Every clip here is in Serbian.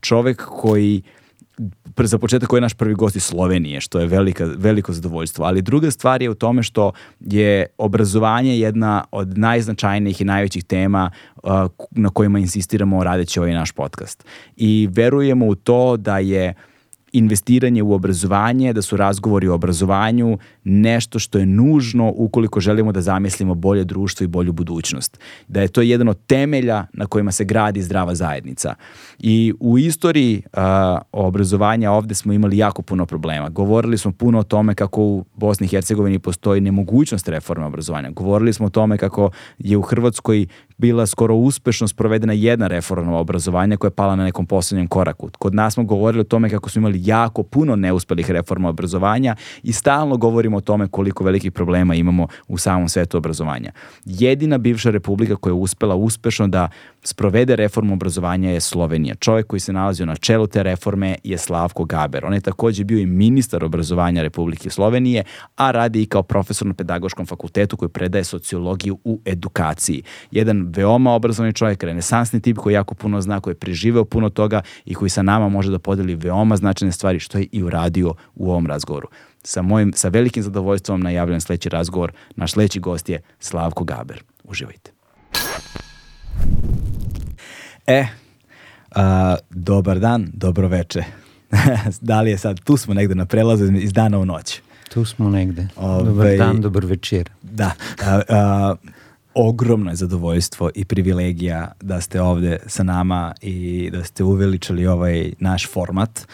Čovjek koji za početak koji je naš prvi gost iz Slovenije, što je velika, veliko zadovoljstvo. Ali druga stvar je u tome što je obrazovanje jedna od najznačajnijih i najvećih tema na kojima insistiramo radeći ovaj naš podcast. I verujemo u to da je investiranje u obrazovanje, da su razgovori o obrazovanju nešto što je nužno ukoliko želimo da zamislimo bolje društvo i bolju budućnost. Da je to jedan od temelja na kojima se gradi zdrava zajednica. I u istoriji obrazovanja ovde smo imali jako puno problema. Govorili smo puno o tome kako u Bosni i Hercegovini postoji nemogućnost reforme obrazovanja. Govorili smo o tome kako je u Hrvatskoj bila skoro uspešno sprovedena jedna reforma obrazovanja koja je pala na nekom posljednjem koraku. Kod nas smo govorili o tome kako smo imali jako puno neuspelih reforma obrazovanja i stalno govorimo o tome koliko velikih problema imamo u samom svetu obrazovanja. Jedina bivša republika koja je uspela uspešno da sprovede reformu obrazovanja je Slovenija. Čovjek koji se nalazio na čelu te reforme je Slavko Gaber. On je također bio i ministar obrazovanja Republike Slovenije, a radi i kao profesor na pedagoškom fakultetu koji predaje sociologiju u edukaciji. Jedan veoma obrazovani čovjek, renesansni tip koji jako puno zna, koji je priživeo puno toga i koji sa nama može da podeli veoma značajne stvari što je i uradio u ovom razgovoru. Sa, mojim, sa velikim zadovoljstvom najavljam sljedeći razgovor. Naš sljedeći gost je Slavko Gaber. Uživajte. E, dobar dan, dobro veče. da li je sad, tu smo negde na prelazu iz dana u noć. Tu smo negde. Ove, dobar ovaj, dan, dobar večer. Da. ogromno je zadovoljstvo i privilegija da ste ovde sa nama i da ste uveličili ovaj naš format.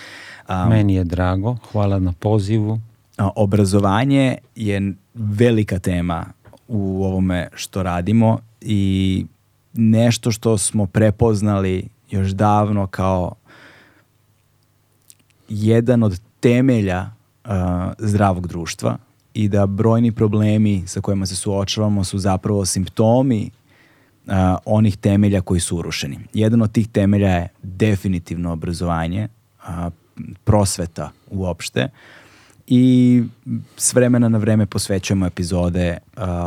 Um, Meni je drago, hvala na pozivu. obrazovanje je velika tema u ovome što radimo i nešto što smo prepoznali još davno kao jedan od temelja uh, zdravog društva i da brojni problemi sa kojima se suočavamo su zapravo simptomi uh, onih temelja koji su urušeni. Jedan od tih temelja je definitivno obrazovanje, uh, prosveta uopšte i s vremena na vreme posvećujemo epizode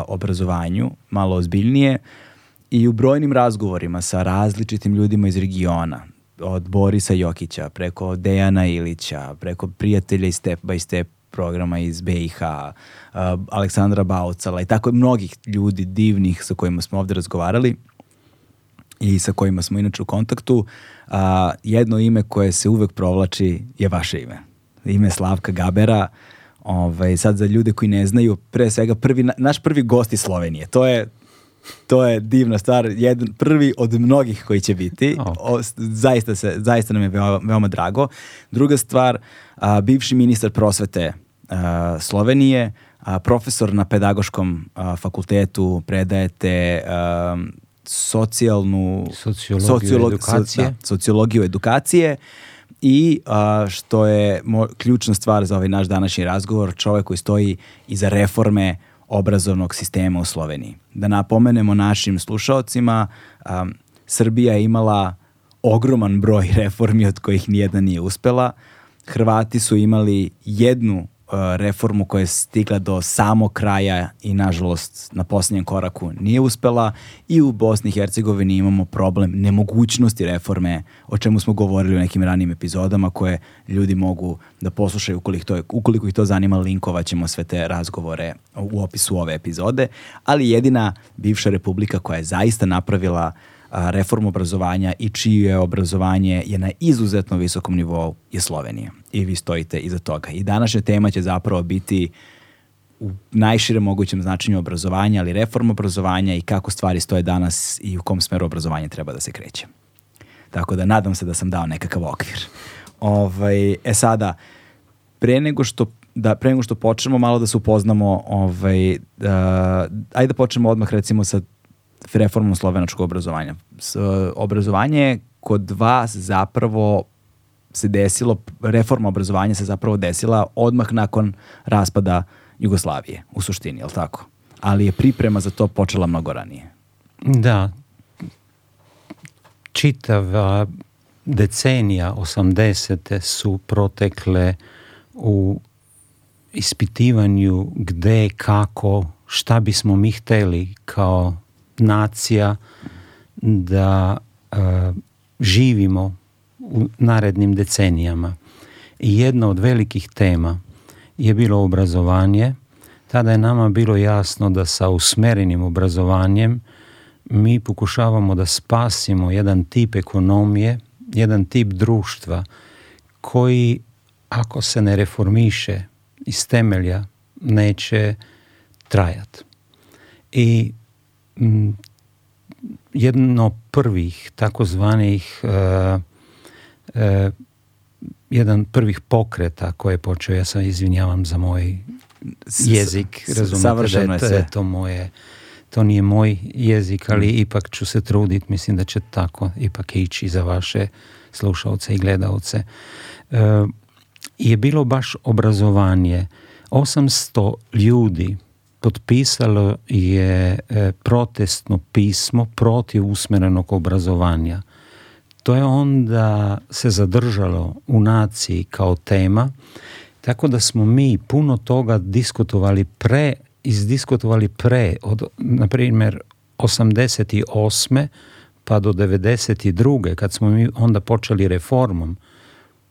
obrazovanju malo ozbiljnije i u brojnim razgovorima sa različitim ljudima iz regiona, od Borisa Jokića, preko Dejana Ilića, preko prijatelja iz Step by Step programa iz BiH, Aleksandra Baucala i tako mnogih ljudi divnih sa kojima smo ovdje razgovarali i sa kojima smo inače u kontaktu, jedno ime koje se uvek provlači je vaše ime. Ime Slavka Gabera, Ovaj, sad za ljude koji ne znaju, pre svega naš prvi gost iz Slovenije. To je, to je divna stvar, jedan prvi od mnogih koji će biti. zaista, se, zaista nam je veoma, drago. Druga stvar, bivši ministar prosvete Slovenije, a, profesor na pedagoškom fakultetu, predajete socijalnu sociologiju edukacije, sociologiju edukacije i što je ključna stvar za ovaj naš današnji razgovor, čovjek koji stoji iza reforme obrazovnog sistema u Sloveniji. Da napomenemo našim slušaocima, Srbija je imala ogroman broj reformi od kojih nijedna nije uspela. Hrvati su imali jednu E, reformu koja je stigla do samo kraja i nažalost na posljednjem koraku nije uspela i u Bosni i Hercegovini imamo problem nemogućnosti reforme o čemu smo govorili u nekim ranijim epizodama koje ljudi mogu da poslušaju ukoliko, to, ukoliko ih to zanima linkovat ćemo sve te razgovore u opisu ove epizode ali jedina bivša republika koja je zaista napravila reformu obrazovanja i čije je obrazovanje je na izuzetno visokom nivou je Slovenija. I vi stojite iza toga. I današnja tema će zapravo biti u najširem mogućem značenju obrazovanja, ali reforma obrazovanja i kako stvari stoje danas i u kom smjeru obrazovanja treba da se kreće. Tako da nadam se da sam dao nekakav okvir. Ovaj, e sada, pre nego što da pre nego što počnemo malo da se upoznamo, ovaj, ajde da počnemo odmah recimo sa reformom slovenačkog obrazovanja. S, e, obrazovanje kod vas zapravo se desilo, reforma obrazovanja se zapravo desila odmah nakon raspada Jugoslavije, u suštini, li tako? Ali je priprema za to počela mnogo ranije. Da. Čitava decenija 80. su protekle u ispitivanju gde, kako, šta bismo mi hteli kao nacija, da e, živimo u narednim decenijama. I jedna od velikih tema je bilo obrazovanje. Tada je nama bilo jasno da sa usmerenim obrazovanjem mi pokušavamo da spasimo jedan tip ekonomije, jedan tip društva koji ako se ne reformiše iz temelja neće trajati. I jedno prvih takozvanih e, e, jedan prvih pokreta koje je počeo, ja se izvinjavam za moj jezik, razumete to, moje, to nije moj jezik, ali ipak ću se trudit, mislim da će tako ipak ići za vaše slušalce i gledalce. E, je bilo baš obrazovanje. 800 ljudi potpisalo je e, protestno pismo protiv usmerenog obrazovanja. To je onda se zadržalo u naciji kao tema, tako da smo mi puno toga diskutovali pre, izdiskutovali pre, od, na primjer, 88. pa do 92. kad smo mi onda počeli reformom.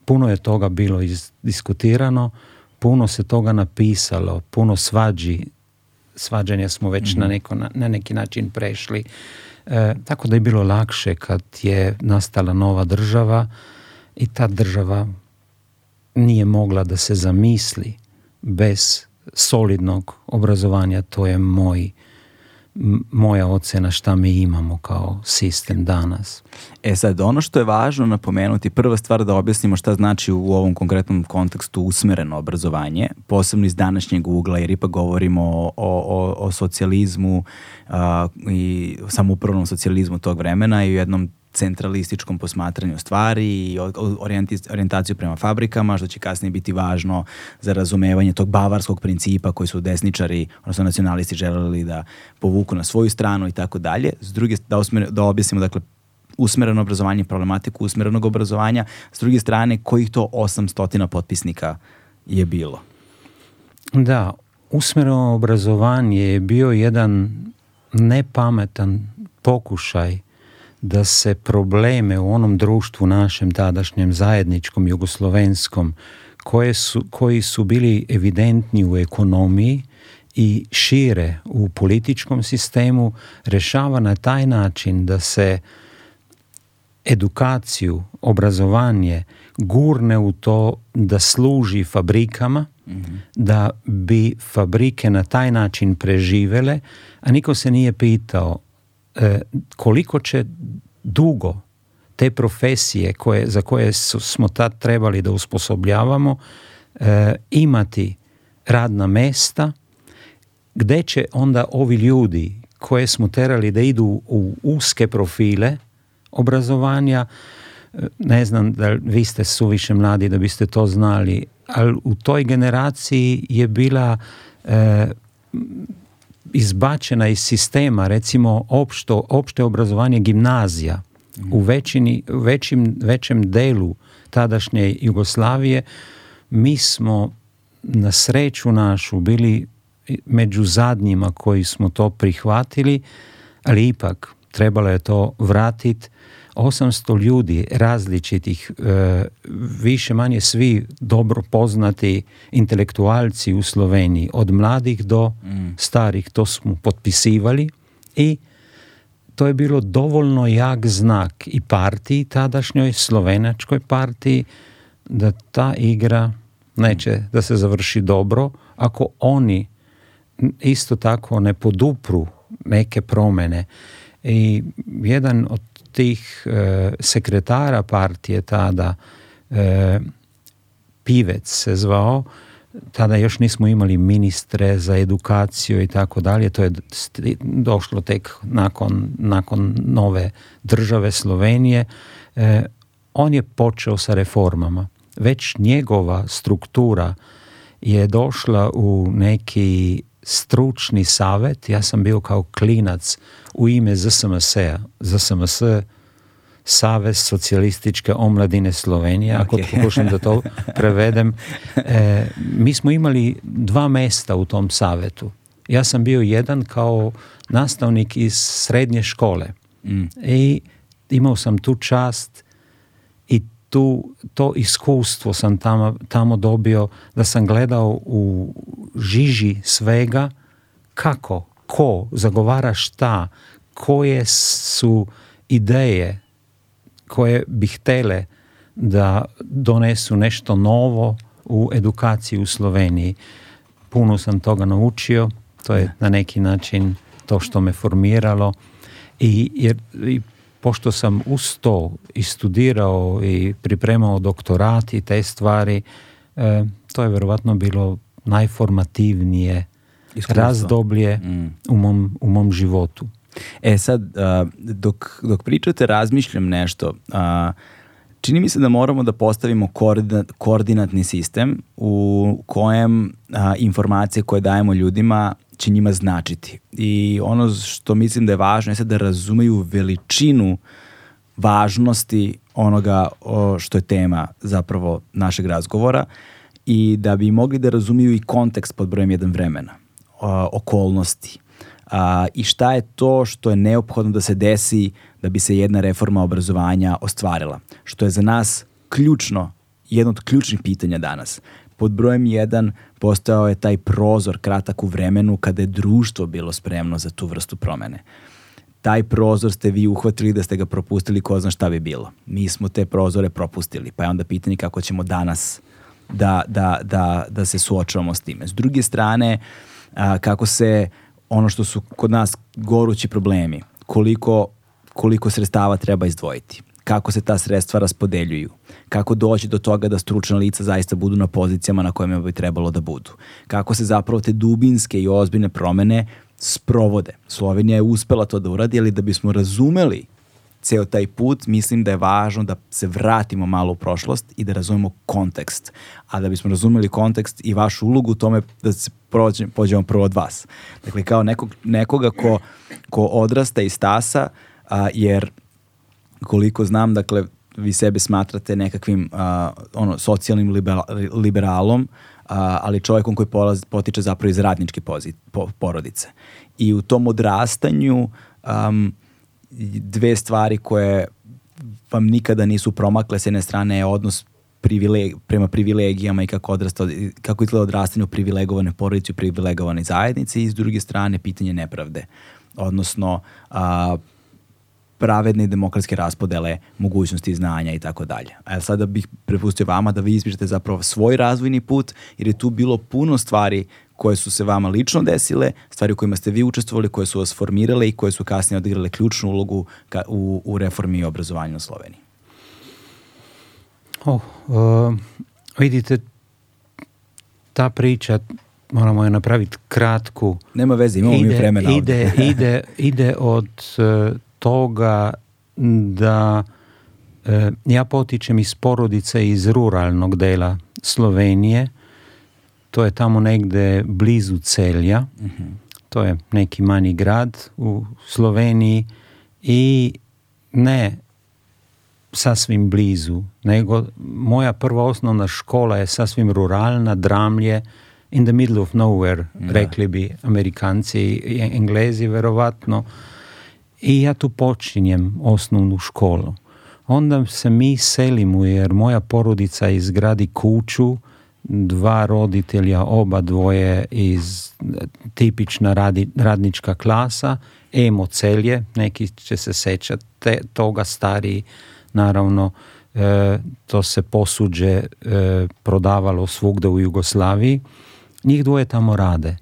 Puno je toga bilo izdiskutirano, puno se toga napisalo, puno svađi svađanja smo već mhm. na, na, neki način prešli e, tako da je bilo lakše kad je nastala nova država i ta država nije mogla da se zamisli bez solidnog obrazovanja to je moj moja ocjena šta mi imamo kao sistem danas. E sad, ono što je važno napomenuti, prva stvar da objasnimo šta znači u ovom konkretnom kontekstu usmjereno obrazovanje, posebno iz današnjeg ugla, jer ipak govorimo o, o, o socijalizmu i samoupravnom socijalizmu tog vremena i u jednom centralističkom posmatranju stvari i orijentaciju prema fabrikama, što će kasnije biti važno za razumevanje tog bavarskog principa koji su desničari, odnosno nacionalisti želeli da povuku na svoju stranu i tako dalje. S druge, da, da objasnimo, dakle, usmereno obrazovanje, problematiku usmerenog obrazovanja, s druge strane, kojih to 800 potpisnika je bilo? Da, usmereno obrazovanje je bio jedan nepametan pokušaj da se probleme u onom društvu našem tadašnjem zajedničkom jugoslovenskom koji su bili evidentni u ekonomiji i šire u političkom sistemu rešava na taj način da se edukaciju, obrazovanje gurne u to da služi fabrikama, mhm. da bi fabrike na taj način preživele, a niko se nije pitao E, koliko će dugo te profesije za koje smo tad trebali da usposobljavamo e, imati radna mesta gde će onda ovi ljudi koje smo terali da idu u uske profile obrazovanja e, ne znam da vi ste suviše mladi da biste to znali ali u toj generaciji je bila izbačena iz sistema, recimo opšto, opšte obrazovanje gimnazija u većem delu tadašnje Jugoslavije, mi smo na sreću našu bili među zadnjima koji smo to prihvatili, ali ipak trebalo je to vratiti 800 ljudi različitih, eh, više manje svi dobro poznati intelektualci u Sloveniji, od mladih do mm. starih, to smo potpisivali i to je bilo dovoljno jak znak i partiji tadašnjoj, slovenačkoj partiji, da ta igra neće da se završi dobro, ako oni isto tako ne podupru neke promene. I jedan od tih e, sekretara partije tada, e, Pivec se zvao, tada još nismo imali ministre za edukaciju i tako dalje, to je došlo tek nakon, nakon nove države Slovenije, e, on je počeo sa reformama. Već njegova struktura je došla u neki stručni savjet, ja sam bio kao klinac u ime ZSMS-a, ZSMS Savez socijalističke omladine Slovenije, ako pokušam da to prevedem. E, mi smo imali dva mesta u tom savetu. Ja sam bio jedan kao nastavnik iz srednje škole mm. i imao sam tu čast tu, to iskustvo sam tamo, tamo dobio da sam gledao u žiži svega kako, ko zagovara šta, koje su ideje koje bi htjele da donesu nešto novo u edukaciji u Sloveniji. Puno sam toga naučio, to je na neki način to što me formiralo i pošto sam uz to i studirao i pripremao doktorat i te stvari, e, to je verovatno bilo najformativnije razdoblje mm. u, mom, u mom životu. E sad, dok, dok pričate, razmišljam nešto. čini mi se da moramo da postavimo koordinat, koordinatni sistem u kojem informacije koje dajemo ljudima će njima značiti. I ono što mislim da je važno je da razumeju veličinu važnosti onoga što je tema zapravo našeg razgovora i da bi mogli da razumiju i kontekst pod brojem jedan vremena, okolnosti i šta je to što je neophodno da se desi da bi se jedna reforma obrazovanja ostvarila, što je za nas ključno, jedno od ključnih pitanja danas. Pod brojem 1 postao je taj prozor kratak u vremenu kada je društvo bilo spremno za tu vrstu promene. Taj prozor ste vi uhvatili da ste ga propustili, ko zna šta bi bilo. Mi smo te prozore propustili, pa je onda pitanje kako ćemo danas da, da, da, da se suočavamo s time. S druge strane, kako se ono što su kod nas gorući problemi, koliko, koliko sredstava treba izdvojiti kako se ta sredstva raspodeljuju, kako doći do toga da stručna lica zaista budu na pozicijama na kojima bi trebalo da budu, kako se zapravo te dubinske i ozbiljne promene sprovode. Slovenija je uspela to da uradi, ali da bismo razumeli ceo taj put, mislim da je važno da se vratimo malo u prošlost i da razumemo kontekst. A da bismo razumeli kontekst i vašu ulogu u tome da se pođemo prvo od vas. Dakle, kao nekog, nekoga ko, ko odrasta iz stasa, jer koliko znam, dakle, vi sebe smatrate nekakvim ono, socijalnim liberalom, ali čovjekom koji potiče zapravo iz radničke porodice. I u tom odrastanju um, dve stvari koje vam nikada nisu promakle, s jedne strane je odnos prema privilegijama i kako, odrasta, kako izgleda odrastanje u privilegovane porodice, u privilegovane zajednici i s druge strane pitanje nepravde. Odnosno, pravedne i demokratske raspodele mogućnosti znanja i tako dalje. A sada bih prepustio vama da vi ispišete zapravo svoj razvojni put, jer je tu bilo puno stvari koje su se vama lično desile, stvari u kojima ste vi učestvovali, koje su vas formirale i koje su kasnije odigrale ključnu ulogu u, reformi i obrazovanju u Sloveniji. Oh, uh, vidite, ta priča moramo je napraviti kratku. Nema veze, imamo ide, mi vremena ide, ide, ide od uh, toga da e, ja potičem iz porodice iz ruralnog dela Slovenije, to je tamo negde blizu Celja, uh-huh. to je neki manji grad u Sloveniji i ne sasvim blizu, nego moja prva osnovna škola je sasvim ruralna, dramlje, in the middle of nowhere, da. rekli bi amerikanci i englezi verovatno, uh-huh. i ja tu počinjem osnovnu školu. Onda se mi selimo jer moja porodica izgradi kuću, dva roditelja, oba dvoje iz e, tipična radnička klasa, emo celje, neki će se sećati toga, stariji naravno e, to se posuđe e, prodavalo svugde u Jugoslaviji. Njih dvoje tamo rade.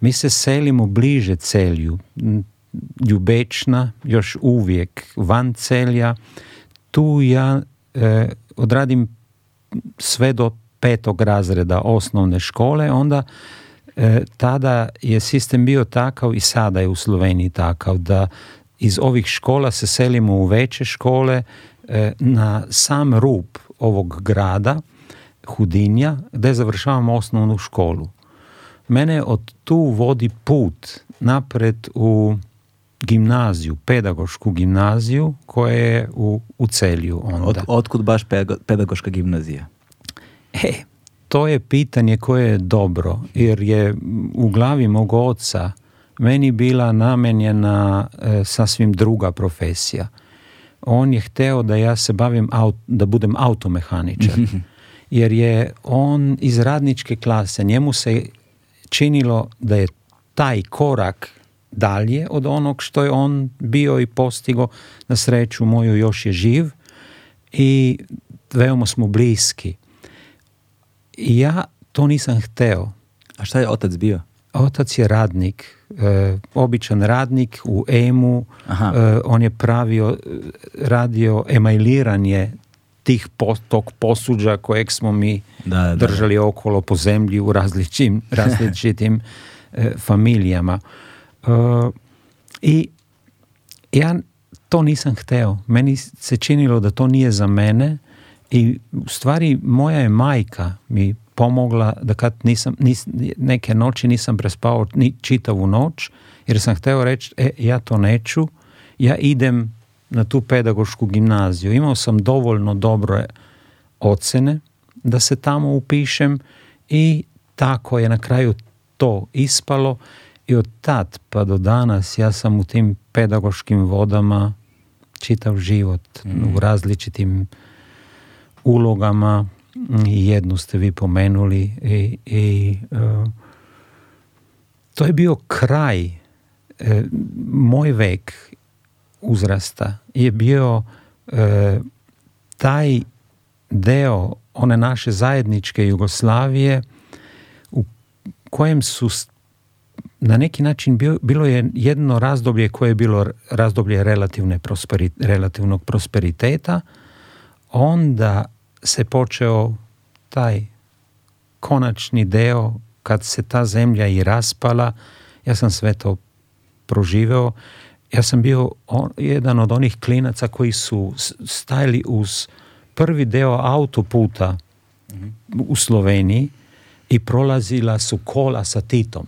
Mi se selimo bliže celju, ljubečna, još uvijek van celja. Tu ja e, odradim sve do petog razreda osnovne škole, onda e, tada je sistem bio takav i sada je u Sloveniji takav da iz ovih škola se selimo u veće škole e, na sam rub ovog grada, Hudinja, gdje završavamo osnovnu školu. Mene od tu vodi put napred u gimnaziju, pedagošku gimnaziju koja je u, u Celju onda. Od, otkud baš pedagoška gimnazija? E, to je pitanje koje je dobro, jer je u glavi mog oca meni bila namenjena e, sasvim druga profesija. On je hteo da ja se bavim, da budem automehaničar. Jer je on iz radničke klase, njemu se činilo da je taj korak dalje od onog što je on bio i postigo. Na sreću moju još je živ i veoma smo bliski. I ja to nisam hteo. A šta je otac bio? Otac je radnik, e, običan radnik u EMU, e, on je pravio, radio emajliranje tih tog posuđa kojeg smo mi držali okolo po zemlji u različitim, različitim e, familijama. Uh, I ja to nisam hteo. Meni se činilo da to nije za mene i u stvari moja je majka mi pomogla da kad nisam, neke noći nisam prespao ni čitavu noć jer sam hteo reći e, ja to neću, ja idem na tu pedagošku gimnaziju. Imao sam dovoljno dobre ocene da se tamo upišem i tako je na kraju to ispalo i od tad pa do danas ja sam u tim pedagoškim vodama čitav život mm. u različitim ulogama i jednu ste vi pomenuli i, e, to je bio kraj e, moj vek uzrasta je bio e, taj deo one naše zajedničke Jugoslavije u kojem su na neki način bilo je jedno razdoblje koje je bilo razdoblje relativne relativnog prosperiteta, onda se počeo taj konačni deo kad se ta zemlja i raspala, ja sam sve to proživeo, ja sam bio jedan od onih klinaca koji su stajali uz prvi deo autoputa mhm. u Sloveniji i prolazila su kola sa Titom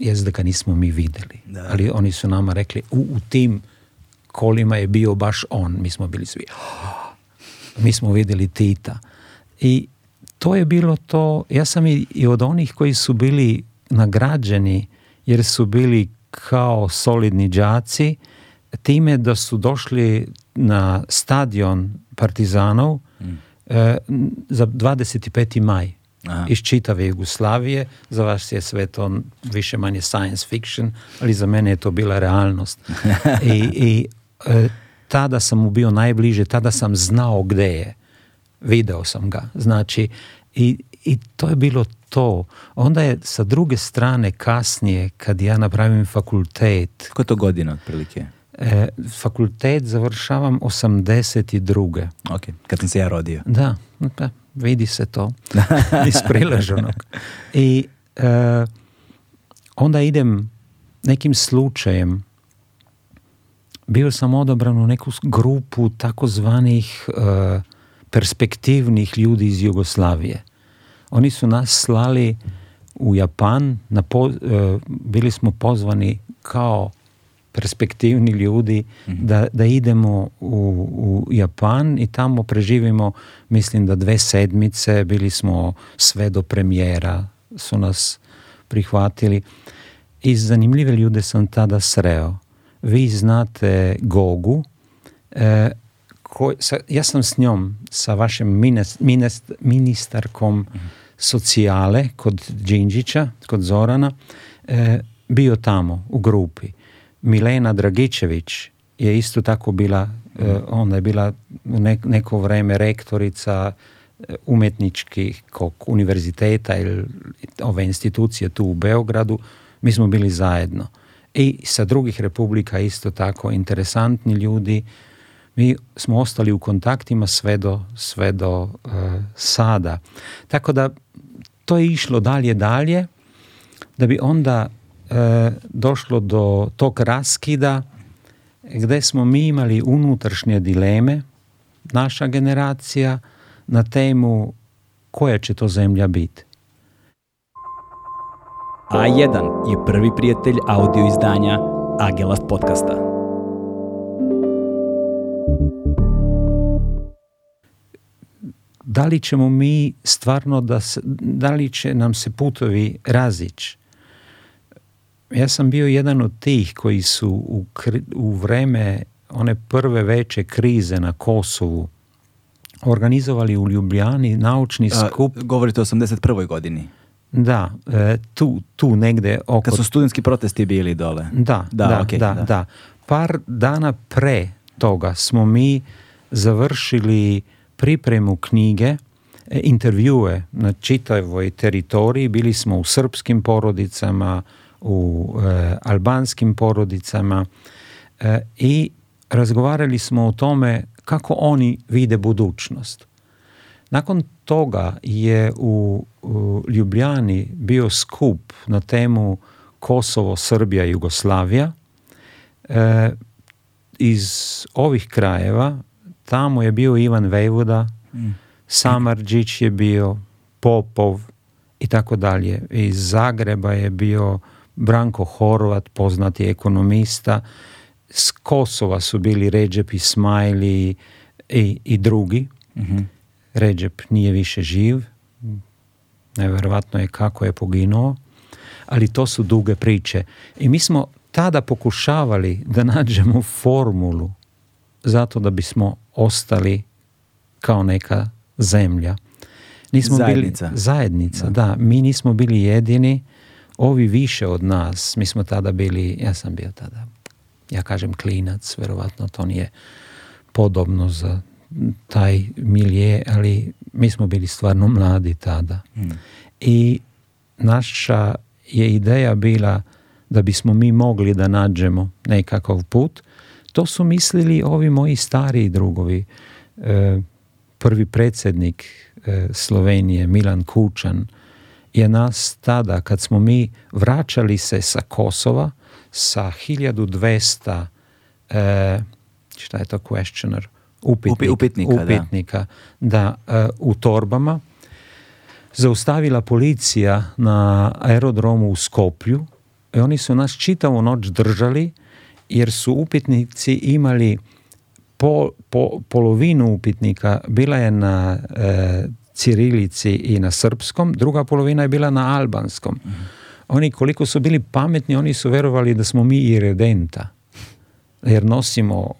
jest da ga nismo mi videli. Ali oni su nama rekli, u, u tim kolima je bio baš on. Mi smo bili svi, oh. mi smo vidjeli Tita. I to je bilo to, ja sam i, od onih koji su bili nagrađeni jer su bili kao solidni đaci time da su došli na stadion Partizanov mm. e, za 25. maj Aha. iz čitave Jugoslavije. Za vas je sve to više manje science fiction, ali za mene je to bila realnost. I, e, tada sam mu bio najbliže, tada sam znao gdje je. Video sam ga. Znači, i, to je bilo to. Onda je sa druge strane kasnije, kad ja napravim fakultet... je to godina otprilike? E, fakultet završavam 82. ok, Kad sam se ja rodio. Da, vidi se to iz I e, onda idem nekim slučajem bio sam odabran u neku grupu takozvanih e, perspektivnih ljudi iz Jugoslavije. Oni su nas slali u Japan, e, bili smo pozvani kao perspektivni ljudi mhm. da, idemo u, Japan i tamo preživimo mislim da dve sedmice bili smo sve do premijera su nas prihvatili i zanimljive ljude sam tada sreo vi znate Gogu e, ja sam s njom sa vašim ministarkom mhm. socijale kod Đinđića kod Zorana e, bio tamo u grupi Milena Dragičević je isto tako bila, mm. ona je bila neko vreme rektorica eh, umetničkih kog univerziteta ili ove institucije tu u Beogradu, mi smo bili zajedno. I sa drugih republika isto tako interesantni ljudi, mi smo ostali u kontaktima sve do, sve do uh, sada. Tako da to je išlo dalje dalje, da bi onda E, došlo do tog raskida gdje smo mi imali unutrašnje dileme, naša generacija, na temu koja će to zemlja biti. A1 je prvi prijatelj audio izdanja Agelast podcasta. Da li ćemo mi stvarno da, se, da li će nam se putovi razići? Ja sam bio jedan od tih koji su u, vrijeme one prve veće krize na Kosovu organizovali u Ljubljani naučni skup. govorite o 81. godini. Da, e, tu, tu negde oko... Kad su studentski protesti bili dole. Da, da, da, da. da. Par dana pre toga smo mi završili pripremu knjige, e, intervjue na čitavoj teritoriji, bili smo u srpskim porodicama, u e, albanskim porodicama e, i razgovarali smo o tome kako oni vide budućnost. Nakon toga je u Ljubljani bio skup na temu Kosovo, Srbija, Jugoslavija. E, iz ovih krajeva tamo je bio Ivan Vejvoda, mm. je bio, Popov i tako dalje. Iz Zagreba je bio Branko Horvat, poznati ekonomista, s Kosova su bili Ređep Ismaili i, i drugi. uh nije više živ, nevjerojatno je kako je poginuo, ali to su duge priče. I mi smo tada pokušavali da nađemo formulu zato da bismo ostali kao neka zemlja. Nismo zajednica. Bili, zajednica, da. Mi nismo bili jedini ovi više od nas, mi smo tada bili, ja sam bio tada, ja kažem klinac, verovatno to nije podobno za taj milije, ali mi smo bili stvarno mladi tada. Hmm. I naša je ideja bila da bismo mi mogli da nađemo nekakav put. To su mislili ovi moji stariji drugovi. E, prvi predsjednik e, Slovenije, Milan Kučan, je nas tada, kad smo mi vraćali se sa Kosova, sa 1200 e, šta je to questioner? Upitnik, upitnika, da, e, u torbama zaustavila policija na aerodromu u Skoplju i oni su nas čitavu noć držali jer su upitnici imali po, polovinu upitnika bila je na e, cirilici in na srpskom, druga polovina je bila na albanskom. Oni, koliko so bili pametni, oni so verovali, da smo mi iredenta, jer nosimo,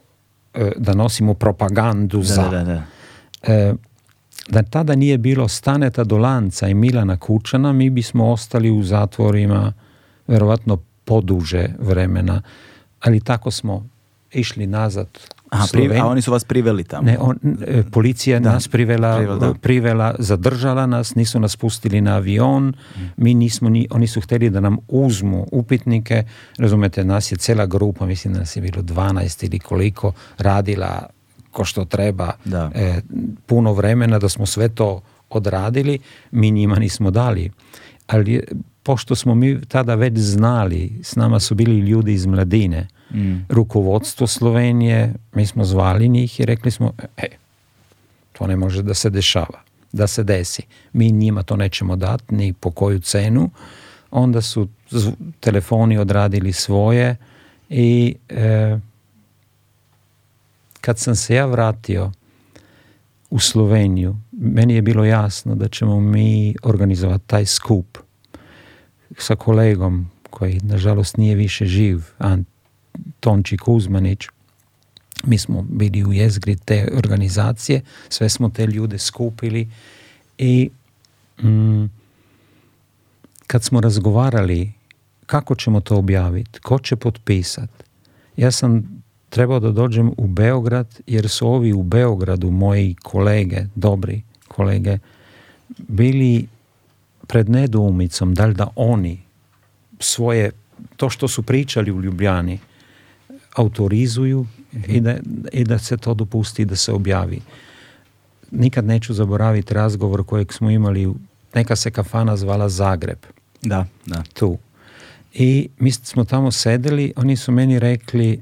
eh, da nosimo propagandu za. Da, da, da. Eh, da tada nije bilo Staneta Dolanca i Milana Kučana, mi bismo ostali u zatvorima verovatno poduže vremena. Ali tako smo išli nazad a oni su vas priveli tamo? Ne, e, policija nas privela, privela, zadržala nas, nisu nas pustili na avion, mm. mi nismo, ni, oni su htjeli da nam uzmu upitnike, razumete, nas je cela grupa, mislim da nas je bilo 12 ili koliko, radila ko što treba da. E, puno vremena da smo sve to odradili, mi njima nismo dali. Ali pošto smo mi tada već znali, s nama su bili ljudi iz mladine, Mm. rukovodstvo Slovenije, mi smo zvali njih i rekli smo, e, to ne može da se dešava, da se desi. Mi njima to nećemo dati, ni po koju cenu. Onda su telefoni odradili svoje i e, kad sam se ja vratio u Sloveniju, meni je bilo jasno da ćemo mi organizovati taj skup sa kolegom koji nažalost nije više živ, Ant, Tonči Kuzmanić, mi smo bili u jezgri te organizacije, sve smo te ljude skupili i mm, kad smo razgovarali kako ćemo to objaviti, ko će potpisati, ja sam trebao da dođem u Beograd jer su ovi u Beogradu moji kolege, dobri kolege, bili pred nedoumicom da li da oni svoje, to što su pričali u Ljubljani, autorizuju i da, i da se to dopusti da se objavi. Nikad neću zaboraviti razgovor kojeg smo imali, neka se kafana zvala Zagreb. Da, da. Tu. I mi smo tamo sedeli, oni su meni rekli,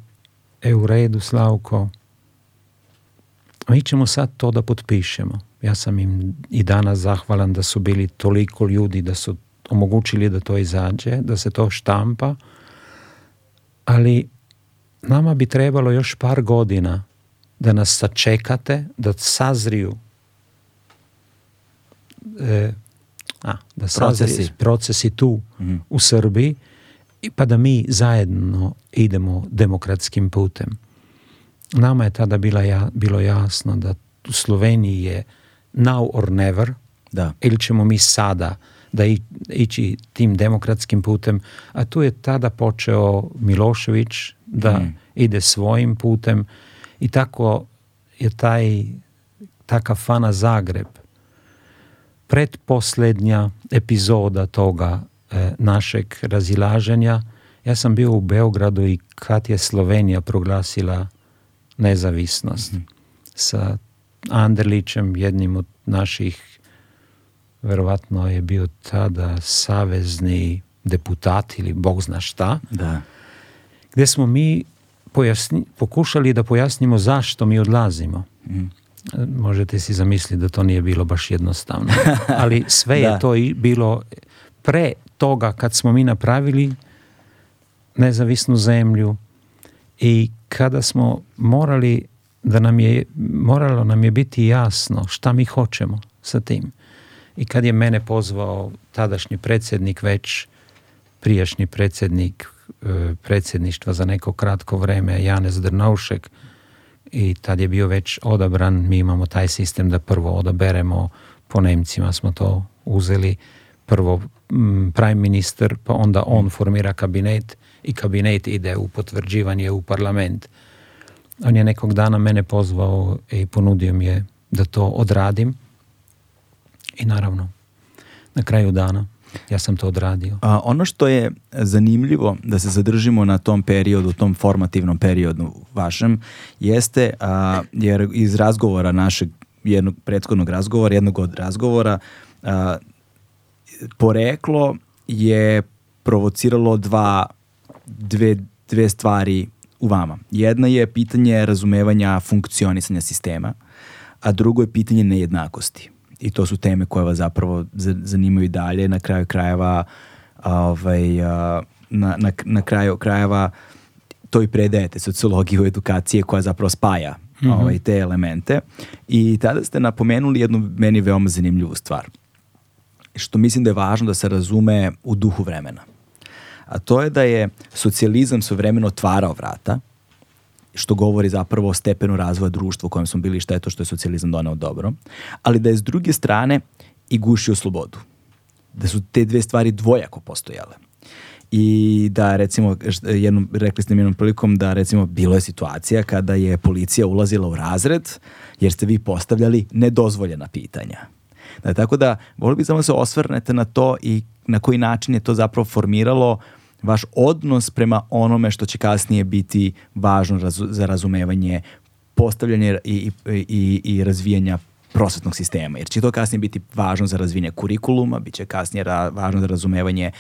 e u redu Slavko, mi ćemo sad to da potpišemo. Ja sam im i danas zahvalan da su bili toliko ljudi, da su omogućili da to izađe, da se to štampa, ali nama bi trebalo još par godina da nas sačekate, da sazriju e, a, da procesi, tu mhm. u Srbiji i pa da mi zajedno idemo demokratskim putem. Nama je tada bila ja, bilo jasno da u Sloveniji je now or never da. ili ćemo mi sada da ići tim demokratskim putem, a tu je tada počeo Milošević da mm. ide svojim putem i tako je taj taka fana Zagreb pretposljednja epizoda toga e, našeg razilaženja. Ja sam bio u Beogradu i kad je Slovenija proglasila nezavisnost mhm. sa Anderlićem, jednim od naših verovatno je bio tada savezni deputat ili bog zna šta. Da gdje smo mi pokušali da pojasnimo zašto mi odlazimo. Mm. Možete si zamisliti da to nije bilo baš jednostavno. Ali sve je to bilo pre toga kad smo mi napravili nezavisnu zemlju i kada smo morali da nam je, moralo nam je biti jasno šta mi hoćemo sa tim. I kad je mene pozvao tadašnji predsjednik već, prijašnji predsjednik E, predsjedništva za neko kratko vreme Janez Drnaušek i tad je bio već odabran. Mi imamo taj sistem da prvo odaberemo, po Nemcima smo to uzeli, prvo prime minister, pa onda on formira kabinet i kabinet ide u potvrđivanje u parlament. On je nekog dana mene pozvao i ponudio mi je da to odradim i naravno na kraju dana ja sam to odradio. A, ono što je zanimljivo da se zadržimo na tom periodu, tom formativnom periodu vašem, jeste jer iz razgovora našeg jednog prethodnog razgovora, jednog od razgovora, poreklo je provociralo dva, dve, dve stvari u vama. Jedna je pitanje razumevanja funkcionisanja sistema, a drugo je pitanje nejednakosti i to su teme koje vas zapravo zanimaju i dalje. Na kraju krajeva ovaj, na, na, na kraju krajeva to i predajete sociologiju edukacije koja zapravo spaja mhm. ovaj, te elemente. I tada ste napomenuli jednu meni veoma zanimljivu stvar što mislim da je važno da se razume u duhu vremena. A to je da je socijalizam vremeno otvarao vrata što govori zapravo o stepenu razvoja društva u kojem smo bili i šta je to što je socijalizam donao dobro, ali da je s druge strane i gušio slobodu. Da su te dve stvari dvojako postojale. I da recimo, jednom, rekli ste mi jednom prilikom da recimo bilo je situacija kada je policija ulazila u razred jer ste vi postavljali nedozvoljena pitanja. Da, tako da, volio bih samo da se osvrnete na to i na koji način je to zapravo formiralo vaš odnos prema onome što će kasnije biti važno za razumevanje postavljanja i, i, i razvijanja prosvetnog sistema, jer će to kasnije biti važno za razvijanje kurikuluma, bit će kasnije važno za razumevanje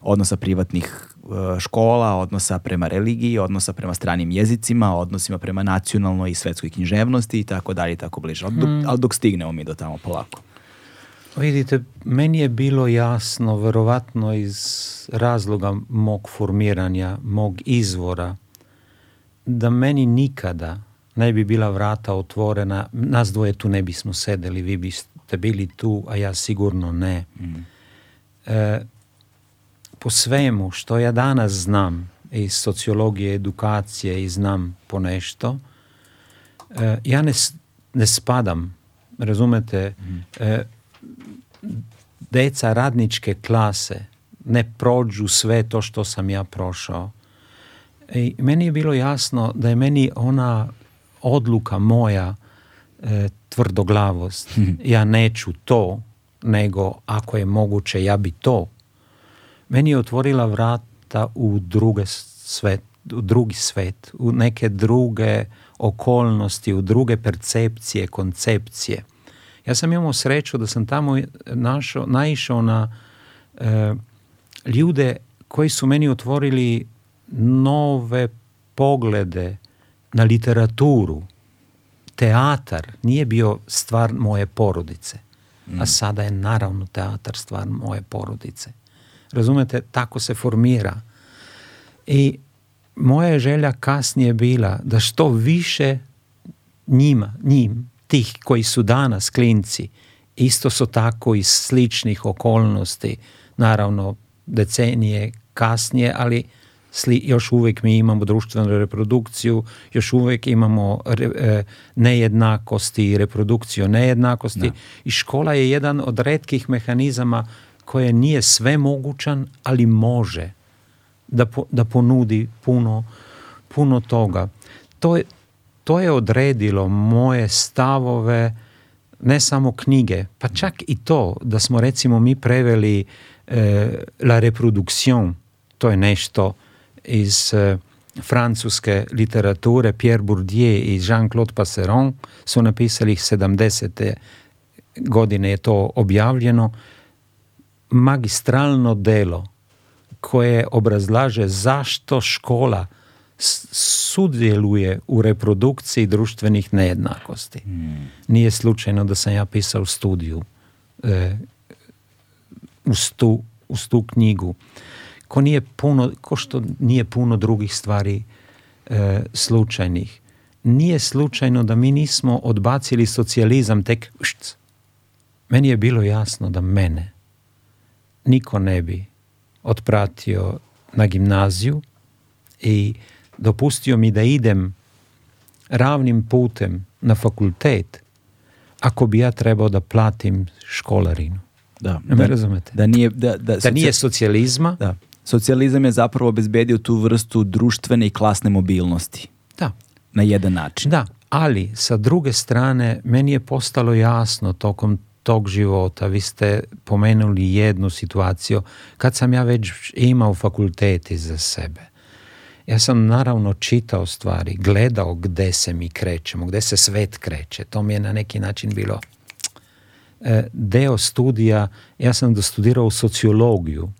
odnosa privatnih škola, odnosa prema religiji, odnosa prema stranim jezicima, odnosima prema nacionalnoj i svetskoj književnosti i tako dalje i tako bliže. Ali dok, hmm. stignemo mi do tamo polako. Vidite, meni je bilo jasno, verovatno iz razloga mog formiranja, mog izvora, da meni nikada ne bi bila vrata otvorena, nas dvoje tu ne bismo sedeli, vi biste bili tu, a ja sigurno ne. Mm. E, po svemu što ja danas znam iz sociologije, edukacije i znam ponešto, e, ja ne, ne spadam, razumete, mm. e, deca radničke klase ne prođu sve to što sam ja prošao. I meni je bilo jasno da je meni ona odluka moja e, tvrdoglavost. Hmm. Ja neću to, nego ako je moguće ja bi to. Meni je otvorila vrata u druge svet, u drugi svet, u neke druge okolnosti, u druge percepcije, koncepcije. Ja sam imao sreću da sam tamo našao, naišao na e, ljude koji su meni otvorili nove poglede na literaturu. Teatar nije bio stvar moje porodice, a mm. sada je naravno teatar stvar moje porodice. Razumete, tako se formira. I moja želja kasnije bila da što više njima, njim, tih koji su danas klinci isto su tako iz sličnih okolnosti, naravno decenije kasnije, ali još uvijek mi imamo društvenu reprodukciju, još uvijek imamo e, nejednakosti i reprodukciju nejednakosti i škola je jedan od redkih mehanizama koje nije sve mogućan, ali može da, da ponudi puno, puno toga. To je, to je odredilo moje stavove, ne samo knjige, pa čak i to da smo recimo mi preveli eh, La reproduction, to je nešto iz eh, francuske literature, Pierre Bourdieu i Jean-Claude Passeron su napisali 70. godine je to objavljeno, magistralno delo koje obrazlaže zašto škola sudjeluje u reprodukciji društvenih nejednakosti. Hmm. Nije slučajno da sam ja pisao studiju e, uz, tu, knjigu. Ko, nije puno, ko što nije puno drugih stvari e, slučajnih. Nije slučajno da mi nismo odbacili socijalizam tek št. Meni je bilo jasno da mene niko ne bi otpratio na gimnaziju i dopustio mi da idem ravnim putem na fakultet ako bi ja trebao da platim školarinu. Da, ne Da nije, da, da, nije socijalizma. Da. Socijalizam je zapravo obezbedio tu vrstu društvene i klasne mobilnosti. Da. Na jedan način. Da, ali sa druge strane meni je postalo jasno tokom tog života, vi ste pomenuli jednu situaciju, kad sam ja već imao fakultet za sebe, ja sam naravno čitao stvari, gledao gde se mi krećemo, gde se svet kreće. To mi je na neki način bilo e, deo studija, ja sam dostudirao sociologiju,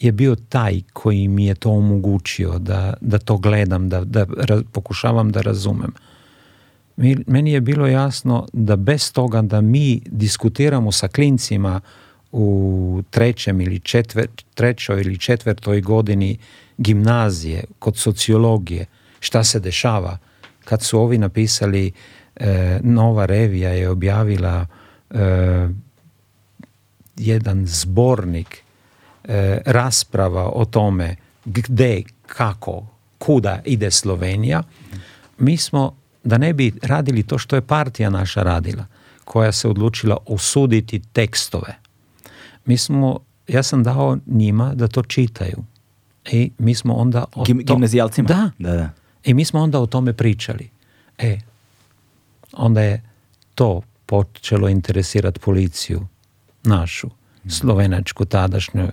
je bio taj koji mi je to omogućio da, to gledam, da, pokušavam da razumem. Mi, meni je bilo jasno da bez toga da mi diskutiramo sa klincima u trećem ili trećoj ili četvrtoj godini gimnazije, kod sociologije, šta se dešava. Kad su ovi napisali, e, nova revija je objavila e, jedan zbornik e, rasprava o tome gdje, kako, kuda ide Slovenija. Mi smo, da ne bi radili to što je partija naša radila, koja se odlučila osuditi tekstove. Mi smo, ja sam dao njima da to čitaju i mi smo onda... O Da. I mi smo onda o tome pričali. E, onda je to počelo interesirati policiju našu, mhm. slovenačku tadašnju,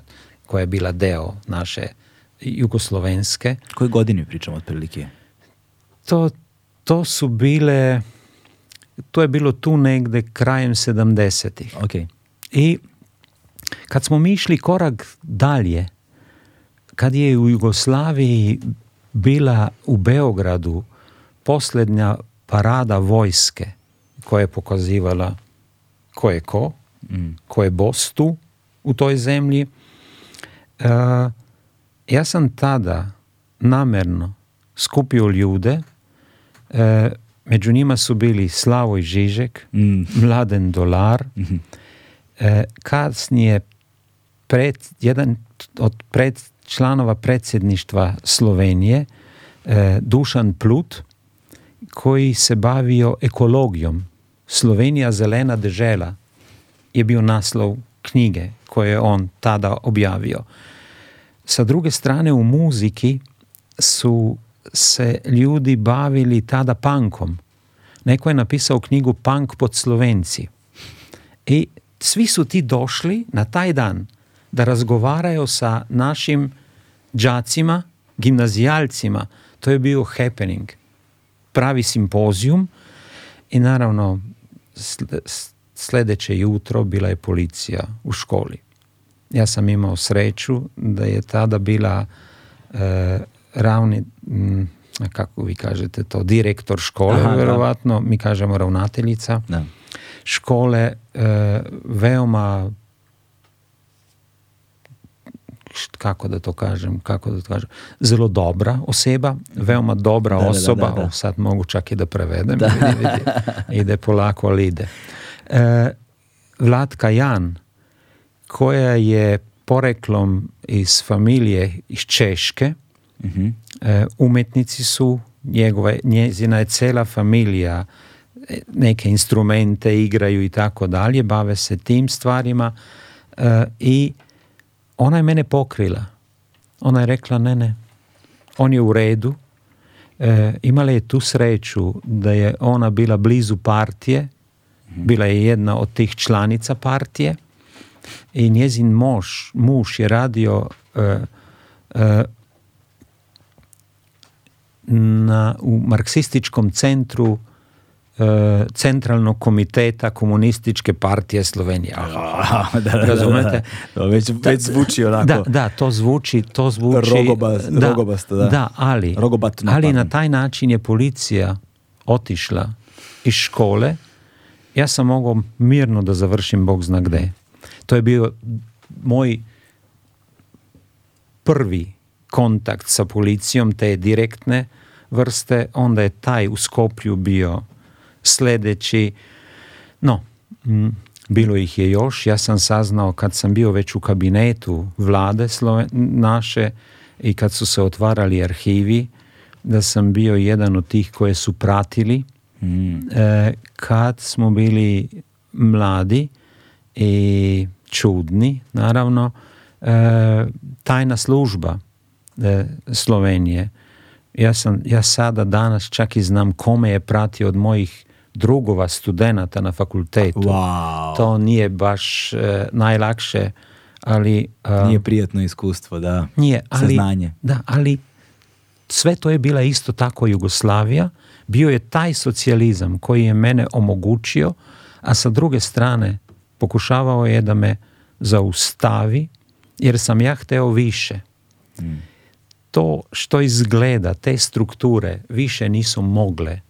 koja je bila deo naše jugoslovenske. Koje godine pričamo otprilike? To, to su bile, to je bilo tu negde krajem 70-ih. Okay. I kad smo mi išli korak dalje, kad je u Jugoslaviji bila u Beogradu posljednja parada vojske koja je pokazivala ko je ko, mm. ko je bostu u toj zemlji, e, ja sam tada namerno skupio ljude, e, među njima su bili Slavoj Žižek, mm. Mladen Dolar, mm-hmm. e, kasnije pred, jedan od pred, članova predsjedništva Slovenije, eh, Dušan Plut, koji se bavio ekologijom. Slovenija zelena držela je bio naslov knjige koje je on tada objavio. Sa druge strane u muziki su se ljudi bavili tada pankom. Neko je napisao knjigu Punk pod Slovenci. I svi su ti došli na taj dan, da razgovarajo sa našim džacima, gimnazijalcima. To je bil happening, pravi simpozijum in naravno sledeće jutro bila je policija u školi. Ja sam imao sreću da je tada bila eh, ravni, m, kako vi kažete to, direktor škole Aha, vjerovatno, da. mi kažemo ravnateljica da. škole, eh, veoma kako da to kažem, kako da to kažem, zelo dobra oseba, veoma dobra da, oseba, da, da, da. sad mogu čak i da prevedem, da. Vidi, vidi. ide polako, ali ide. E, Vlatka Jan, koja je poreklom iz familije iz Češke, uh-huh. e, umetnici su, njegove, njezina je cela familija, e, neke instrumente igraju i tako dalje, bave se tim stvarima e, i ona je mene pokrila. Ona je rekla, ne, ne, on je u redu. E, imala je tu sreću da je ona bila blizu partije, mhm. bila je jedna od tih članica partije i njezin muš muž je radio e, e, u marksističkom centru Eh, centralno komiteta komunističke partije Slovenije. Ja, Aha, da, da, razumete? Da, da, no, da. Već, već zvuči onako. Da, da, to zvuči, to zvuči. Rogobas, da, rogobasta, da. Da, ali, Rogobatno ali na taj način je policija otišla iz škole. Ja sam mogao mirno da završim Bog zna gde. To je bio moj prvi kontakt sa policijom, te direktne vrste. Onda je taj u Skoplju bio sljedeći. No, bilo ih je još. Ja sam saznao kad sam bio već u kabinetu vlade naše i kad su se otvarali arhivi, da sam bio jedan od tih koje su pratili. Mm. E, kad smo bili mladi i čudni, naravno, e, tajna služba e, Slovenije. Ja, ja sada danas čak i znam kome je pratio od mojih drugova studenta na fakultetu. Wow. To nije baš e, najlakše, ali... E, nije prijetno iskustvo, da. Nije, ali... Saznanje. Da, ali sve to je bila isto tako Jugoslavija. Bio je taj socijalizam koji je mene omogućio, a sa druge strane pokušavao je da me zaustavi, jer sam ja hteo više. Mm. To što izgleda, te strukture više nisu mogle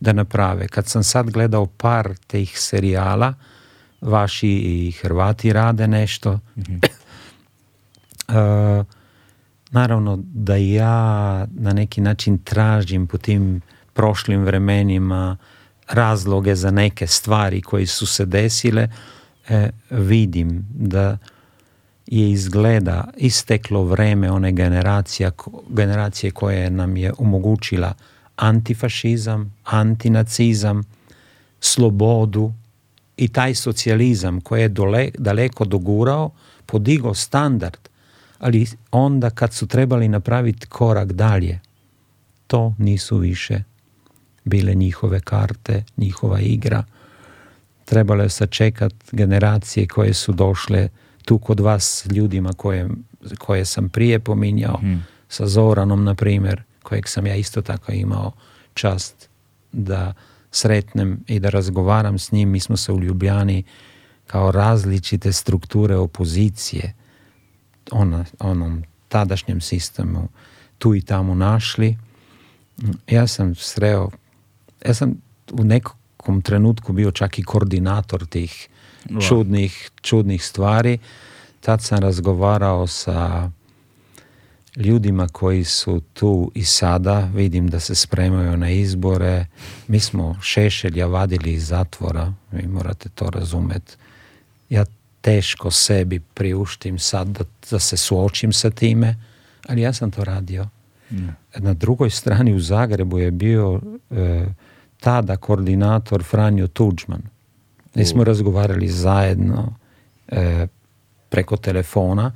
da naprave. Kad sam sad gledao par tih serijala, vaši i Hrvati rade nešto. Mhm. E, naravno da ja na neki način tražim po tim prošlim vremenima razloge za neke stvari koje su se desile, e, vidim da je izgleda isteklo vreme one generacija, generacije koje nam je omogućila antifašizam, antinacizam, slobodu i taj socijalizam koji je daleko dogurao, podigao standard, ali onda kad su trebali napraviti korak dalje, to nisu više bile njihove karte, njihova igra. Trebalo je sačekat generacije koje su došle tu kod vas ljudima koje, koje sam prije pominjao, hmm. sa Zoranom na primjer, kojeg sam ja isto tako imao čast da sretnem i da razgovaram s njim. Mi smo se u Ljubljani kao različite strukture opozicije ona, onom tadašnjem sistemu tu i tamo našli. Ja sam sreo, ja sam u nekom trenutku bio čak i koordinator tih čudnih, čudnih stvari. Tad sam razgovarao sa ljudima koji su tu i sada, vidim da se spremaju na izbore. Mi smo Šešelja vadili iz zatvora, vi morate to razumet. Ja teško sebi priuštim sad da, se suočim sa time, ali ja sam to radio. Na drugoj strani u Zagrebu je bio e, tada koordinator Franjo Tuđman. Mi smo razgovarali zajedno e, preko telefona,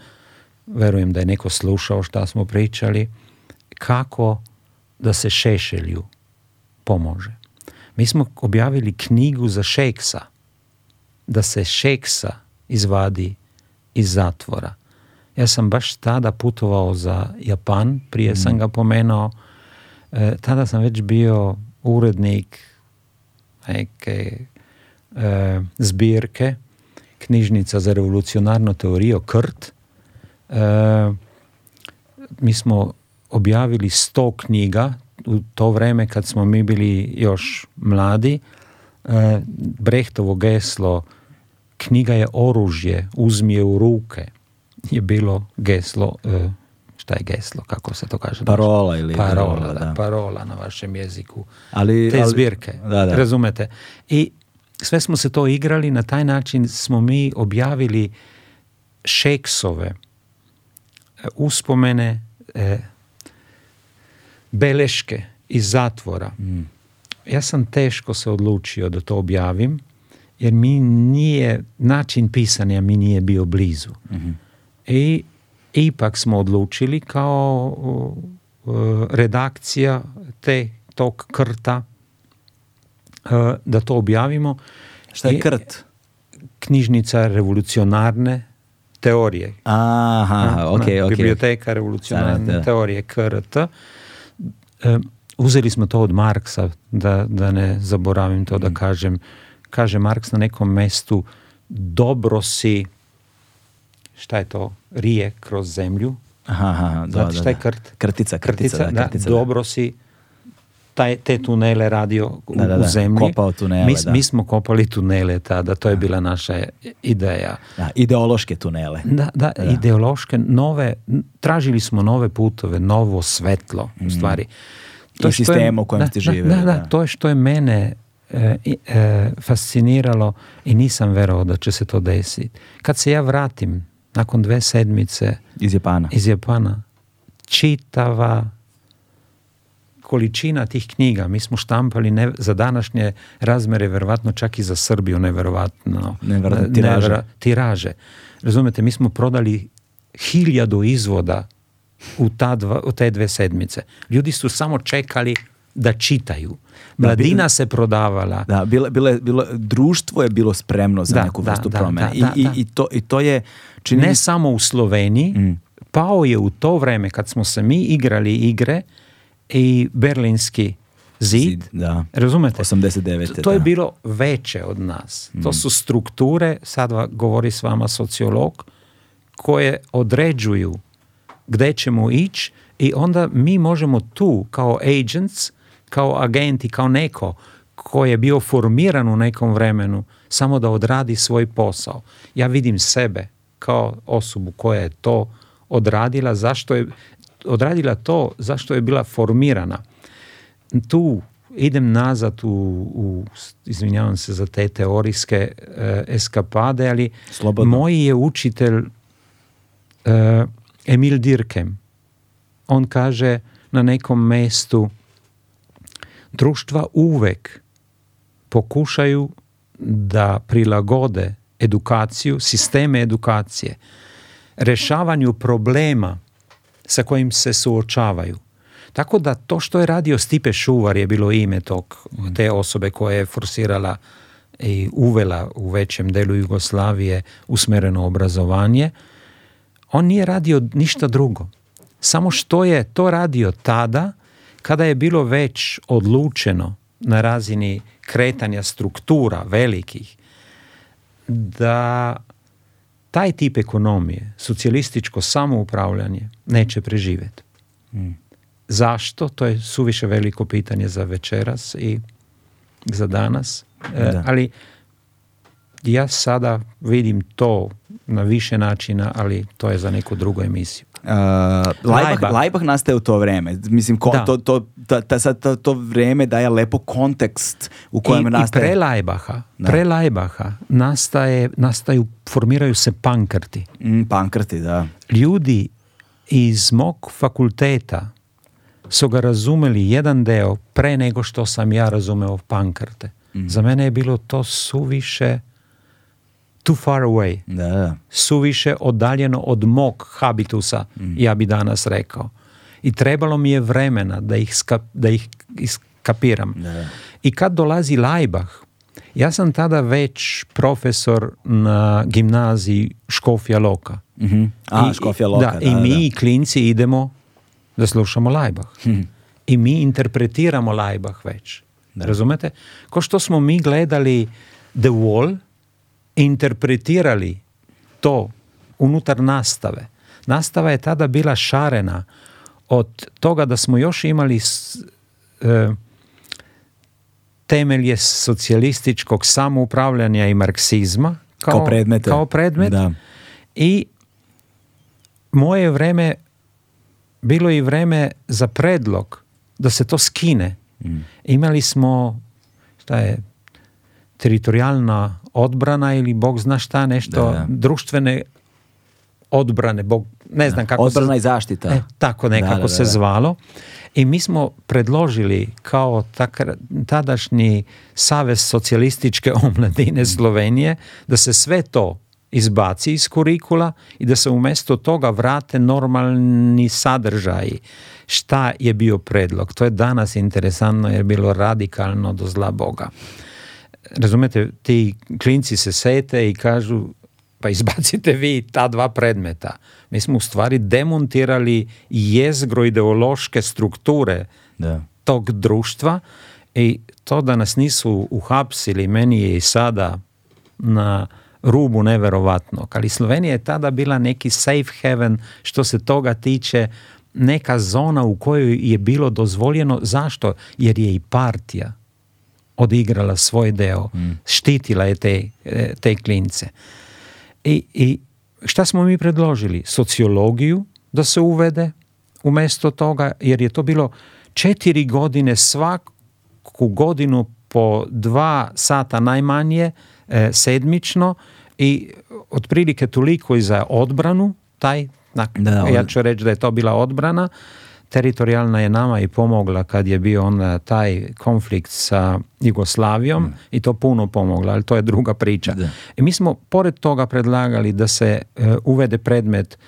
verujem da je neko slušao šta smo pričali, kako da se šešelju pomože. Mi smo objavili knjigu za šeksa, da se šeksa izvadi iz zatvora. Ja sam baš tada putovao za Japan, prije mm. sam ga pomenuo. E, tada sam već bio urednik neke e, zbirke, knjižnica za revolucionarnu teoriju, KRT, E, mi smo objavili sto knjiga u to vrijeme kad smo mi bili još mladi. E, Brehtovo geslo knjiga je oružje, uzmi je u ruke je bilo geslo e, šta je geslo, kako se to kaže? Parola znači, ili parola, da. parola na vašem jeziku. Ali, Te zbirke, razumete. I sve smo se to igrali, na taj način smo mi objavili šeksove E, uspomene, e, beleške iz zatvora. Mm. Ja sam teško se odlučio da to objavim, jer mi nije, način pisanja mi nije bio blizu. Mm -hmm. E, I ipak smo odlučili kao e, redakcija te, tog krta e, da to objavimo. Šta je e, krt? I, knjižnica revolucionarne, teorije. Aha, ok, ok. Biblioteka revolucionarne teorije KRT. E, uzeli smo to od Marksa, da, da ne zaboravim to da mm. kažem. Kaže Marks na nekom mestu, dobro si, šta je to, rije kroz zemlju. Aha, da, Znate šta je krt? Krtica, krtica, dobro si taj, te tunele radio u, zemlji. Kopao tunele, mi, da. mi smo kopali tunele tada, to je bila naša ideja. ideološke tunele. Da, da, ideološke, nove, tražili smo nove putove, novo svetlo, u mhm. stvari. To I sistem u kojem ste Da, da, to je što je mene e, e, fasciniralo i nisam verovao da će se to desiti. Kad se ja vratim, nakon dve sedmice iz Japana, iz Japana čitava količina tih knjiga, mi smo štampali za današnje razmere, verovatno čak i za Srbiju, neverovatno. tiraže. Razumete, mi smo prodali hiljadu izvoda u, ta u te dve sedmice. Ljudi su samo čekali da čitaju. Mladina se prodavala. Da, bile, bile, društvo je bilo spremno za neku vrstu I, i, to, I to je... Čini... Ne samo u Sloveniji, mm. pao je u to vreme kad smo se mi igrali igre, i Berlinski zid. zid da. Razumete? 89. To, je bilo veće od nas. To mm. su strukture, sad govori s vama sociolog, koje određuju gdje ćemo ići i onda mi možemo tu kao agents, kao agenti, kao neko koji je bio formiran u nekom vremenu samo da odradi svoj posao. Ja vidim sebe kao osobu koja je to odradila, zašto je odradila to zašto je bila formirana. Tu idem nazad u, u izvinjavam se za te teorijske eh, eskapade, ali Slobodno. moji je učitelj eh, Emil Dirkem. On kaže na nekom mestu društva uvek pokušaju da prilagode edukaciju, sisteme edukacije, rešavanju problema sa kojim se suočavaju. Tako da to što je radio Stipe Šuvar je bilo ime tog, mm. te osobe koja je forsirala i uvela u većem delu Jugoslavije usmereno obrazovanje, on nije radio ništa drugo. Samo što je to radio tada kada je bilo već odlučeno na razini kretanja struktura velikih da taj tip ekonomije, socijalističko samoupravljanje, neće preživjeti. Mm. Zašto? To je suviše veliko pitanje za večeras i za danas. E, ali ja sada vidim to na više načina, ali to je za neku drugu emisiju. Uh, Leibach, nastaje u to vrijeme. Mislim, ko, to, to, ta, ta, to, to vrijeme daje lepo kontekst u kojem I, nastaje... I pre Lajbaha, pre nastaje, nastaju, formiraju se pankrti. Mm, pankrti, da. Ljudi iz mog fakulteta su ga razumeli jedan deo pre nego što sam ja razumeo pankrte. Mhm. Za mene je bilo to suviše too far away, da. suviše oddaljeno od mog habitusa, mm. ja bi danas rekao. I trebalo mi je vremena da ih, skap, da ih iskapiram. Da. I kad dolazi Lajbah, ja sam tada već profesor na gimnaziji Škofja Loka. Mm -hmm. A, I, Škofja Loka, da. da I mi, da. klinci, idemo da slušamo Lajbah. Hm. I mi interpretiramo Lajbah već. Da. Razumete? Ko što smo mi gledali The Wall, mm interpretirali to unutar nastave. Nastava je tada bila šarena od toga da smo još imali e, temelje socijalističkog samoupravljanja i marksizma kao, kao, kao predmet. I moje vreme bilo je i vreme za predlog da se to skine. Mm. Imali smo šta je teritorijalna odbrana ili bog zna šta, nešto društvene odbrane, bog, ne znam kako Odbrana i zaštita. E, tako nekako da, se zvalo. I mi smo predložili kao tadašnji Savez socijalističke omladine Slovenije da se sve to izbaci iz kurikula i da se umjesto toga vrate normalni sadržaji. Šta je bio predlog? To je danas interesantno jer je bilo radikalno do zla Boga razumete, ti klinci se sete i kažu pa izbacite vi ta dva predmeta. Mi smo u stvari demontirali jezgro ideološke strukture tog društva i to da nas nisu uhapsili meni je i sada na rubu neverovatno. Ali Slovenija je tada bila neki safe haven što se toga tiče neka zona u kojoj je bilo dozvoljeno. Zašto? Jer je i partija odigrala svoj deo, mm. štitila je te, e, te klince. I, I šta smo mi predložili? Sociologiju da se uvede umjesto toga, jer je to bilo četiri godine svaku godinu po dva sata najmanje e, sedmično i otprilike toliko i za odbranu, taj, ja ću reći da je to bila odbrana, teritorijalna je nama i pomogla kad je bio on taj konflikt sa Jugoslavijom mm. i to puno pomogla, ali to je druga priča. mi smo pored toga predlagali da se eh, uvede predmet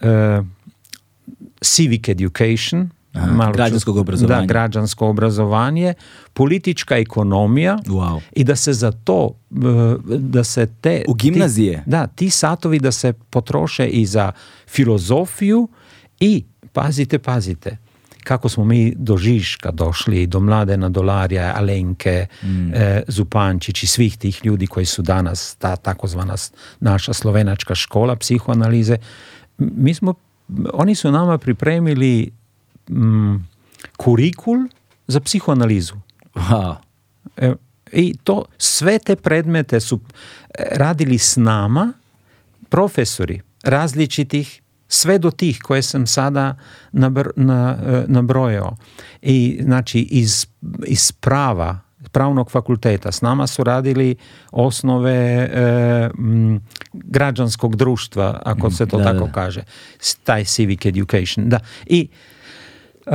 eh, civic education, građansko obrazovanje, politička ekonomija i da se za to eh, da se te u gimnazije. da, ti satovi da se potroše i za filozofiju i pazite, pazite, kako smo mi do Žiška došli, do Mladena Dolarja, Alenke, mm. Eh, Zupančić i svih tih ljudi koji su danas ta takozvana naša slovenačka škola psihoanalize. Mi smo, oni su nama pripremili mm, kurikul za psihoanalizu. E, I to sve te predmete su eh, radili s nama profesori različitih sve do tih koje sam sada nabr, na, e, nabrojao. I znači iz, iz prava, pravnog fakulteta, s nama su radili osnove e, građanskog društva, ako mm, se to tako kaže, taj civic education. Da. I e,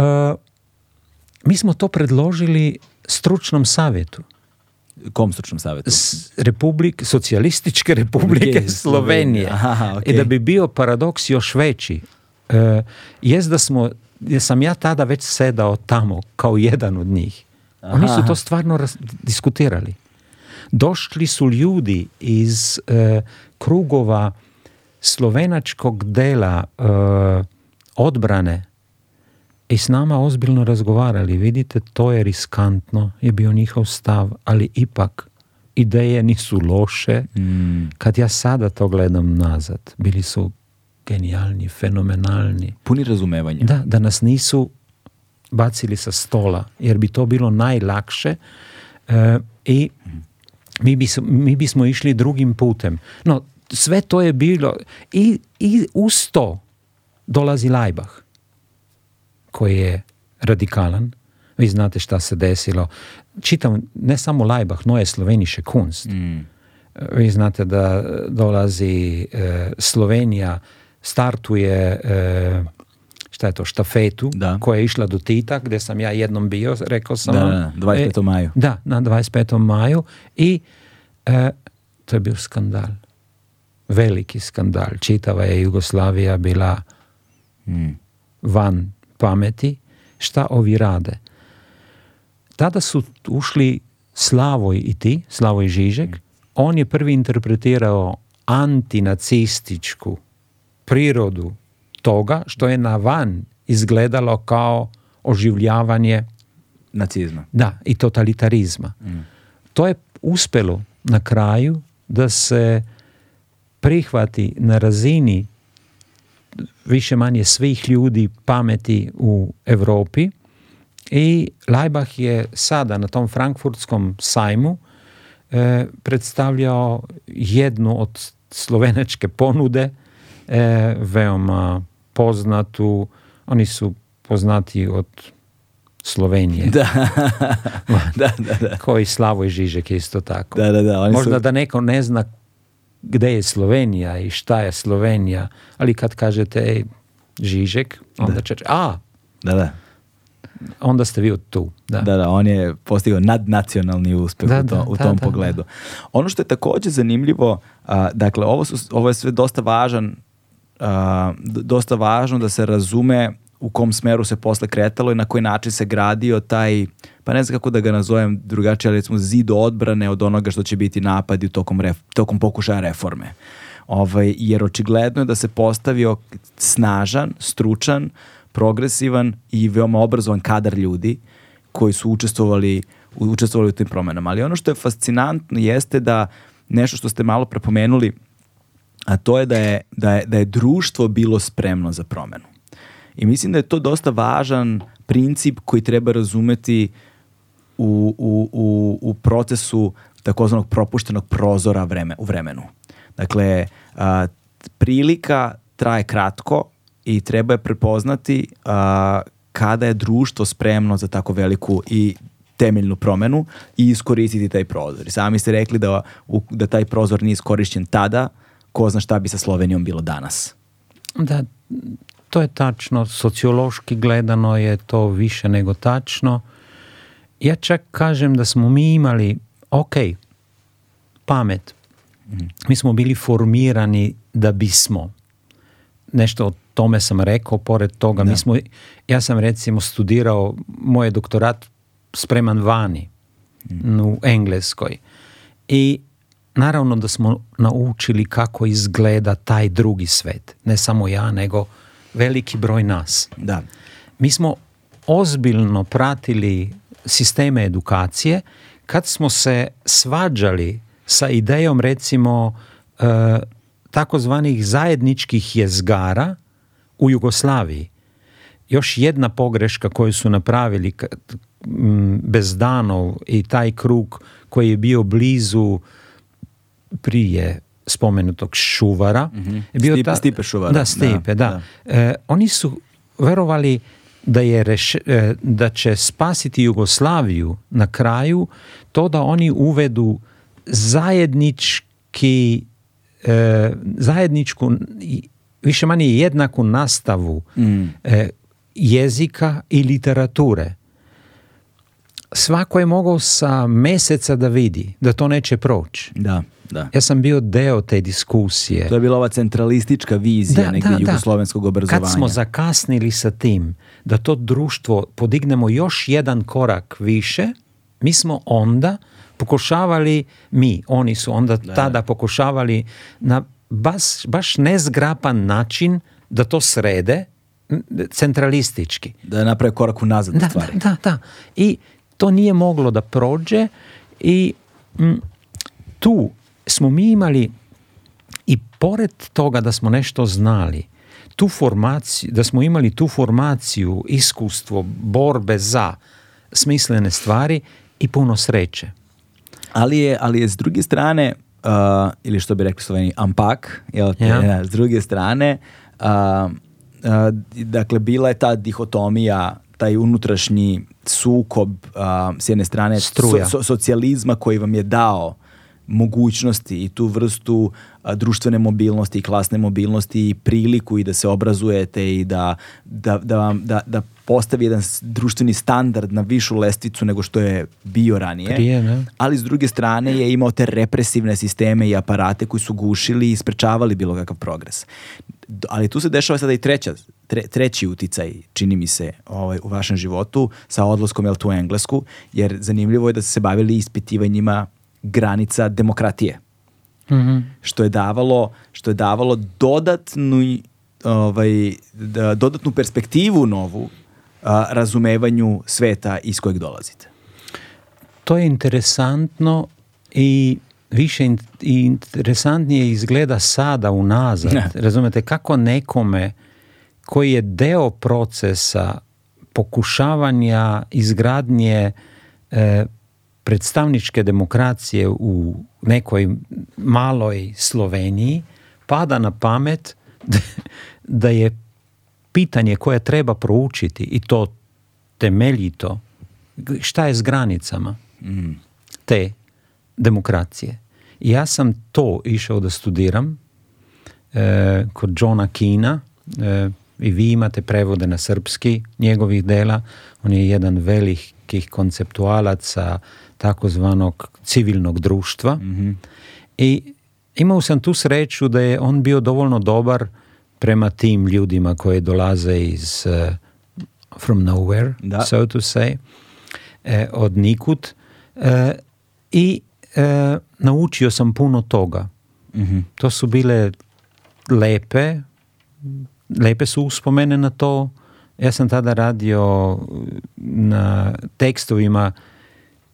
mi smo to predložili stručnom savjetu. kom stručnom savjetu? S republik, socijalističke republike Slovenije. Slovenije. Aha, okay. I da bi bio paradoks još veći, uh, jest da smo, jer sam ja tada već sedao tamo kao jedan od njih. Aha. Oni su to stvarno ras- diskutirali. Došli su ljudi iz uh, krugova slovenačkog dela uh, odbrane, s nama ozbiljno razgovarali. Vidite, to je riskantno, je bio njihov stav, ali ipak ideje nisu loše. Mm. Kad ja sada to gledam nazad, bili su genijalni, fenomenalni. Puni razumevanja. Da, da nas nisu bacili sa stola, jer bi to bilo najlakše e, i mi, bismo išli drugim putem. No, sve to je bilo i, i uz to dolazi Lajbah koji je radikalan. Vi znate šta se desilo. Čitam ne samo Lajbah, no je sloveniše kunst. Mm. Vi znate da dolazi e, Slovenija, startuje e, šta je to, štafetu koja je išla do Tita, gde sam ja jednom bio, rekao sam. na 25. E, maju. Da, na 25. maju i to je bio skandal. Veliki skandal. Čitava je Jugoslavija bila mm. van pameti šta ovi rade. Tada su ušli Slavoj i ti, Slavoj Žižek, on je prvi interpretirao antinacističku prirodu toga što je na van izgledalo kao oživljavanje nacizma. Da, i totalitarizma. Mm. To je uspelo na kraju da se prihvati na razini više manje svih ljudi pameti u Europi i Leibach je sada na tom frankfurtskom sajmu e, predstavljao jednu od slovenačke ponude e, veoma poznatu oni su poznati od Slovenije. Da. da, da, Koji Slavoj Žižek je isto tako. Da, da, da. Možda da neko ne zna gde je Slovenija i šta je Slovenija, ali kad kažete Žižek, onda a, da, da. onda ste vi tu. Da. da, on je postigao nadnacionalni uspeh u, tom pogledu. Ono što je također zanimljivo, dakle, ovo, ovo je sve dosta važan, dosta važno da se razume u kom smeru se posle kretalo i na koji način se gradio taj, pa ne znam kako da ga nazovem drugačije, ali recimo zid odbrane od onoga što će biti napadi tokom, tokom pokušaja reforme. Ovaj, jer očigledno je da se postavio snažan, stručan, progresivan i veoma obrazovan kadar ljudi koji su učestvovali, učestvovali u tim promjenama. Ali ono što je fascinantno jeste da nešto što ste malo prepomenuli, a to je da je, da je, da je društvo bilo spremno za promjenu. I mislim da je to dosta važan princip koji treba razumeti u, u, u, u procesu takozvanog propuštenog prozora u vremenu. Dakle, prilika traje kratko i treba je prepoznati kada je društvo spremno za tako veliku i temeljnu promenu i iskoristiti taj prozor. I sami ste rekli da, da taj prozor nije iskorišćen tada, ko zna šta bi sa Slovenijom bilo danas. Da, to je tačno, sociološki gledano je to više nego tačno. Ja čak kažem da smo mi imali, ok, pamet. Mhm. Mi smo bili formirani da bismo. Nešto o tome sam rekao, pored toga. ja sam recimo studirao, moj doktorat spreman vani, mhm. u Engleskoj. I naravno da smo naučili kako izgleda taj drugi svet. Ne samo ja, nego veliki broj nas. Da. Mi smo ozbiljno pratili sisteme edukacije kad smo se svađali sa idejom recimo e, takozvanih zajedničkih jezgara u Jugoslaviji. Još jedna pogreška koju su napravili bez danov i taj krug koji je bio blizu prije spomenutog Šuvara. Mhm. Stipe, Da, e, oni su verovali da, je e, da će spasiti Jugoslaviju na kraju to da oni uvedu zajednički e, zajedničku više manje jednaku nastavu mm. jezika i literature svako je mogao sa mjeseca da vidi da to neće proći. Da. Da. Ja sam bio deo te diskusije. To je bila ova centralistička vizija da, negdje da, jugoslovenskog obrazovanja. Kad smo zakasnili sa tim da to društvo podignemo još jedan korak više, mi smo onda pokušavali, mi, oni su onda tada pokušavali na baš, baš nezgrapan način da to srede centralistički. Da naprave korak u nazad da, stvari. Da, da, I to nije moglo da prođe i mm, tu smo mi imali i pored toga da smo nešto znali, tu formaciju, da smo imali tu formaciju, iskustvo, borbe za smislene stvari i puno sreće. Ali je, ali je s druge strane, uh, ili što bi rekli sloveni, ampak, je s druge strane, uh, uh, dakle, bila je ta dihotomija taj unutrašnji sukob s jedne strane socijalizma koji vam je dao mogućnosti i tu vrstu društvene mobilnosti i klasne mobilnosti i priliku i da se obrazujete i da, da, da, vam, da, da postavi jedan društveni standard na višu lesticu nego što je bio ranije. Prije, Ali s druge strane je imao te represivne sisteme i aparate koji su gušili i sprečavali bilo kakav progres. Ali tu se dešava sada i treća, treći uticaj, čini mi se, ovaj, u vašem životu sa odlaskom jel, tu Englesku, jer zanimljivo je da ste se bavili ispitivanjima granica demokratije. Mm Što je davalo, što je davalo dodatnu ovaj, dodatnu perspektivu novu razumevanju sveta iz kojeg dolazite? To je interesantno i više i interesantnije izgleda sada unazad. Ne. Razumete, kako nekome koji je deo procesa pokušavanja izgradnje e, predstavničke demokracije u nekoj maloj Sloveniji pada na pamet da je pitanje koje treba proučiti i to temeljito, šta je s granicama mm. te demokracije. Ja sam to išao da studiram e, kod Johna Kina e, i vi imate prevode na srpski njegovih dela. On je jedan velikih konceptualaca takozvanog civilnog društva mhm. i imao sam tu sreću da je on bio dovoljno dobar prema tim ljudima koje dolaze iz uh, from nowhere, da. so to say, e, od nikud. E, I e, naučio sam puno toga. Mm -hmm. To su bile lepe, lepe su uspomene na to. Ja sam tada radio na tekstovima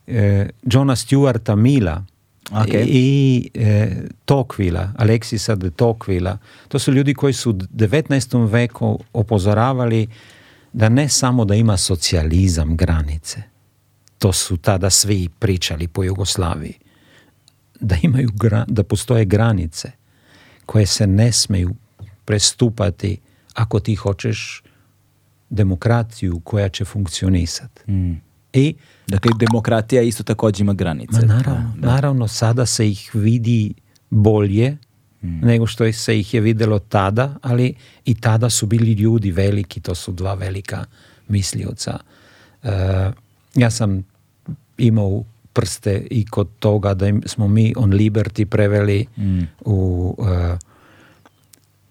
e, Johna Stewarta Mila, Okay. I e, Tokvila, Aleksisa de Tokvila, to su ljudi koji su u 19. veku opozoravali da ne samo da ima socijalizam granice, to su tada svi pričali po Jugoslaviji, da, imaju, da postoje granice koje se ne smeju prestupati ako ti hoćeš demokraciju koja će funkcionisati. Mm. I dakle demokratija isto također ima granice. naravno, naravno sada se ih vidi bolje hmm. nego što se ih je vidjelo tada, ali i tada su bili ljudi veliki, to su dva velika mislioca. E, ja sam imao prste i kod toga da smo mi on liberty preveli hmm. u e,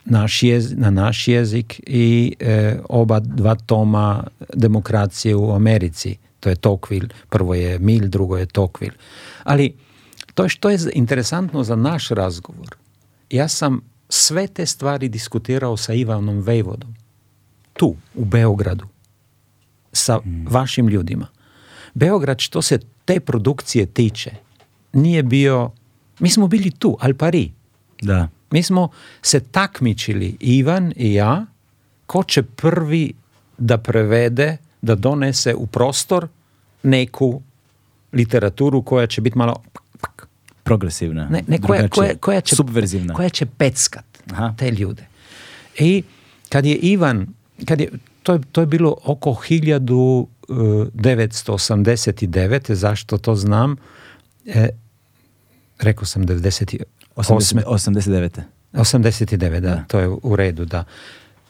naš na naš jezik i e, oba dva toma demokracije u Americi. to je Tokvil, prvo je Mil, drugo je Tokvil. Ali to je što je interesantno za naš razgovor. Ja sam sve te stvari diskutirao sa Ivanom Vejvodom. Tu, u Beogradu. Sa mm. vašim ljudima. Beograd, što se te produkcije tiče, nije bio... Mi smo bili tu, al pari. Da. Mi smo se takmičili, Ivan i ja, ko će prvi da prevede uh, da donese u prostor neku literaturu koja će biti malo progresivna, ne, ne koja, koja, koja, će, subverzivna. koja će peckat Aha. te ljude. I kad je Ivan, kad je, to, je, to je bilo oko 1989. E, zašto to znam? E, rekao sam 90, 89. 89, da, da, to je u redu, da.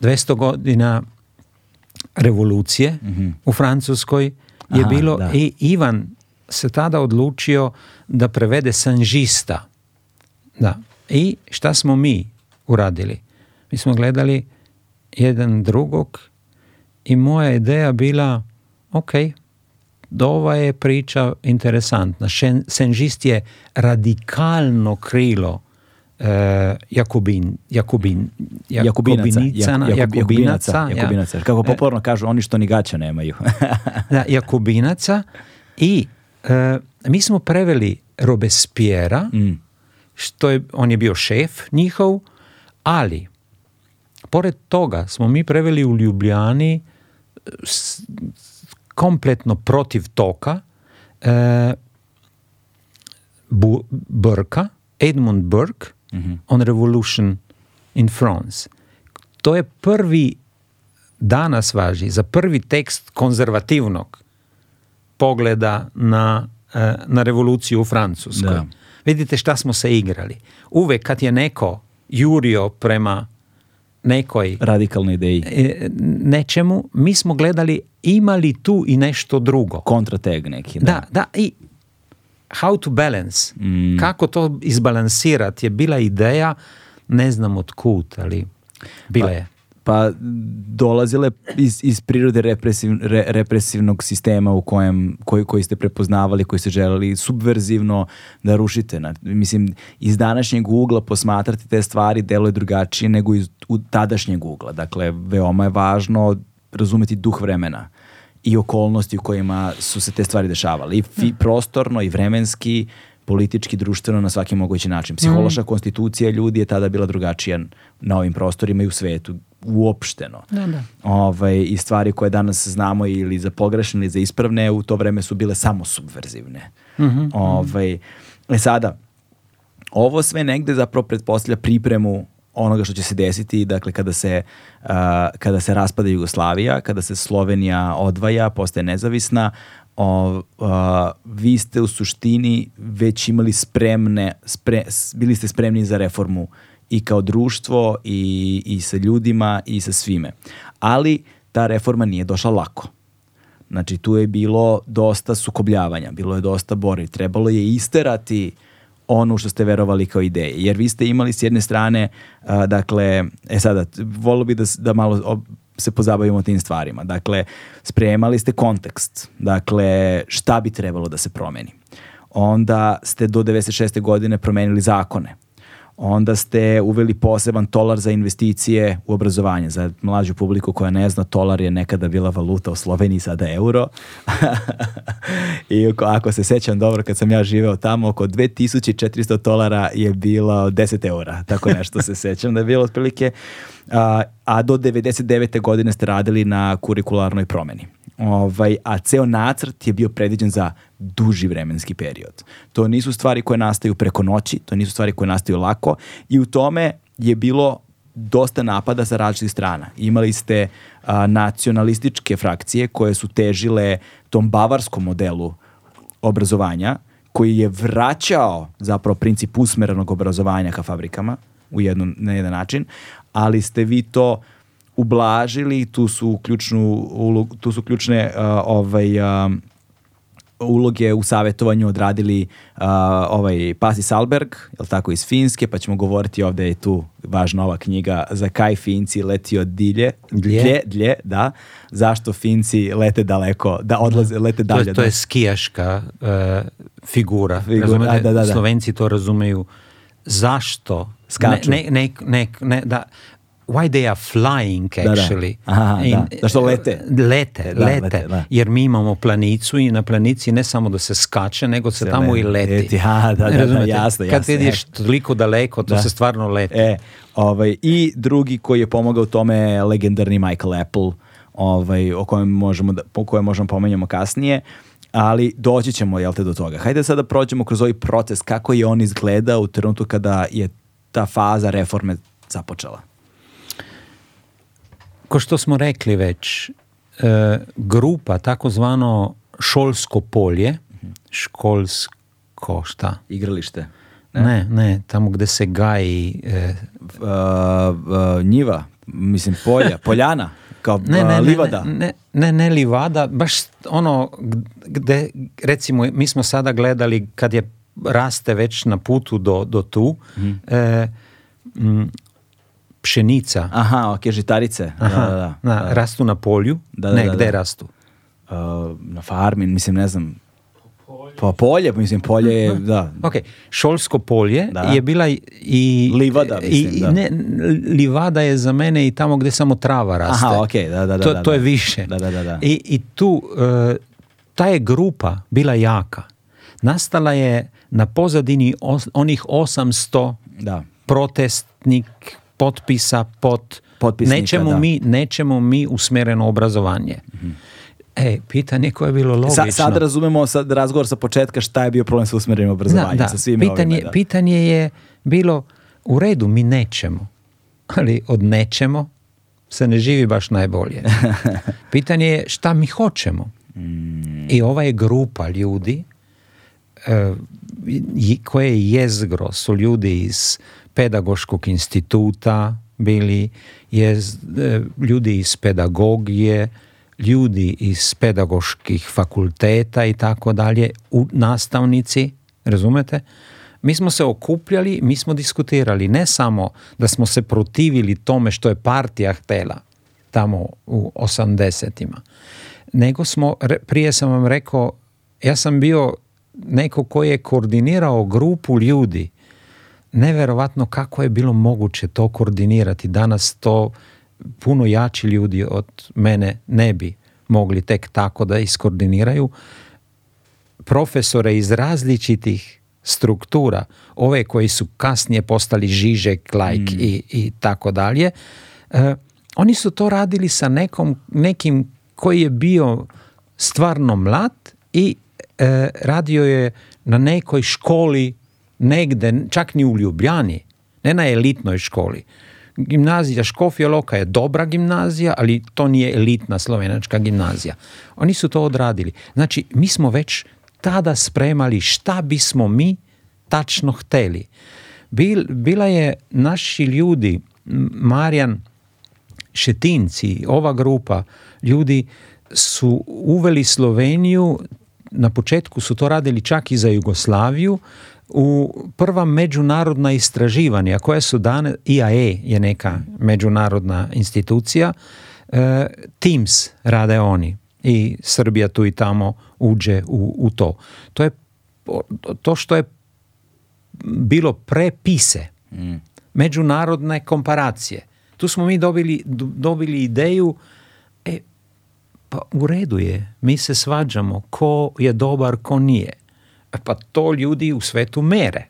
200 godina revolucije uh mhm. -huh. v Francoskoj, je Aha, bilo, da. in Ivan se tada odločijo, da prevede Sanžista. Da. In šta smo mi uradili? Mi smo gledali en drugog, in moja ideja bila, ok. Dova je priča interesantna. Senžist je radikalno krilo mm. Eh, Jakubin, Jakubin, Jakubinaca, kako poporno kažu, oni što ni gaća nemaju. da, Jakubinaca i eh, mi smo preveli Robespiera mm. što je, on je bio šef njihov, ali pored toga smo mi preveli u Ljubljani eh, kompletno protiv toka Burka, Edmund Burke, Mm-hmm. on revolution in France. To je prvi, danas važi, za prvi tekst konzervativnog pogleda na, eh, na revoluciju u Francuskoj. Vidite šta smo se igrali. Uvek kad je neko jurio prema nekoj radikalnoj ideji eh, nečemu mi smo gledali imali tu i nešto drugo kontrateg neki da da, da i how to balance, mm. kako to izbalansirati je bila ideja, ne znam od otkud, ali bila pa, je. Pa, dolazile iz, iz prirode represiv, represivnog sistema u kojem, koji, koji ste prepoznavali, koji ste željeli subverzivno da rušite. mislim, iz današnjeg ugla posmatrati te stvari deluje drugačije nego iz u tadašnjeg ugla. Dakle, veoma je važno razumeti duh vremena i okolnosti u kojima su se te stvari dešavale. I fi, prostorno i vremenski, politički, društveno, na svaki mogući način. Psihološka mm. konstitucija ljudi je tada bila drugačija na ovim prostorima i u svetu uopšteno. Da, da. Ove, ovaj, I stvari koje danas znamo ili za pogrešne ili za ispravne, u to vreme su bile samo subverzivne. Mm -hmm. Ove, ovaj, e sada, ovo sve negde zapravo pretpostavlja pripremu onoga što će se desiti, dakle kada se, kada se raspada Jugoslavija, kada se Slovenija odvaja, postaje nezavisna, vi ste u suštini već imali spremne, bili ste spremni za reformu i kao društvo i, i sa ljudima i sa svime. Ali ta reforma nije došla lako. Znači tu je bilo dosta sukobljavanja, bilo je dosta bori. Trebalo je isterati ono što ste verovali kao ideje. Jer vi ste imali s jedne strane, dakle, e sada, volio bi da, da malo se pozabavimo tim stvarima. Dakle, spremali ste kontekst, dakle, šta bi trebalo da se promeni. Onda ste do 96. godine promenili zakone Onda ste uveli poseban tolar za investicije u obrazovanje. Za mlađu publiku koja ne zna, tolar je nekada bila valuta u Sloveniji, sada euro. I ako se sećam dobro, kad sam ja živeo tamo, oko 2400 tolara je bilo 10 eura. Tako nešto se sećam da je bilo otprilike. A, a do 99. godine ste radili na kurikularnoj promeni ovaj, a ceo nacrt je bio predviđen za duži vremenski period. To nisu stvari koje nastaju preko noći, to nisu stvari koje nastaju lako i u tome je bilo dosta napada sa različitih strana. Imali ste nacionalističke frakcije koje su težile tom bavarskom modelu obrazovanja koji je vraćao zapravo princip usmerenog obrazovanja ka fabrikama u na jedan način, ali ste vi to ublažili, tu su, ključnu, tu su ključne uh, ovaj, um, uloge u savjetovanju odradili uh, ovaj Pasi Salberg, jel tako, iz Finske, pa ćemo govoriti ovdje je tu važna ova knjiga za kaj Finci letio dilje, dlje, dlje, da, zašto Finci lete daleko, da odlaze, lete dalje. To je, skijaška uh, figura, da, da, Slovenci to razumeju, zašto Skaču. Ne, ne, ne, ne, da, why they are flying actually. In, uh, da. lete. Lete, lete. Jer mi imamo planicu i na planici ne samo da se skače, nego se, tamo i leti. leti. Ha, da, da, Kad ideš e. toliko daleko, to se stvarno leti. E, ovaj, I drugi koji je pomogao tome legendarni Michael Apple, ovaj, o kojem možemo, da, kojem možemo pomenjamo kasnije ali doći ćemo jel te do toga. Hajde sada prođemo kroz ovaj proces kako je on izgledao u trenutku kada je ta faza reforme započela ko što smo rekli već, e, grupa, takozvano šolsko polje, školsko šta? Igralište. Ne, ne, tamo gde se gaji... E, e, njiva, mislim polja, poljana, kao ne, ne, livada. Ne, ne, livada, baš ono gde, recimo, mi smo sada gledali kad je raste već na putu do, tu, mhm pšenica. Aha, ok, žitarice. da, da, da. Na, rastu na polju? Da, ne, gde rastu? Uh, na farmi, mislim, ne znam. Polje. Pa polje, mislim, polje je, mhm, mhm. da. Ok, šolsko polje je bila i... Livada, mislim, i, da. Ne, livada je za mene i tamo gde samo trava raste. Aha, ok, da, da, to, da. To je više. Da, da, da. I, i tu, uh, ta je grupa bila jaka. Nastala je na pozadini onih 800 da. protestnik potpisa pod nečemu, da. mi, nečemu mi usmjereno obrazovanje. Mhm. E, pitanje koje je bilo logično. sad razumemo sad razgovor sa početka šta je bio problem sa usmjerenim obrazovanjem. Da, pitanje, pitanje je bilo u redu, mi nećemo, ali od nećemo se ne živi baš najbolje. Pitanje je šta mi hoćemo. Mm. I ova je grupa ljudi e, koje je jezgro, su ljudi iz pedagoškog instituta bili, je e, ljudi iz pedagogije, ljudi iz pedagoških fakulteta i tako dalje, nastavnici, razumete? Mi smo se okupljali, mi smo diskutirali, ne samo da smo se protivili tome što je partija htela tamo u 80 nego smo, prije sam vam rekao, ja sam bio neko koji je koordinirao grupu ljudi neverovatno kako je bilo moguće to koordinirati. Danas to puno jači ljudi od mene ne bi mogli tek tako da iskoordiniraju. Profesore iz različitih struktura, ove koji su kasnije postali Žižek, Lajk mm. i, i tako dalje, e, oni su to radili sa nekom, nekim koji je bio stvarno mlad i e, radio je na nekoj školi negde, čak ni u Ljubljani, ne na elitnoj školi. Gimnazija Škofje Loka je dobra gimnazija, ali to nije elitna slovenačka gimnazija. Oni su to odradili. Znači, mi smo već tada spremali šta bismo mi tačno hteli. bila je naši ljudi, Marjan Šetinci, ova grupa ljudi su uveli Sloveniju, na početku su to radili čak i za Jugoslaviju, u prva međunarodna istraživanja koja su dane, IAE je neka međunarodna institucija, e, Teams rade oni i Srbija tu i tamo uđe u, to. To je to što je bilo prepise, mm. međunarodne komparacije. Tu smo mi dobili, dobili ideju e, pa u redu je, mi se svađamo ko je dobar, ko nije. Pa to ljudi u svetu mere.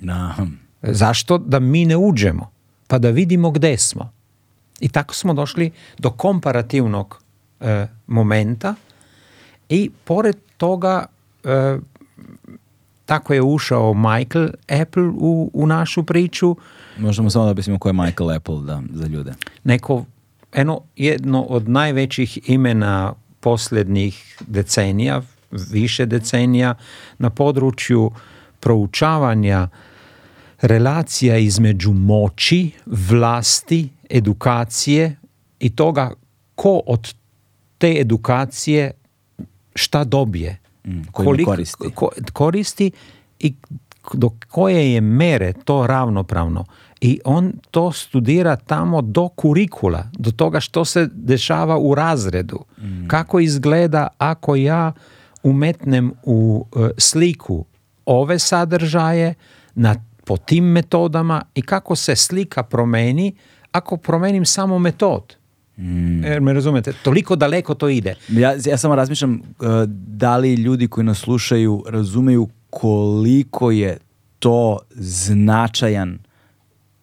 Na. Hm. Zašto? Da mi ne uđemo, pa da vidimo gde smo. I tako smo došli do komparativnog e, momenta i pored toga e, tako je ušao Michael Apple u, našu priču. Možemo samo da objasnimo ko je Michael Apple da, za ljude. Neko, eno, jedno od najvećih imena posljednjih decenija, više decenija na području proučavanja relacija između moći, vlasti, edukacije i toga ko od te edukacije šta dobije, mm, koristi. i do koje je mere to ravnopravno. I on to studira tamo do kurikula, do toga što se dešava u razredu. Mm. Kako izgleda ako ja umetnem u e, sliku ove sadržaje na, po tim metodama i kako se slika promeni ako promenim samo metod. Mm. Jer me razumete, toliko daleko to ide. Ja, ja samo razmišljam e, da li ljudi koji nas slušaju razumeju koliko je to značajan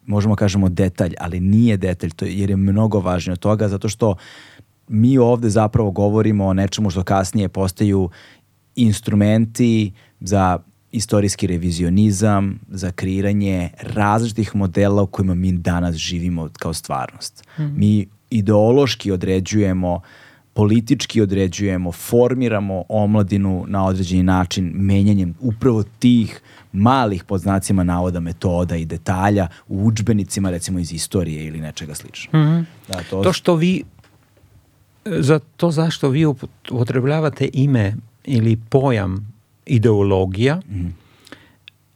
možemo kažemo detalj, ali nije detalj to jer je mnogo važnije od toga zato što mi ovdje zapravo govorimo o nečemu što kasnije postaju instrumenti za istorijski revizionizam, za kreiranje različitih modela u kojima mi danas živimo kao stvarnost. Mhm. Mi ideološki određujemo, politički određujemo, formiramo omladinu na određeni način menjanjem upravo tih malih pod znacima navoda metoda i detalja u učbenicima recimo iz istorije ili nečega slično. Mhm. da, to što vi za to zašto vi upotrebljavate ime ili pojam ideologija, mhm.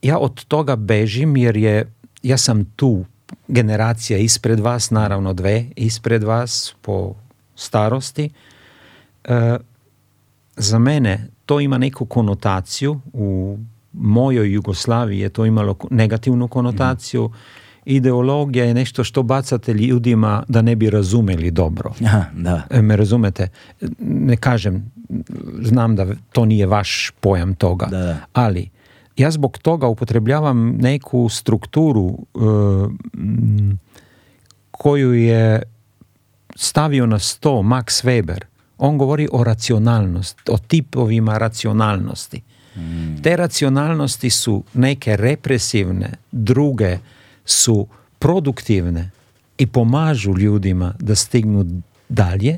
ja od toga bežim jer je, ja sam tu generacija ispred vas, naravno dve ispred vas po starosti. E, za mene to ima neku konotaciju, u mojoj Jugoslaviji je to imalo negativnu mhm. konotaciju ideologija je nešto što bacate ljudima da ne bi razumeli dobro. Aha, da. E, me razumete? Ne kažem, znam da to nije vaš pojam toga, ali ja zbog toga upotrebljavam neku strukturu e, koju je stavio na sto Max Weber. On govori o racionalnosti, o tipovima racionalnosti. Hmm. Te racionalnosti su neke represivne, druge su produktivne i pomažu ljudima da stignu dalje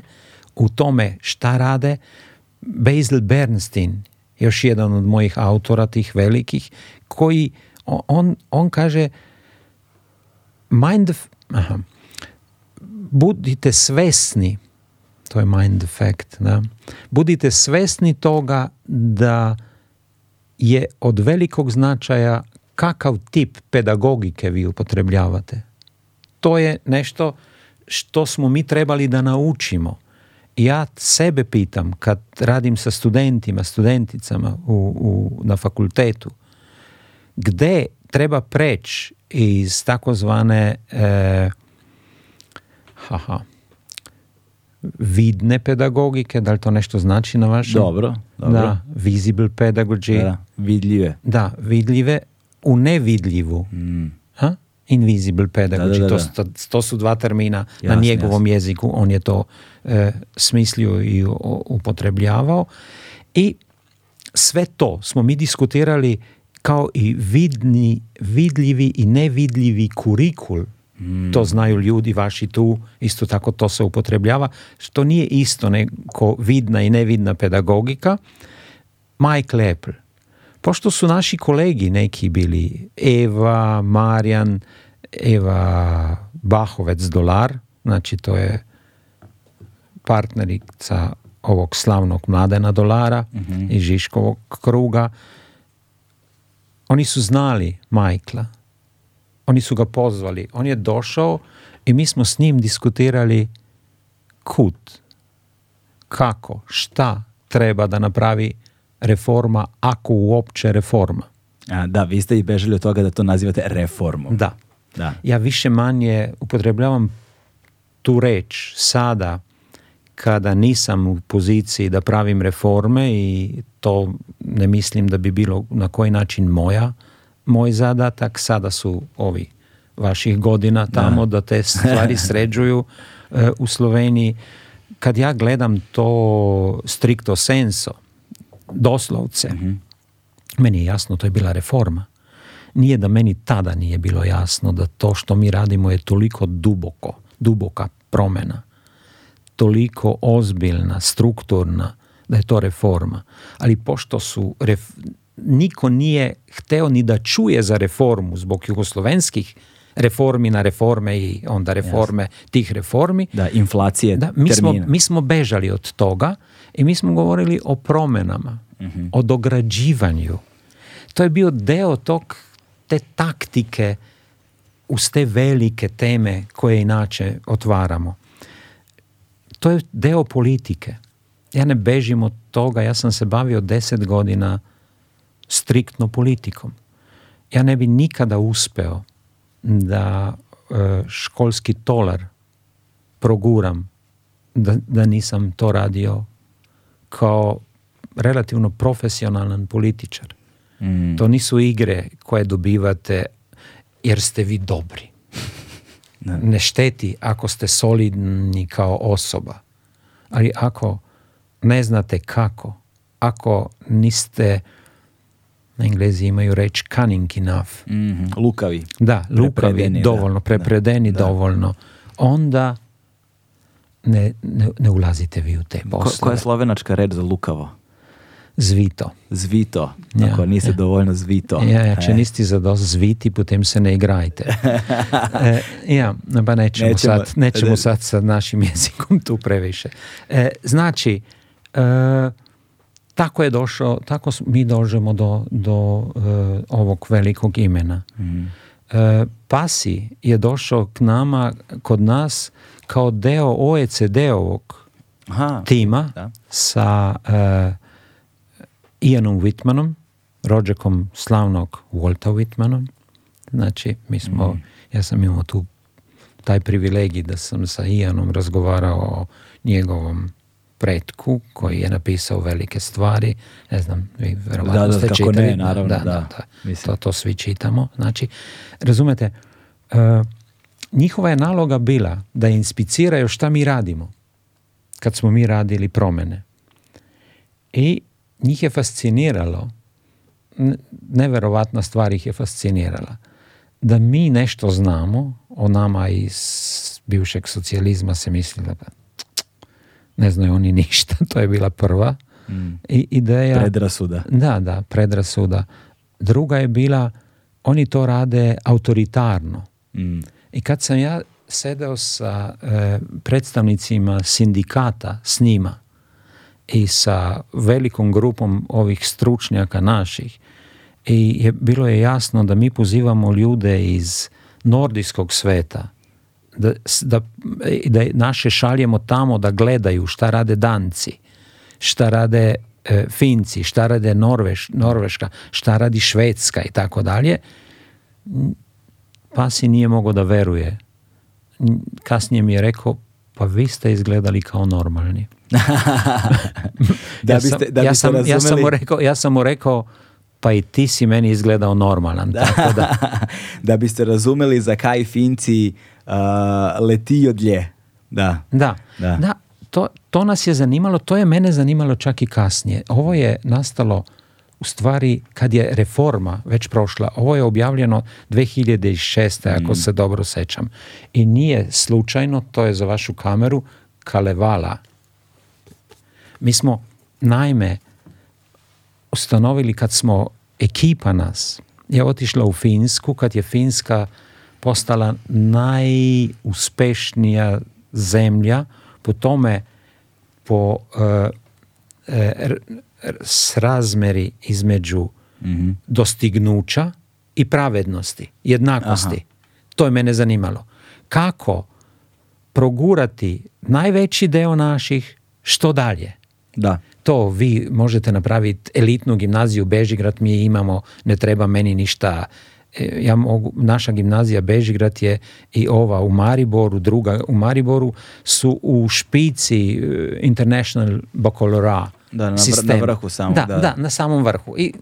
u tome šta rade. Basil Bernstein, još jedan od mojih autora tih velikih, koji on, kaže mind budite svesni to je mind effect budite svesni toga da je od velikog značaja kakav tip pedagogike vi upotrebljavate. To je nešto što smo mi trebali da naučimo. Ja sebe pitam kad radim sa studentima, studenticama na fakultetu, gde treba preć iz takozvane e, vidne pedagogike, da li to nešto znači na vašem? Dobro, dobro. Da, visible pedagogy. vidljive. Da, vidljive u nevidljivu. Mm. Ha? Invisible pedagogy, To, to, su dva termina na njegovom jeziku, on je to e, smislio i upotrebljavao. I sve to smo mi diskutirali kao i vidni, vidljivi i nevidljivi kurikul. Mm. To znaju ljudi vaši tu, isto tako to se upotrebljava, što nije isto neko vidna i nevidna pedagogika. Mike Lepl Pošto su naši kolegi neki bili, Eva, Marjan, Eva Bahovec Dolar, znači to je partnerica ovog slavnog mladena Dolara mm -hmm. iz Žiškovog kruga, oni su znali Majkla, oni su ga pozvali, on je došao i mi smo s njim diskutirali kut, kako, šta treba da napravi Majkla reforma, ako uopće reforma. A, da, vi ste i bežali od toga da to nazivate reformom. Da. da. Ja više manje upotrebljavam tu reč sada kada nisam u poziciji da pravim reforme i to ne mislim da bi bilo na koji način moja, moj zadatak, sada su ovi vaših godina tamo da, da te stvari sređuju e, u Sloveniji. Kad ja gledam to strikto senso, doslovce. Mhm. Meni je jasno, to je bila reforma. Nije da meni tada nije bilo jasno da to što mi radimo je toliko duboko, duboka promjena, toliko ozbiljna, strukturna, da je to reforma. Ali pošto su ref... niko nije hteo ni da čuje za reformu zbog jugoslovenskih reformi na reforme i onda reforme tih reformi. Da, inflacije da, mi Smo, mi smo bežali od toga i mi smo govorili o promjenama, mhm. o dograđivanju. To je bio deo tog, te taktike uz te velike teme koje inače otvaramo. To je deo politike. Ja ne bežim od toga, ja sam se bavio deset godina striktno politikom. Ja ne bi nikada uspeo da e, školski tolar proguram da, da nisam to radio kao relativno profesionalan političar. Mm. To nisu igre koje dobivate jer ste vi dobri. Ne. šteti ako ste solidni kao osoba. Ali ako ne znate kako, ako niste na englezi imaju reč cunning enough. Mhm. Lukavi. Da, lukavi prepredeni, dovoljno, prepredeni da. dovoljno. Onda ne, ne, ne ulazite vi u te poslove. Koja je slovenačka red za lukavo? Zvito. Zvito. Tako, nije niste dovoljno zvito. Ja, ja, če e. za zviti, potem se ne igrajte. E, ja, pa nećemo, sad, sad sa našim jezikom tu previše. E, znači, e, tako je došao, tako mi dođemo do, do ovog velikog imena. Mhm. Pasi je došao k nama, kod nas, kao deo OECD-ovog Aha, tima da. sa uh, Ianom Whitmanom, rođakom slavnog Walter Whitmanom. Znači, mi smo, mm. ja sam imao tu taj privilegij da sam sa Ianom razgovarao o njegovom pretku koji je napisao velike stvari, ne znam, vi verovatno da, da, ste čitali. naravno, da, da, da, To, to svi čitamo. Znači, razumete, uh, njihova je naloga bila da inspiciraju šta mi radimo kad smo mi radili promjene. I njih je fasciniralo, neverovatna stvar ih je fascinirala, da mi nešto znamo o nama iz bivšeg socijalizma se mislilo da ne znaju oni ništa, to je bila prva mm. I, ideja. Predrasuda. Da, da, predrasuda. Druga je bila, oni to rade autoritarno. Mm. I kad sam ja sedao sa e, predstavnicima sindikata s njima i sa velikom grupom ovih stručnjaka naših i je, bilo je jasno da mi pozivamo ljude iz nordijskog sveta da, da, naše šaljemo tamo da gledaju šta rade danci šta rade e, finci šta rade norveška šta radi švedska i tako dalje Pasi nije mogao da veruje. Kasnije mi je rekao, pa vi ste izgledali kao normalni. da biste, da biste ja, sam, ja, sam mu rekao, ja pa i ti si meni izgledao normalan. Da. Tako da. da biste razumeli zakaj Finci uh, letijo Da. Da. da. da to, to nas je zanimalo, to je mene zanimalo čak i kasnije. Ovo je nastalo u stvari kad je reforma već prošla, ovo je objavljeno 2006. ako mm. se dobro sećam. I nije slučajno, to je za vašu kameru, Kalevala. Mi smo naime ustanovili kad smo ekipa nas je otišla u Finsku, kad je Finska postala najuspešnija zemlja po tome po e, e, razmeri između mhm. dostignuća i pravednosti, jednakosti. To je mene zanimalo. Kako progurati najveći deo naših što dalje? Da. To vi možete napraviti elitnu gimnaziju Bežigrad, mi imamo, ne treba meni ništa e, ja mogu, naša gimnazija Bežigrad je i ova u Mariboru, druga u Mariboru, su u špici e, International Baccalaureate da, na, vrhu samo. Da, da, na samom vrhu. I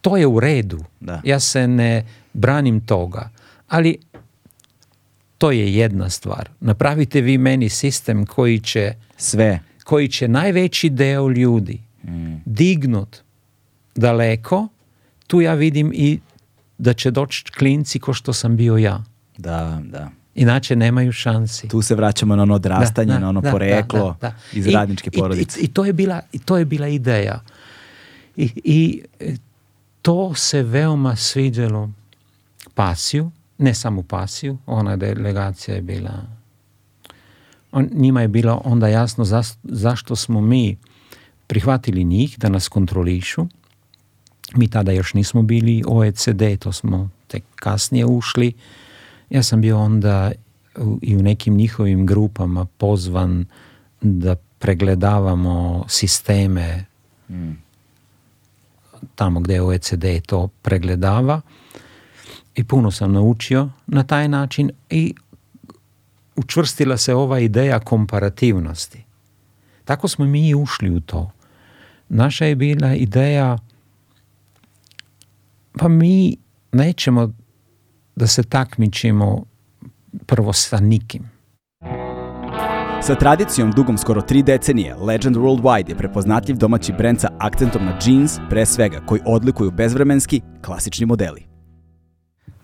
to je u redu. Ja se ne branim toga. Ali to je jedna stvar. Napravite vi meni sistem koji će sve koji će najveći deo ljudi mm. dignut daleko, tu ja vidim i da će doći klinci ko što sam bio ja. Da, da. Inače nemaju šansi. Tu se vraćamo na ono odrastanje, na ono poreklo iz radničke porodice. I, to je bila, to je ideja. I, e, to se veoma sviđalo Pasiju, ne samo Pasiju, ona delegacija je bila... njima je bilo onda jasno zašto smo mi prihvatili njih da nas kontrolišu. Mi tada još nismo bili OECD, to smo tek kasnije ušli. Ja sam bio onda u, i u nekim njihovim grupama pozvan da pregledavamo sisteme mm. tamo gde OECD to pregledava i puno sam naučio na taj način i učvrstila se ova ideja komparativnosti. Tako smo mi ušli u to. Naša je bila ideja pa mi nećemo da se takmičimo prvo sa nikim. Sa tradicijom dugom skoro tri decenije, Legend Worldwide je prepoznatljiv domaći brend sa akcentom na jeans, pre svega, koji odlikuju bezvremenski, klasični modeli.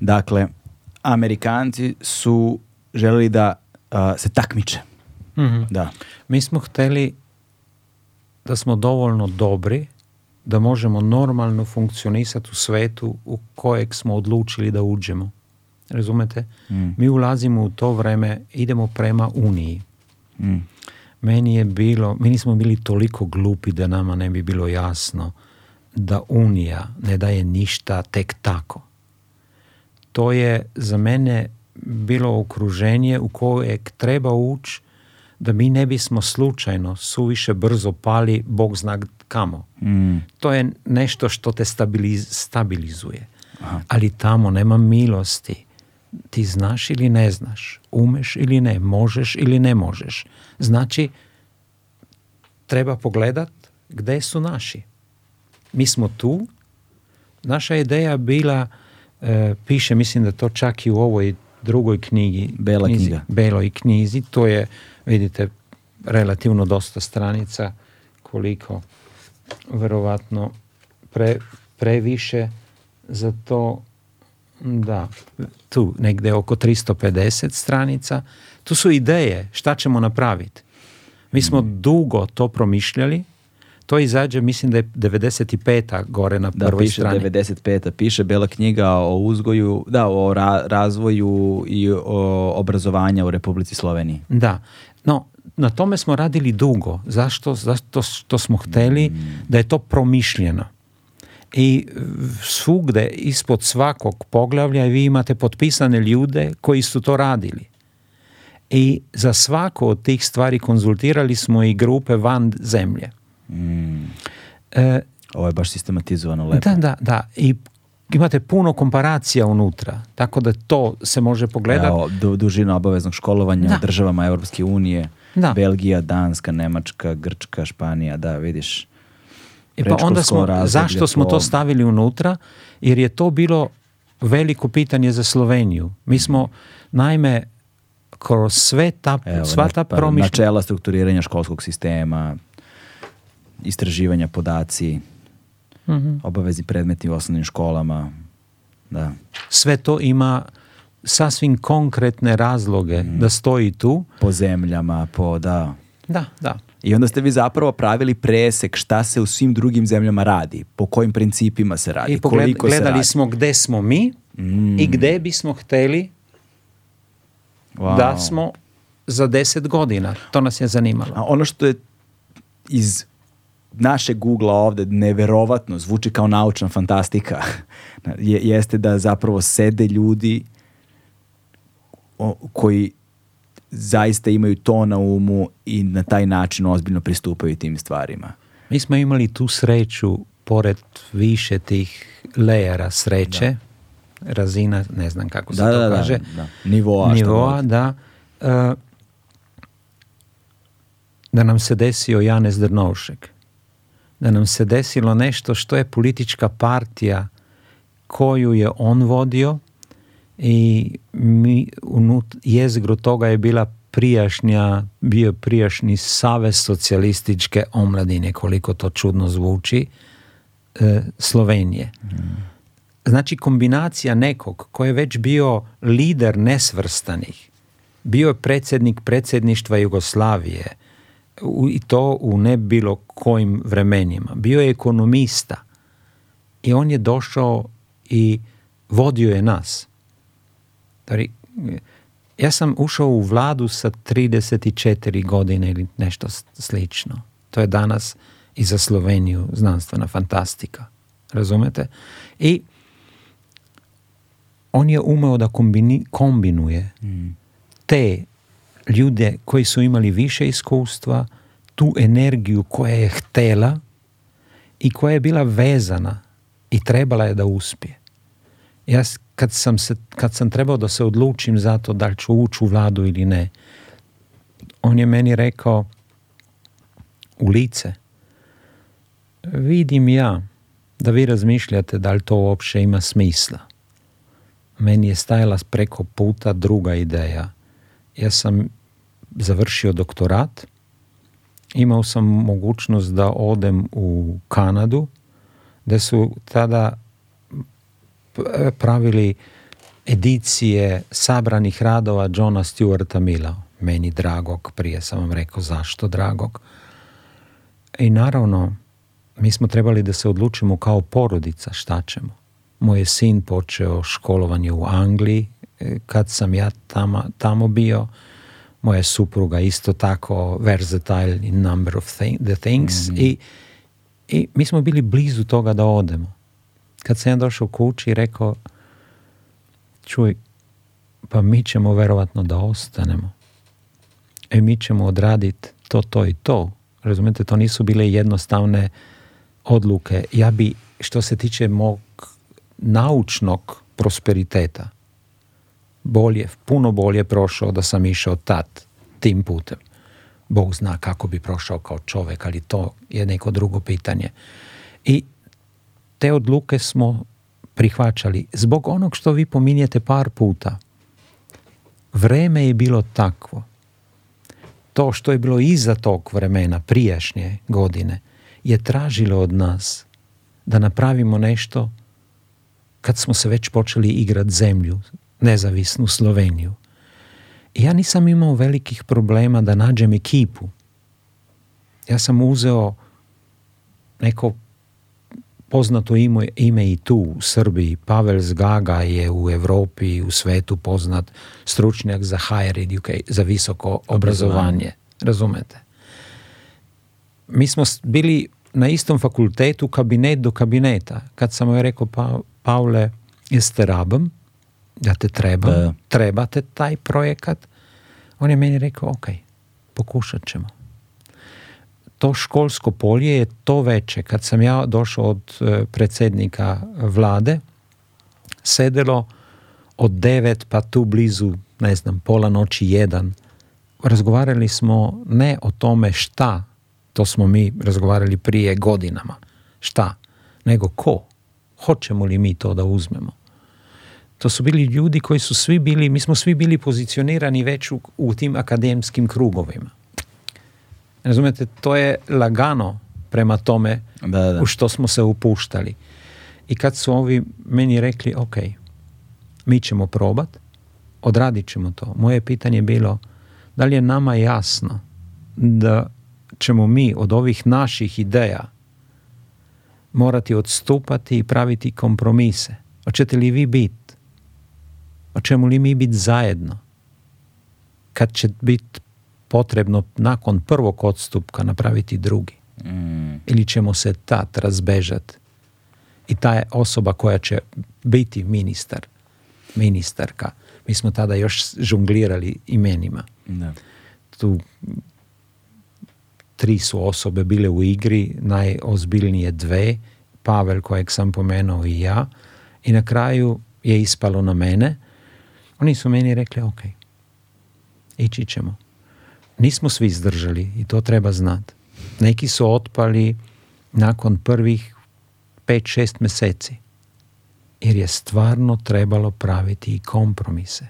Dakle, Amerikanci su želeli da se takmiče. Mm da. Mi smo hteli da smo dovoljno dobri da možemo normalno funkcionisati u svetu u kojeg smo odlučili da uđemo. Razumete? Mm. Mi ulazimo u to vreme, idemo prema Uniji. Mm. Meni je bilo, mi nismo bili toliko glupi da nama ne bi bilo jasno da Unija ne daje ništa tek tako. To je za mene bilo okruženje u koje treba ući da mi ne bismo slučajno suviše brzo pali, Bog zna kamo. Mm. To je nešto što te stabilizuje. Ali tamo nema milosti ti znaš ili ne znaš, umeš ili ne, možeš ili ne možeš. Znači, treba pogledat gdje su naši. Mi smo tu, naša ideja bila, e, piše, mislim da to čak i u ovoj drugoj knjigi, Bela knjiga. Beloj knjizi, to je, vidite, relativno dosta stranica, koliko, verovatno, pre, previše za to da, tu negdje oko 350 stranica. Tu su ideje šta ćemo napraviti. Mi smo mhm. dugo to promišljali. To izađe, mislim da je 95. gore na da, prvoj piše strani. 95. Piše bela knjiga o uzgoju, da, o razvoju i o obrazovanja u Republici Sloveniji. Da, no, na tome smo radili dugo. Zašto? Zato što smo hteli mhm. da je to promišljeno i svugde ispod svakog poglavlja vi imate potpisane ljude koji su to radili. I za svako od tih stvari konzultirali smo i grupe van zemlje. Mm. E, Ovo je baš sistematizovano lepo. Da, da, da. I imate puno komparacija unutra, tako da to se može pogledati. Ja, dužina obaveznog školovanja da. državama EU, unije, Belgija, Danska, Nemačka, Grčka, Španija, da, vidiš. E pa onda smo, zašto smo to stavili unutra? Jer je to bilo veliko pitanje za Sloveniju. Mi smo, naime, kroz sve ta, sva ta pa, promišlja... Načela strukturiranja školskog sistema, istraživanja podaci, mm-hmm. predmeti u osnovnim školama. Da. Sve to ima sasvim konkretne razloge mhm. da stoji tu. Po zemljama, po da. Da, da. I onda ste vi zapravo pravili presek šta se u svim drugim zemljama radi, po kojim principima se radi, I koliko smo gde smo mi i mm. gde bismo hteli da smo za deset godina. To nas je zanimalo. A ono što je iz naše Google-a ovde neverovatno zvuči kao naučna fantastika jeste da zapravo sede ljudi koji zaista imaju to na umu i na taj način ozbiljno pristupaju tim stvarima. Mi smo imali tu sreću pored više tih lejera sreće, razina, ne znam kako se da, to kaže, nivoa, nivoa da, uh, da nam se desio Janez Drnovšek, da nam se desilo nešto što je politička partija koju je on vodio, i mi unut, jezgro toga je bila prijašnja, bio prijašnji savez socijalističke omladine, koliko to čudno zvuči, e, Slovenije. Mm. Znači kombinacija nekog koji je već bio lider nesvrstanih, bio je predsjednik predsjedništva Jugoslavije i to u ne bilo kojim vremenima. Bio je ekonomista i on je došao i vodio je nas. Dari, ja sam ušao u vladu sa 34 godine ili nešto slično. To je danas i za Sloveniju znanstvena fantastika. Razumete? I on je umeo da kombini, kombinuje mm. te ljude koji su imali više iskustva, tu energiju koja je htela i koja je bila vezana i trebala je da uspije. Ja kad sam, se, kad sam trebao da se odlučim za to da li ću ući u vladu ili ne, on je meni rekao u lice, vidim ja da vi razmišljate da li to uopće ima smisla. Meni je stajala preko puta druga ideja. Ja sam završio doktorat, imao sam mogućnost da odem u Kanadu, da su tada pravili edicije sabranih radova Johna Stewarta Mila, meni dragog, prije sam vam rekao zašto dragog. I naravno, mi smo trebali da se odlučimo kao porodica šta ćemo. Moj sin počeo školovanje u Angliji, e, kad sam ja tamo, bio, moja supruga isto tako versatile in number of the things mhm. i mi smo bili blizu toga da odemo kad sam ja došao kući i rekao, čuj, pa mi ćemo verovatno da ostanemo. E mi ćemo odraditi to, to i to. Razumijete, to nisu bile jednostavne odluke. Ja bi, što se tiče mog naučnog prosperiteta, bolje, puno bolje prošao da sam išao tad, tim putem. Bog zna kako bi prošao kao čovjek, ali to je neko drugo pitanje. I te odluke smo prihvaćali zbog onog što vi pominjete par puta. Vreme je bilo takvo. To što je bilo iza tog vremena, prijašnje godine, je tražilo od nas da napravimo nešto kad smo se već počeli igrati zemlju, nezavisnu Sloveniju. Ja nisam imao velikih problema da nađem ekipu. Ja sam uzeo neko poznato ime, i tu u Srbiji. Pavel Zgaga je u Europi i u svetu poznat stručnjak za higher education, za visoko obrazovanje. Razumete? Mi smo bili na istom fakultetu kabinet do kabineta. Kad sam joj rekao, pa, Pavle, jeste rabom? ja te trebam, trebate taj projekat. On je meni rekao, ok, pokušat ćemo to školsko polje je to veće. Kad sam ja došao od e, predsjednika vlade, sedelo od devet pa tu blizu, ne znam, pola noći jedan. Razgovarali smo ne o tome šta, to smo mi razgovarali prije godinama, šta, nego ko, hoćemo li mi to da uzmemo. To su bili ljudi koji su svi bili, mi smo svi bili pozicionirani već u, u tim akademskim krugovima. Razumete, to je lagano prema tome u što smo se upuštali. I kad su ovi meni rekli, ok, mi ćemo probat, odradit ćemo to. Moje pitanje je bilo, da li je nama jasno da ćemo mi od ovih naših ideja morati odstupati i praviti kompromise? Hoćete li vi biti? Hoćemo li mi biti zajedno? Kad će biti potrebno nakon prvog odstupka napraviti drugi. Mm. Ili ćemo se tad razbežati. I ta je osoba koja će biti ministar, ministarka. Mi smo tada još žunglirali imenima. Tu tri su osobe bile u igri, najozbiljnije dve, Pavel kojeg sam pomenuo i ja. I na kraju je ispalo na mene. Oni su meni rekli, ok, ići ćemo nismo svi izdržali i to treba znati. Neki su otpali nakon prvih 5-6 mjeseci jer je stvarno trebalo praviti i kompromise.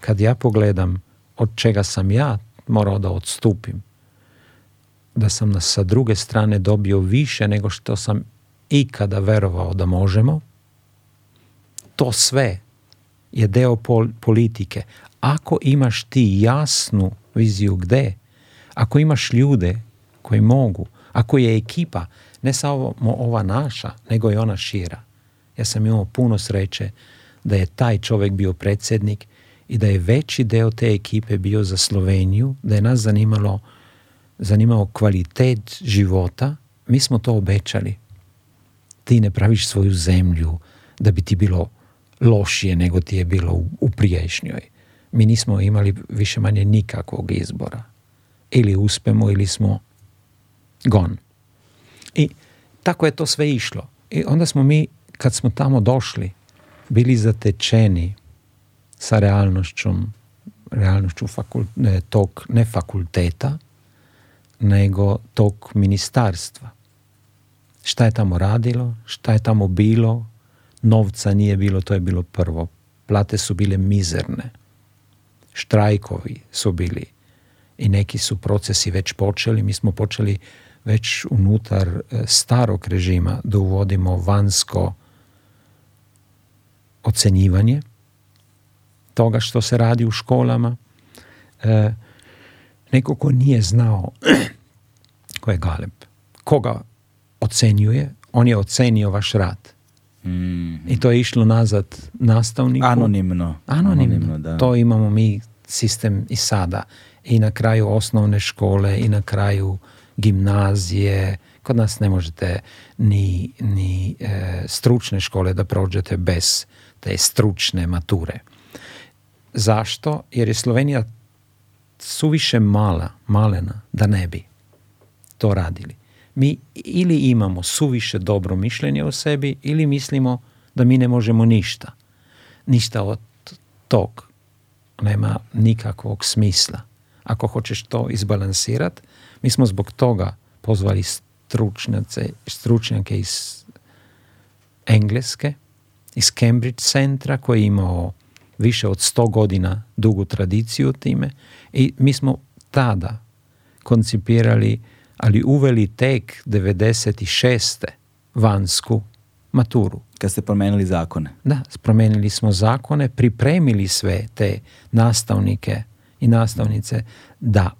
Kad ja pogledam od čega sam ja morao da odstupim, da sam nas sa druge strane dobio više nego što sam ikada verovao da možemo, to sve je deo politike, ako imaš ti jasnu viziju gde, ako imaš ljude koji mogu, ako je ekipa, ne samo ova naša, nego i ona šira. Ja sam imao puno sreće da je taj čovjek bio predsjednik i da je veći deo te ekipe bio za Sloveniju, da je nas zanimalo, zanimao kvalitet života. Mi smo to obećali. Ti ne praviš svoju zemlju da bi ti bilo lošije nego ti je bilo u, u priješnjoj mi nismo imali više manje nikakvog izbora. Ili uspemo ili smo gon. I tako je to sve išlo. I onda smo mi, kad smo tamo došli, bili zatečeni sa realnošću, realnošću tog ne fakulteta, nego tog ministarstva. Šta je tamo radilo, šta je tamo bilo, novca nije bilo, to je bilo prvo. Plate su bile mizerne štrajkovi su bili i neki su procesi već počeli. Mi smo počeli već unutar e, starog režima da uvodimo vanjsko ocenjivanje toga što se radi u školama. E, neko nije znao ko je Galeb, koga ocenjuje, on je ocenio vaš rad. Mhm. I to je išlo nazad nastavniku. Anonimno. Anonimno, da. To imamo mi sistem i sada. I na kraju osnovne škole i na kraju gimnazije. Kod nas ne možete ni, ni e, stručne škole da prođete bez te stručne mature. Zašto? Jer je Slovenija suviše mala, malena, da ne bi to radili. Mi ili imamo suviše dobro mišljenje o sebi ili mislimo da mi ne možemo ništa. Ništa od tog nema nikakvog smisla. Ako hoćeš to izbalansirati, mi smo zbog toga pozvali stručnjake iz Engleske, iz Cambridge centra koji je imao više od 100 godina dugu tradiciju time i mi smo tada koncipirali, ali uveli tek 96. vanjsku maturu. Kad ste promijenili zakone? Da, promijenili smo zakone, pripremili sve te nastavnike i nastavnice da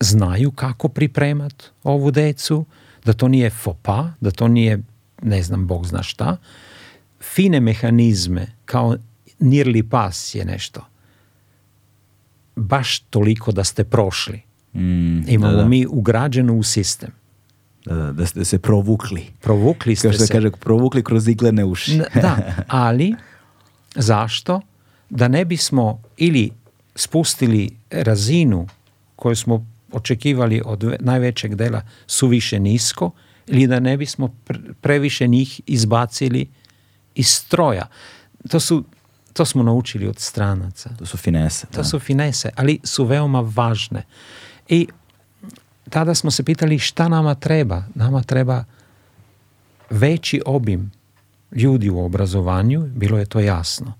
znaju kako pripremat ovu decu, da to nije fopa, da to nije ne znam, Bog zna šta. Fine mehanizme kao nirli pas je nešto. Baš toliko da ste prošli. Mm, Imamo mi ugrađenu u sistem. E, da ste se provukli. Provukli ste što se. kaže, provukli kroz iglene uši. da, ali zašto? Da ne bismo ili spustili razinu koju smo očekivali od najvećeg dela suviše nisko ili da ne bismo previše njih izbacili iz stroja. To su to smo naučili od stranaca. To su finese. To su finese, ali su veoma važne. I tada smo se pitali šta nama treba. Nama treba veći obim ljudi u obrazovanju, bilo je to jasno.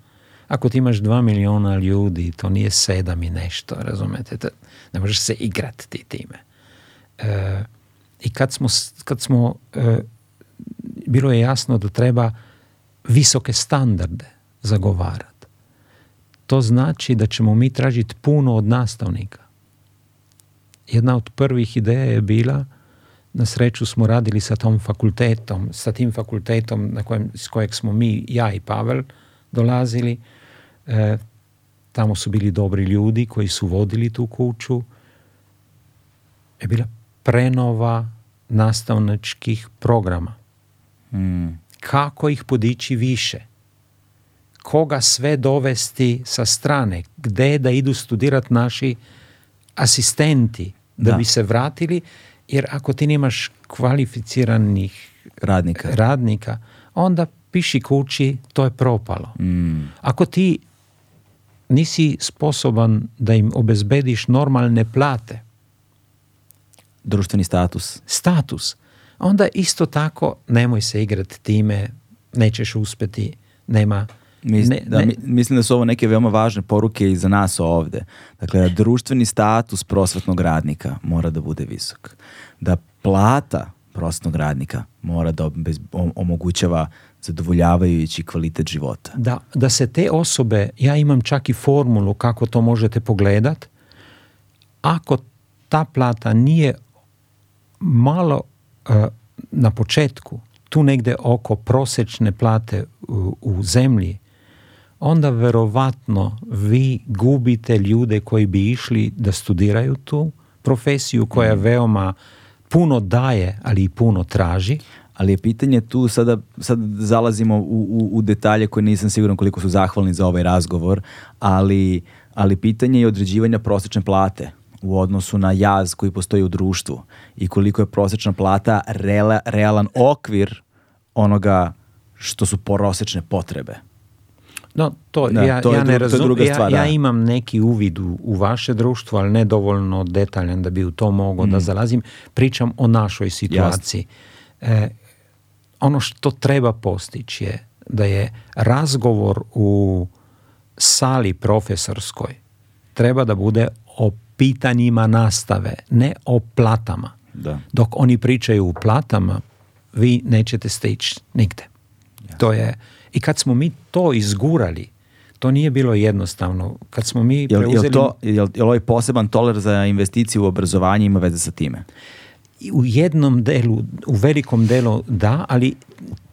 Ako ti imaš dva miliona ljudi, to nije sedam i nešto, razumete? Ne možeš se igrati ti time. E, I kad smo, e, bilo je jasno da treba visoke standarde zagovarati. To znači da ćemo mi tražiti puno od nastavnika. jedna od prvih ideja je bila, na sreću smo radili sa tom fakultetom, sa tim fakultetom na kojem, s kojeg smo mi, ja i Pavel, dolazili. E, tamo su bili dobri ljudi koji su vodili tu kuću. Je bila prenova nastavničkih programa. Mm. Kako ih podići više? Koga sve dovesti sa strane? Gde da idu studirati naši asistenti? Mm. da, bi se vratili jer ako ti nemaš kvalificiranih radnika, radnika onda piši kući, to je propalo. Mm. Ako ti nisi sposoban da im obezbediš normalne plate, društveni status, status, onda isto tako nemoj se igrati time, nećeš uspjeti, nema da, mislim da su ovo neke veoma važne poruke i za nas ovde. Dakle, da društveni status prosvetnog radnika mora da bude visok. Da plata prosvetnog radnika mora da omogućava zadovoljavajući kvalitet života. Da, da se te osobe, ja imam čak i formulu kako to možete pogledat, ako ta plata nije malo e, na početku, tu negde oko prosečne plate u zemlji, onda verovatno vi gubite ljude koji bi išli da studiraju tu profesiju koja mhm. veoma puno daje, ali i puno traži. Ali je pitanje tu, sada, sad zalazimo u, u, detalje koje nisam siguran koliko su zahvalni za ovaj razgovor, ali, ali pitanje je određivanja prosječne plate u odnosu na jaz koji postoji u društvu i koliko je prosječna plata realan okvir onoga što su prosječne potrebe. No, to, ja, ja, ne razum, druga stvar, ja, imam neki uvid u, vaše društvo, ali ne dovoljno detaljan da bi u to mogao mm. da zalazim. Pričam o našoj situaciji. E, ono što treba postići je da je razgovor u sali profesorskoj treba da bude o pitanjima nastave, ne o platama. Da. Dok oni pričaju u platama, vi nećete stići nigde. To je i kad smo mi to izgurali, to nije bilo jednostavno. Kad smo mi preuzeli... Jel, ovaj poseban toler za investicije u obrazovanje ima veze sa time? U jednom delu, u velikom delu da, ali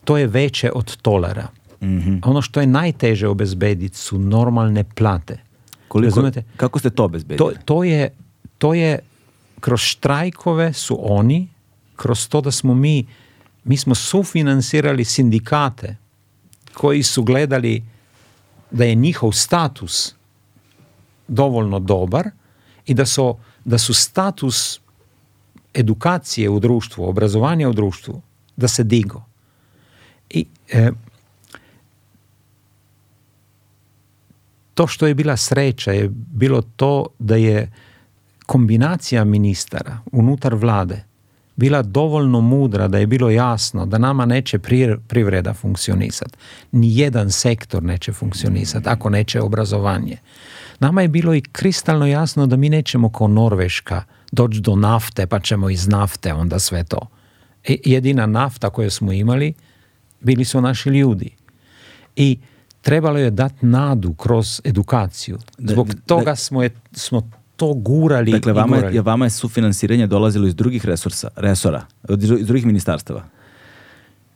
to je veće od tolera. mm Ono što je najteže obezbediti su normalne plate. Koliko, Kako ste to obezbedili? To, to, je, to je, kroz štrajkove su oni, kroz to da smo mi, mi smo sufinansirali sindikate koji su gledali da je njihov status dovoljno dobar i da su, status edukacije u društvu, obrazovanja u društvu, da se digo. E, to što je bila sreća je bilo to da je kombinacija ministara unutar vlade bila dovoljno mudra da je bilo jasno da nama neće privreda funkcionisati. Nijedan sektor neće funkcionisati ako neće obrazovanje. Nama je bilo i kristalno jasno da mi nećemo kao Norveška doći do nafte pa ćemo iz nafte onda sve to. E, jedina nafta koju smo imali bili su naši ljudi. I trebalo je dati nadu kroz edukaciju. Zbog toga smo, smo to gurali dakle, i vama gurali. je, vama je sufinansiranje dolazilo iz drugih resursa, resora, iz drugih ministarstava.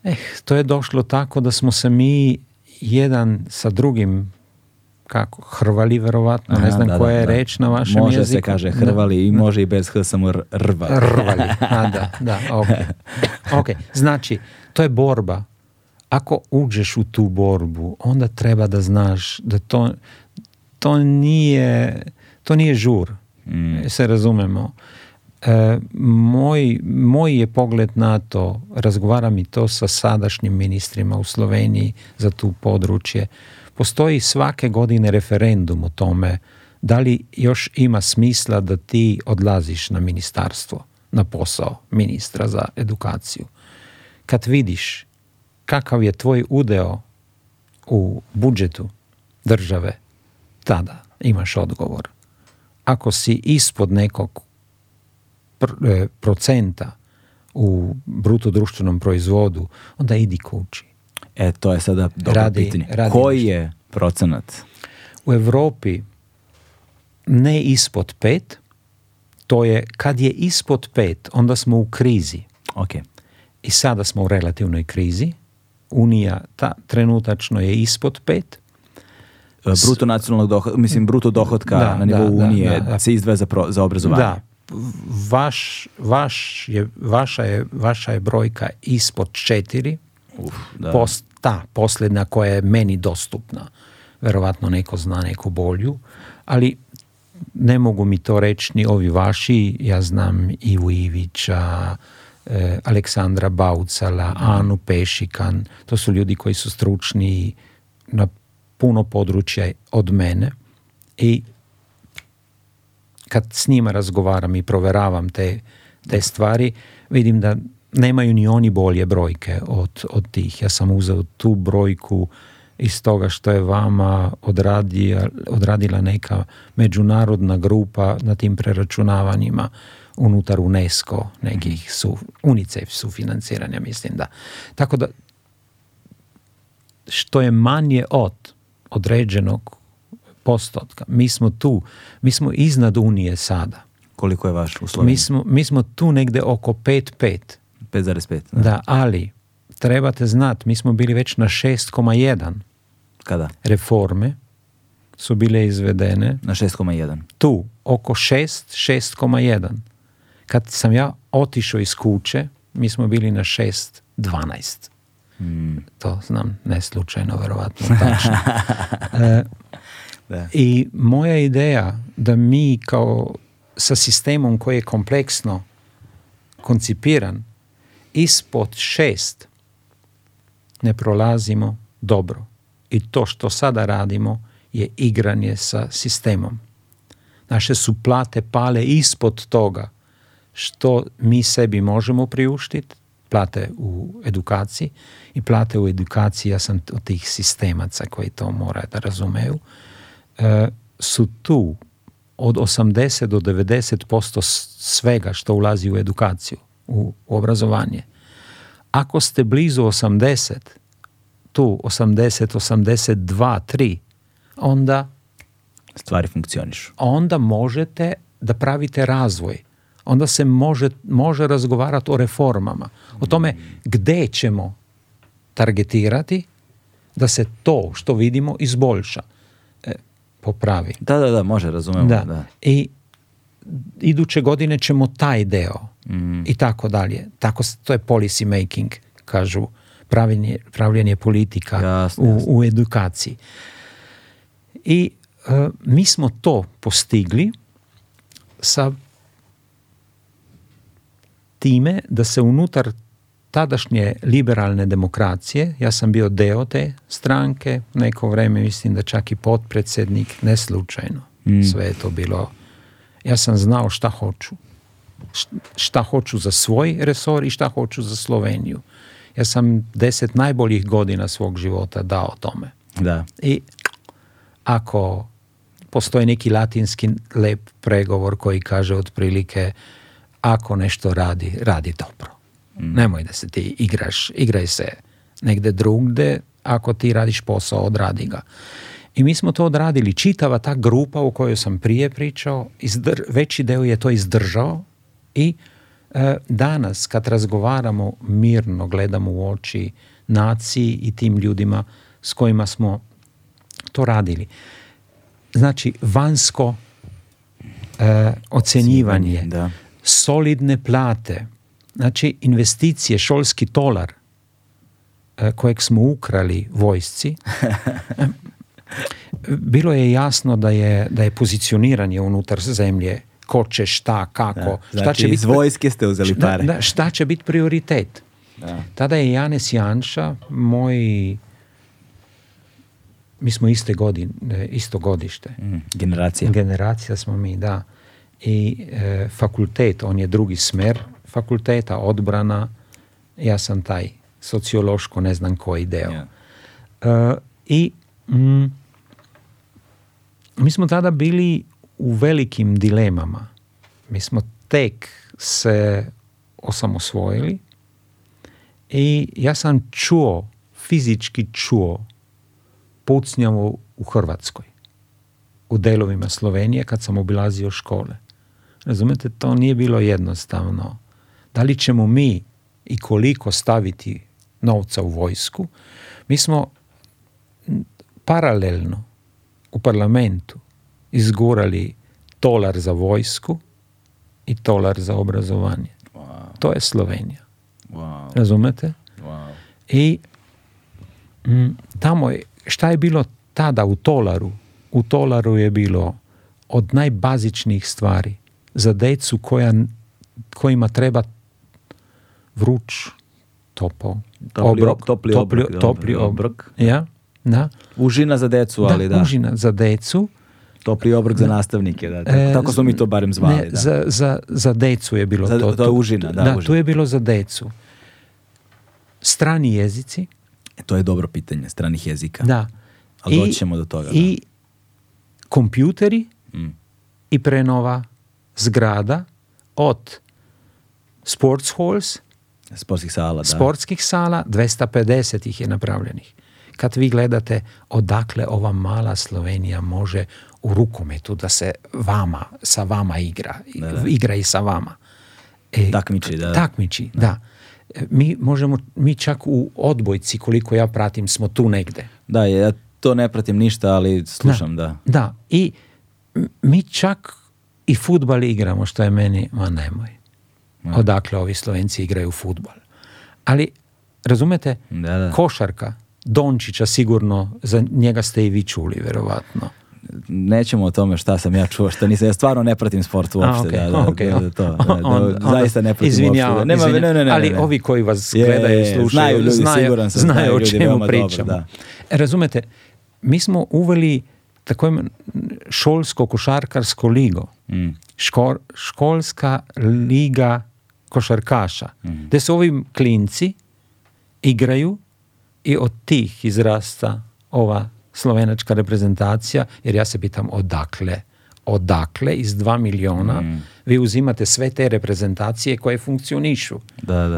Eh, to je došlo tako da smo se mi jedan sa drugim kako, hrvali verovatno, Aha, ne znam koja je da. reč na vašem može jeziku. Može se kaže hrvali i može i bez h samo rva. Rvali, a da, da, ok. ok. Znači, to je borba. Ako uđeš u tu borbu, onda treba da znaš da to, to nije to nije žur, mm. se razumemo. E, moj, moj je pogled na to, razgovaram i to sa sadašnjim ministrima u Sloveniji za tu područje, postoji svake godine referendum o tome da li još ima smisla da ti odlaziš na ministarstvo, na posao ministra za edukaciju. Kad vidiš kakav je tvoj udeo u budžetu države, tada imaš odgovor ako si ispod nekog e, procenta u bruto društvenom proizvodu, onda idi kući. E, to je sada dobro pitanje. Koji je procenat? U Europi ne ispod pet, to je kad je ispod pet, onda smo u krizi. Ok. I sada smo u relativnoj krizi. Unija ta, trenutačno je ispod pet, bruto nacionalnog mislim bruto dohodka na nivou da, Unije da, se izdvaja za, za obrazovanje. Da, vaš, vaš je, vaša, je, vaša je brojka ispod četiri, Uf, da. ta posljedna koja je meni dostupna. Verovatno neko zna neku bolju, ali ne mogu mi to reći ni ovi vaši, ja znam Ivu Ivića, e, Aleksandra Baucala, mhm. Anu Pešikan, to su ljudi koji su stručni na puno područja od mene i kad s njima razgovaram i proveravam te, te stvari, vidim da nemaju ni oni bolje brojke od, od tih. Ja sam uzeo tu brojku iz toga što je vama odradila, neka međunarodna grupa na tim preračunavanjima unutar UNESCO, nekih mhm. su, UNICEF financiranja, mislim da. Tako da, što je manje od, određenog postotka. Mi smo tu, mi smo iznad Unije sada. Koliko je vaš u Mi smo, mi smo tu negde oko 5,5. 5,5. Da. da, ali trebate znati, mi smo bili već na 6,1. Kada? Reforme su bile izvedene. Na 6,1. Tu, oko 6, 6,1. Kad sam ja otišao iz kuće, mi smo bili na 6, 12. Mm. To znam, ne slučajno, verovatno. Tačno. E, da. I moja ideja da mi kao sa sistemom koji je kompleksno koncipiran, ispod šest ne prolazimo dobro. I to što sada radimo je igranje sa sistemom. Naše su plate pale ispod toga što mi sebi možemo priuštiti plate u edukaciji i plate u edukaciji, ja sam od tih sistemaca koji to moraju da razumeju, e, su tu od 80 do 90% svega što ulazi u edukaciju, u obrazovanje. Ako ste blizu 80, tu 80, 82, 3, onda stvari funkcionišu. Onda možete da pravite razvoj onda se može, može razgovarati o reformama. O tome gdje ćemo targetirati da se to što vidimo izboljša, e, popravi. Da, da, da, može, razumijem. Da. da. I iduće godine ćemo taj deo mhm. i tako dalje. Tako, to je policy making, kažu, pravljenje, pravljenje politika u, edukaciji. I e, mi smo to postigli sa time, da se unutar tadašnje liberalne demokracije, jaz sem bil del te stranke, neko vreme, mislim, da čak i podpredsednik, ne slučajno. Vse mm. je to bilo. Jaz sem znal, šta hočem. Šta hočem za svoj resor in šta hočem za Slovenijo. Jaz sem deset najboljih godina svog života dao tome. Da. In ako obstaja neki latinski lep pregovor, ki kaže otprilike, ako nešto radi, radi dobro. Mm. Nemoj da se ti igraš, igraj se negde drugde, ako ti radiš posao, odradi ga. I mi smo to odradili. Čitava ta grupa u kojoj sam prije pričao, izdr- veći deo je to izdržao i e, danas kad razgovaramo mirno, gledamo u oči naciji i tim ljudima s kojima smo to radili. Znači, vanjsko e, ocjenjivanje, da solidne plate, znači investicije, šolski tolar e, kojeg smo ukrali vojsci, bilo je jasno da je, da je pozicioniranje unutar zemlje ko će šta, kako. šta znači će iz vojske ste uzeli pare. šta će biti prioritet. Tada je Janes Janša, moj mi smo iste godine, isto godište. Mm, generacija. Generacija smo mi, da i e, fakultet, on je drugi smer fakulteta, odbrana, ja sam taj sociološko ne znam koji deo. E, I mm, mi smo tada bili u velikim dilemama. Mi smo tek se osamosvojili i ja sam čuo, fizički čuo pucnjavu u Hrvatskoj, u delovima Slovenije kad sam obilazio škole. razumete, to nije bilo jednostavno. Da li ćemo mi i koliko staviti novca u vojsku, mi smo paralelno u parlamentu izgurali tolar za vojsku i tolar za obrazovanje. Wow. To je Slovenija. Wow. Razumete? Wow. I m, mm, tamo je, šta je bilo tada u tolaru? U tolaru je bilo od najbazičnijih stvari za decu koja, kojima treba vruć, topo topli obrok, topli, obrok, Ja? Da. Užina za decu, ali da. Užina za decu. Topli obrok za nastavnike, da. E, tako, tako smo mi to barem zvali. Ne, Za, za, za decu je bilo to. To je užina, da. tu je bilo za decu. Strani jezici. E, to je dobro pitanje, stranih jezika. Da. Ali do toga. I kompjuteri mm. i prenova zgrada od sports halls, sportskih sala, sportskih sala, 250 ih je napravljenih. Kad vi gledate odakle ova mala Slovenija može u rukometu da se vama, sa vama igra, igra i sa vama. E, takmiči, da. Takmiči, da. da. E, mi možemo, mi čak u odbojci, koliko ja pratim, smo tu negde. Da, ja to ne pratim ništa, ali slušam, da. Da, i mi čak i futbal igramo, što je meni, ma nemoj. Odakle ovi Slovenci igraju futbal. Ali, razumete, da, da. košarka, Dončića sigurno, za njega ste i vi čuli, verovatno. Nećemo o tome šta sam ja čuo, šta nisam, ja stvarno ne pratim sport uopšte. zaista ne pratim ali ovi koji vas gledaju i slušaju, znaju, znaju, o čemu pričamo. Dobro, da. E, razumete, mi smo uveli tako imenovano šolsko košarkarsko ligo, mm. ško, školska liga košarkaša, mm. da se ovi klinci igrajo in od tih izrasta ova slovenačka reprezentacija, jer jaz se pitam odakle. Odakle iz 2 milijona mm. vi vzimate vse te reprezentacije, ki funkcionirajo?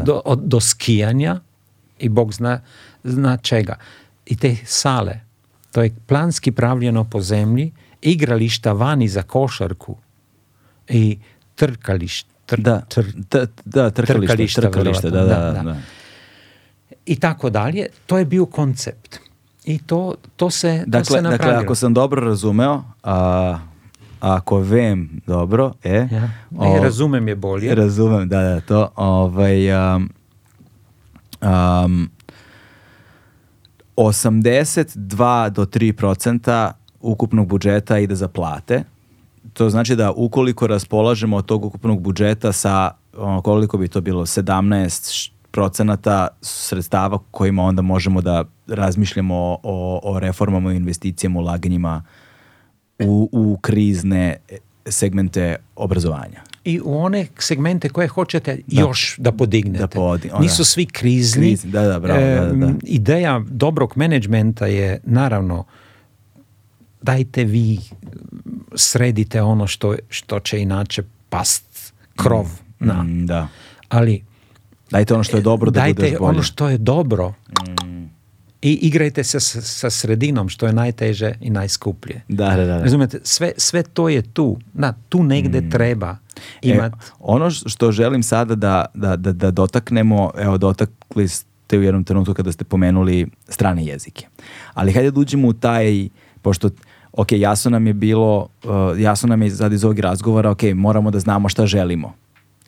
Do, do skijanja in bog zna, zna čega. In te sale, mm. To je planski pravljeno po zemlji, igrališta vani za košarku i trkališta. da, trkališta, I tako dalje. To je bio koncept. I to, to se, dakle, Dakle, ako sam dobro razumeo, ako vem dobro, e, razumem je bolje. Razumem, da, da, to. Ovaj, 82 do 3% ukupnog budžeta ide za plate. To znači da ukoliko raspolažemo od tog ukupnog budžeta sa ono, koliko bi to bilo 17 procenata sredstava kojima onda možemo da razmišljamo o, reformama i investicijama, ulaganjima u, u krizne segmente obrazovanja i u one segmente koje hoćete još da podignete. Da podi, ona, Nisu svi krizni. da, da, bravo, e, ideja dobrog menadžmenta je naravno dajte vi sredite ono što, što će inače past krov mm, na. Mm, da. Ali dajte ono što je dobro da dajte ono što je dobro mm i igrajte se sa, sredinom što je najteže i najskuplje. Da, da, da. Razumete, sve, sve to je tu. Na, tu negde mm. treba e, imati ono što želim sada da, da, da, dotaknemo, evo dotakli ste u jednom trenutku kada ste pomenuli strane jezike. Ali hajde da uđemo u taj, pošto ok, jasno nam je bilo, uh, jasno nam je sad iz ovog razgovora, ok, moramo da znamo šta želimo.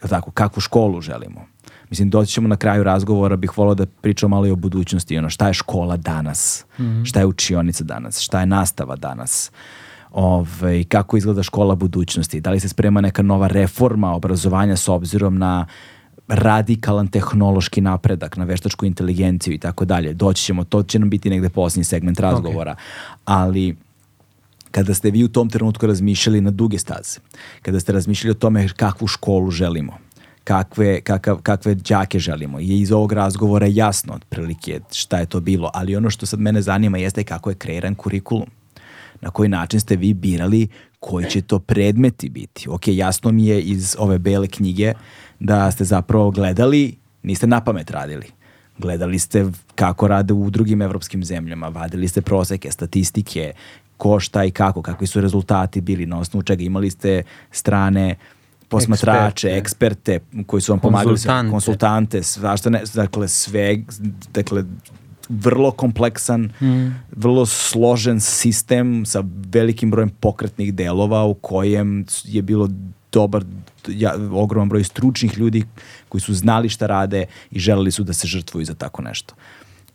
Tako, kakvu školu želimo. Mislim, doći ćemo na kraju razgovora, bih volio da pričam malo i o budućnosti, ono, šta je škola danas, mhm. šta je učionica danas, šta je nastava danas, Ove, ovaj, kako izgleda škola budućnosti, da li se sprema neka nova reforma obrazovanja s obzirom na radikalan tehnološki napredak na veštačku inteligenciju i tako dalje. Doći ćemo, to će nam biti negde posljednji segment razgovora. Ali kada ste vi u tom trenutku razmišljali na duge staze, kada ste razmišljali o tome kakvu školu želimo, kakve, kakav, kakve džake želimo. I iz ovog razgovora jasno otprilike šta je to bilo, ali ono što sad mene zanima jeste kako je kreiran kurikulum. Na koji način ste vi birali koji će to predmeti biti. Ok, jasno mi je iz ove bele knjige da ste zapravo gledali, niste na pamet radili. Gledali ste kako rade u drugim evropskim zemljama, vadili ste proseke, statistike, ko šta i kako, kakvi su rezultati bili, na osnovu čega imali ste strane posmatrače, eksperte, koji su vam pomagali, konsultante, svašta ne, dakle sve, dakle vrlo kompleksan, hmm. vrlo složen sistem sa velikim brojem pokretnih delova u kojem je bilo dobar ja, ogroman broj stručnih ljudi koji su znali šta rade i želeli su da se žrtvuju za tako nešto.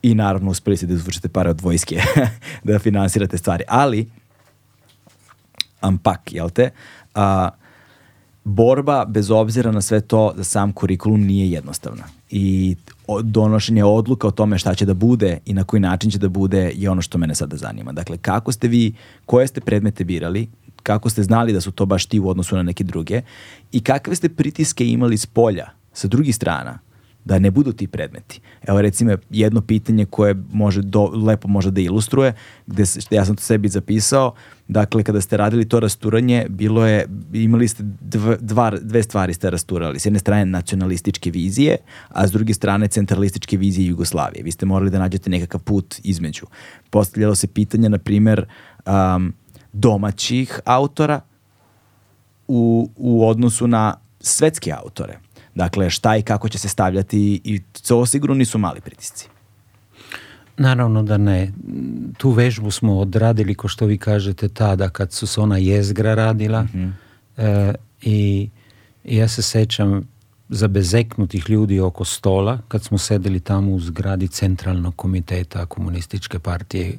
I naravno uspeli ste da izvučete pare od vojske da finansirate stvari, ali ampak, jel te? A, borba bez obzira na sve to za sam kurikulum nije jednostavna i donošenje odluka o tome šta će da bude i na koji način će da bude je ono što mene sada zanima. Dakle, kako ste vi, koje ste predmete birali, kako ste znali da su to baš ti u odnosu na neke druge i kakve ste pritiske imali s polja, sa drugih strana, da ne budu ti predmeti. Evo recimo jedno pitanje koje može lepo može da ilustruje, gde se, ja sam to sebi zapisao, dakle kada ste radili to rasturanje, bilo je, imali ste dva, dve stvari ste rasturali, s jedne strane nacionalističke vizije, a s druge strane centralističke vizije Jugoslavije. Vi ste morali da nađete nekakav put između. Postavljalo se pitanje, na primer, um, domaćih autora u, u odnosu na svetske autore Dakle, šta i kako će se stavljati i to sigurno nisu mali pritisci. Naravno da ne. Tu vežbu smo odradili, ko što vi kažete, tada kad su se ona jezgra radila mhm. e, i ja se sećam zabezeknutih ljudi oko stola kad smo sedeli tamo u zgradi Centralnog komiteta komunističke partije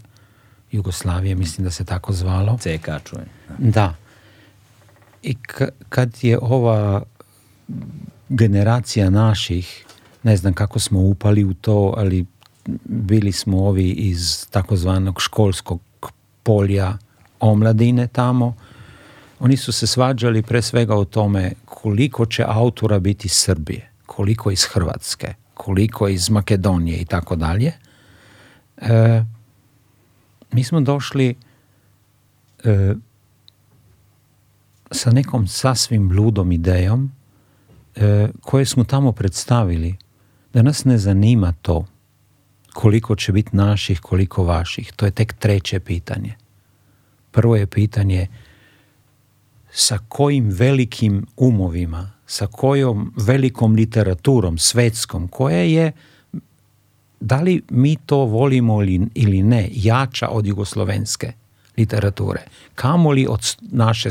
Jugoslavije, mislim da se tako zvalo. CK čujem. Da. I kad je ova generacija naših, ne znam kako smo upali u to, ali bili smo ovi iz takozvanog školskog polja omladine tamo. Oni su se svađali pre svega o tome koliko će autora biti Srbije, koliko iz Hrvatske, koliko iz Makedonije i tako dalje. E, mi smo došli e, sa nekom sasvim ludom idejom E, koje smo tamo predstavili, da nas ne zanima to koliko će biti naših, koliko vaših. To je tek treće pitanje. Prvo je pitanje sa kojim velikim umovima, sa kojom velikom literaturom, svetskom, koja je, da li mi to volimo ili ne, jača od jugoslovenske literature, kamoli od naše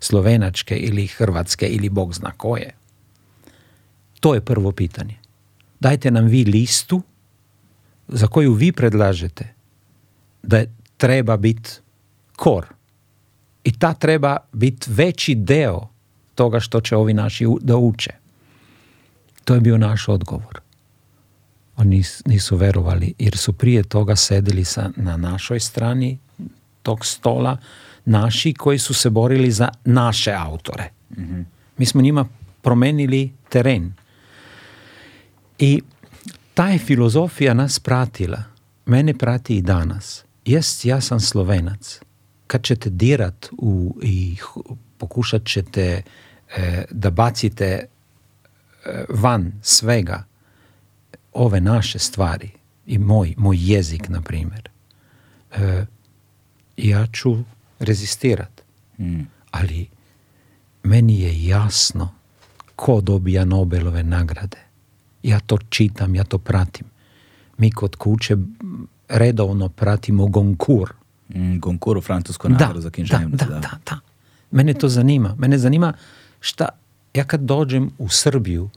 slovenačke ili hrvatske ili bog zna koje. To je prvo pitanje. Dajte nam vi listu za koju vi predlažete da treba biti kor. I ta treba biti veći deo toga što će ovi naši da uče. To je bio naš odgovor. Oni nisu verovali jer su prije toga sedeli sa, na našoj strani tog stola naši koji su se borili za naše autore. Mhm. Mi smo njima promenili teren. I ta filozofija nas pratila. Mene prati i danas. Jest, ja sam slovenac. Kad ćete dirat u, i pokušat ćete e, da bacite e, van svega ove naše stvari i moj, moj jezik, na primjer, e, ja ću rezistirat. Mm. Ali meni je jasno ko dobija Nobelove nagrade ja to čitam, ja to pratim. Mi kod kuće redovno pratimo Gonkur Mm, Goncourt u za Da, da, da, da. Mene to zanima. Mene zanima šta, ja kad dođem u Srbiju,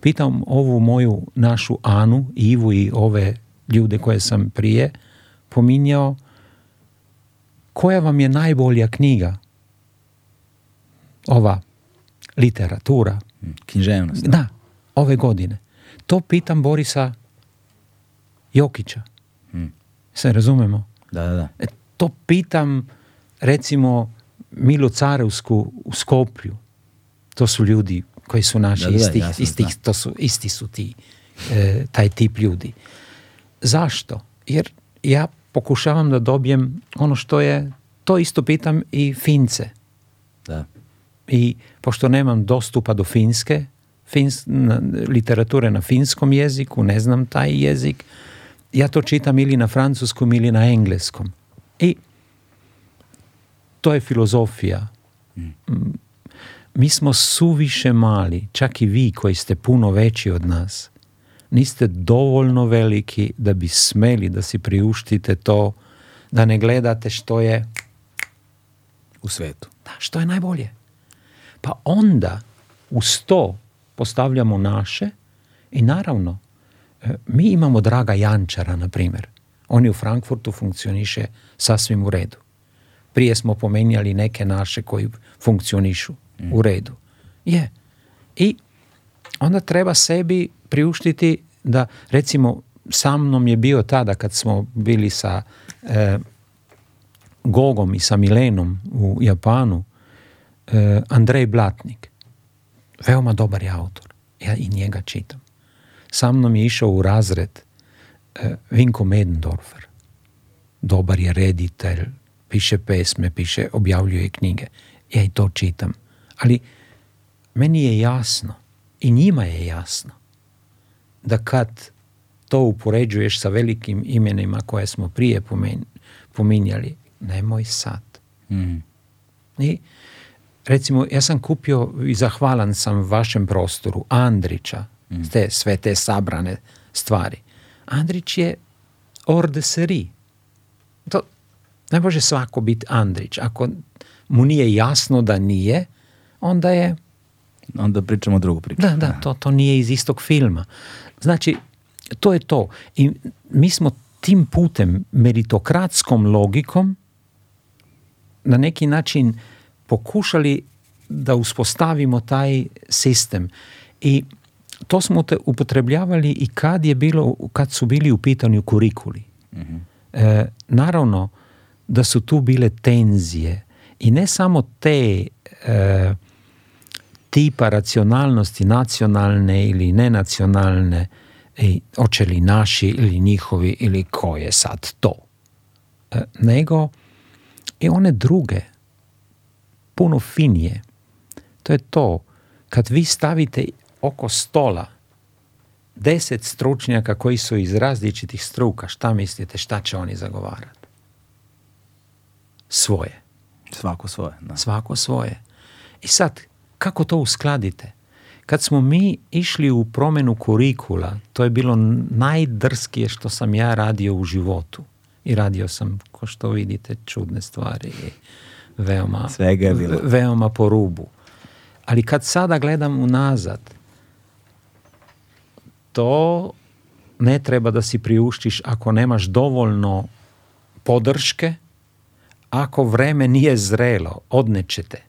pitam ovu moju našu Anu, Ivu i ove ljude koje sam prije pominjao, koja vam je najbolja knjiga? Ova literatura. Mm, književnost. da, ove godine. to pitam Borisa Jokića. Hmm. Se razumemo? Da, da, da. E, to pitam recimo Milu Carevsku u Skoplju. To su ljudi koji su naši da, istih, da, istih to su, isti su ti, e, taj tip ljudi. Zašto? Jer ja pokušavam da dobijem ono što je, to isto pitam i Fince. Da. I pošto nemam dostupa do Finske, literature na finskom jeziku, ne znam taj jezik. Ja to čitam ili na francuskom ili na engleskom. I to je filozofija. Hmm. Mi smo suviše mali, čak i vi koji ste puno veći od nas. Niste dovoljno veliki da bi smeli da si priuštite to, da ne gledate što je u svetu. Da, što je najbolje. Pa onda uz to postavljamo naše i naravno, e, mi imamo Draga Jančara, na primjer. Oni u Frankfurtu funkcioniše sasvim u redu. Prije smo pomenjali neke naše koji funkcionišu u mm. redu. Je. I onda treba sebi priuštiti da, recimo, sa mnom je bio tada kad smo bili sa e, Gogom i sa Milenom u Japanu, e, Andrej Blatnik. Veoma dobar je autor. Ja i njega čitam. Sa mnom je išao u razred eh, Vinko Medendorfer. Dobar je reditelj, piše pesme, piše, objavljuje knjige. Ja i to čitam. Ali meni je jasno i njima je jasno da kad to upoređuješ sa velikim imenima koje smo prije pominjali, nemoj sad. Mm. I recimo ja sam kupio i zahvalan sam vašem prostoru Andrića, mm. te, sve te sabrane stvari. Andrić je orde seri. To ne može svako biti Andrić. Ako mu nije jasno da nije, onda je... Onda pričamo drugu priču. Da, da, to, to nije iz istog filma. Znači, to je to. I mi smo tim putem, meritokratskom logikom, na neki način pokušali da uspostavimo taj sistem i to smo te upotrebljavali i kad je bilo, kad su bili u pitanju kurikuli. Mhm. E, naravno da su tu bile tenzije i ne samo te e, tipa racionalnosti nacionalne ili nenacionalne i oče li naši ili njihovi ili ko je sad to e, nego i one druge puno finije. To je to. Kad vi stavite oko stola deset stručnjaka koji su iz različitih struka, šta mislite, šta će oni zagovarati? Svoje. Svako svoje. Svako svoje. I sad, kako to uskladite? Kad smo mi išli u promjenu kurikula, to je bilo najdrskije što sam ja radio u životu. I radio sam, ko što vidite, čudne stvari veoma, Svega bilo. veoma po rubu. Ali kad sada gledam unazad, to ne treba da si priuštiš ako nemaš dovoljno podrške, ako vreme nije zrelo, odnećete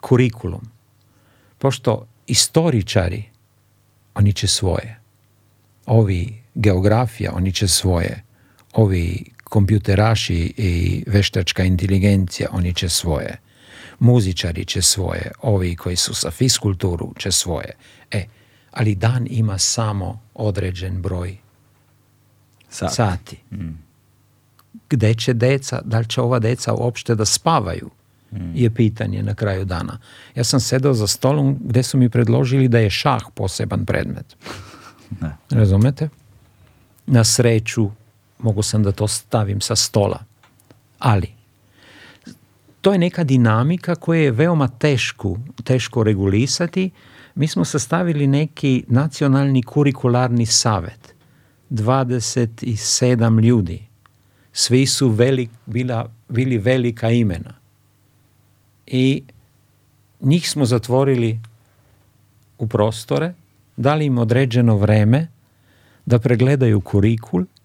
kurikulum. Pošto istoričari, oni će svoje. Ovi geografija, oni će svoje. Ovi kompjuteraši i veštačka inteligencija, oni će svoje. Muzičari će svoje, ovi koji su sa fiskulturu će svoje. E, ali dan ima samo određen broj sati. sati. Mm. Gde će deca, da li će ova deca uopšte da spavaju? Mm. je pitanje na kraju dana. Ja sam sedao za stolom gde su mi predložili da je šah poseban predmet. Ne. Razumete? Na sreću mogu sam da to stavim sa stola. Ali, to je neka dinamika koja je veoma tešku, teško regulisati. Mi smo sastavili neki nacionalni kurikularni savet. 27 ljudi. Svi su bili velika imena. I njih smo zatvorili u prostore, dali im određeno vreme da pregledaju kurikul –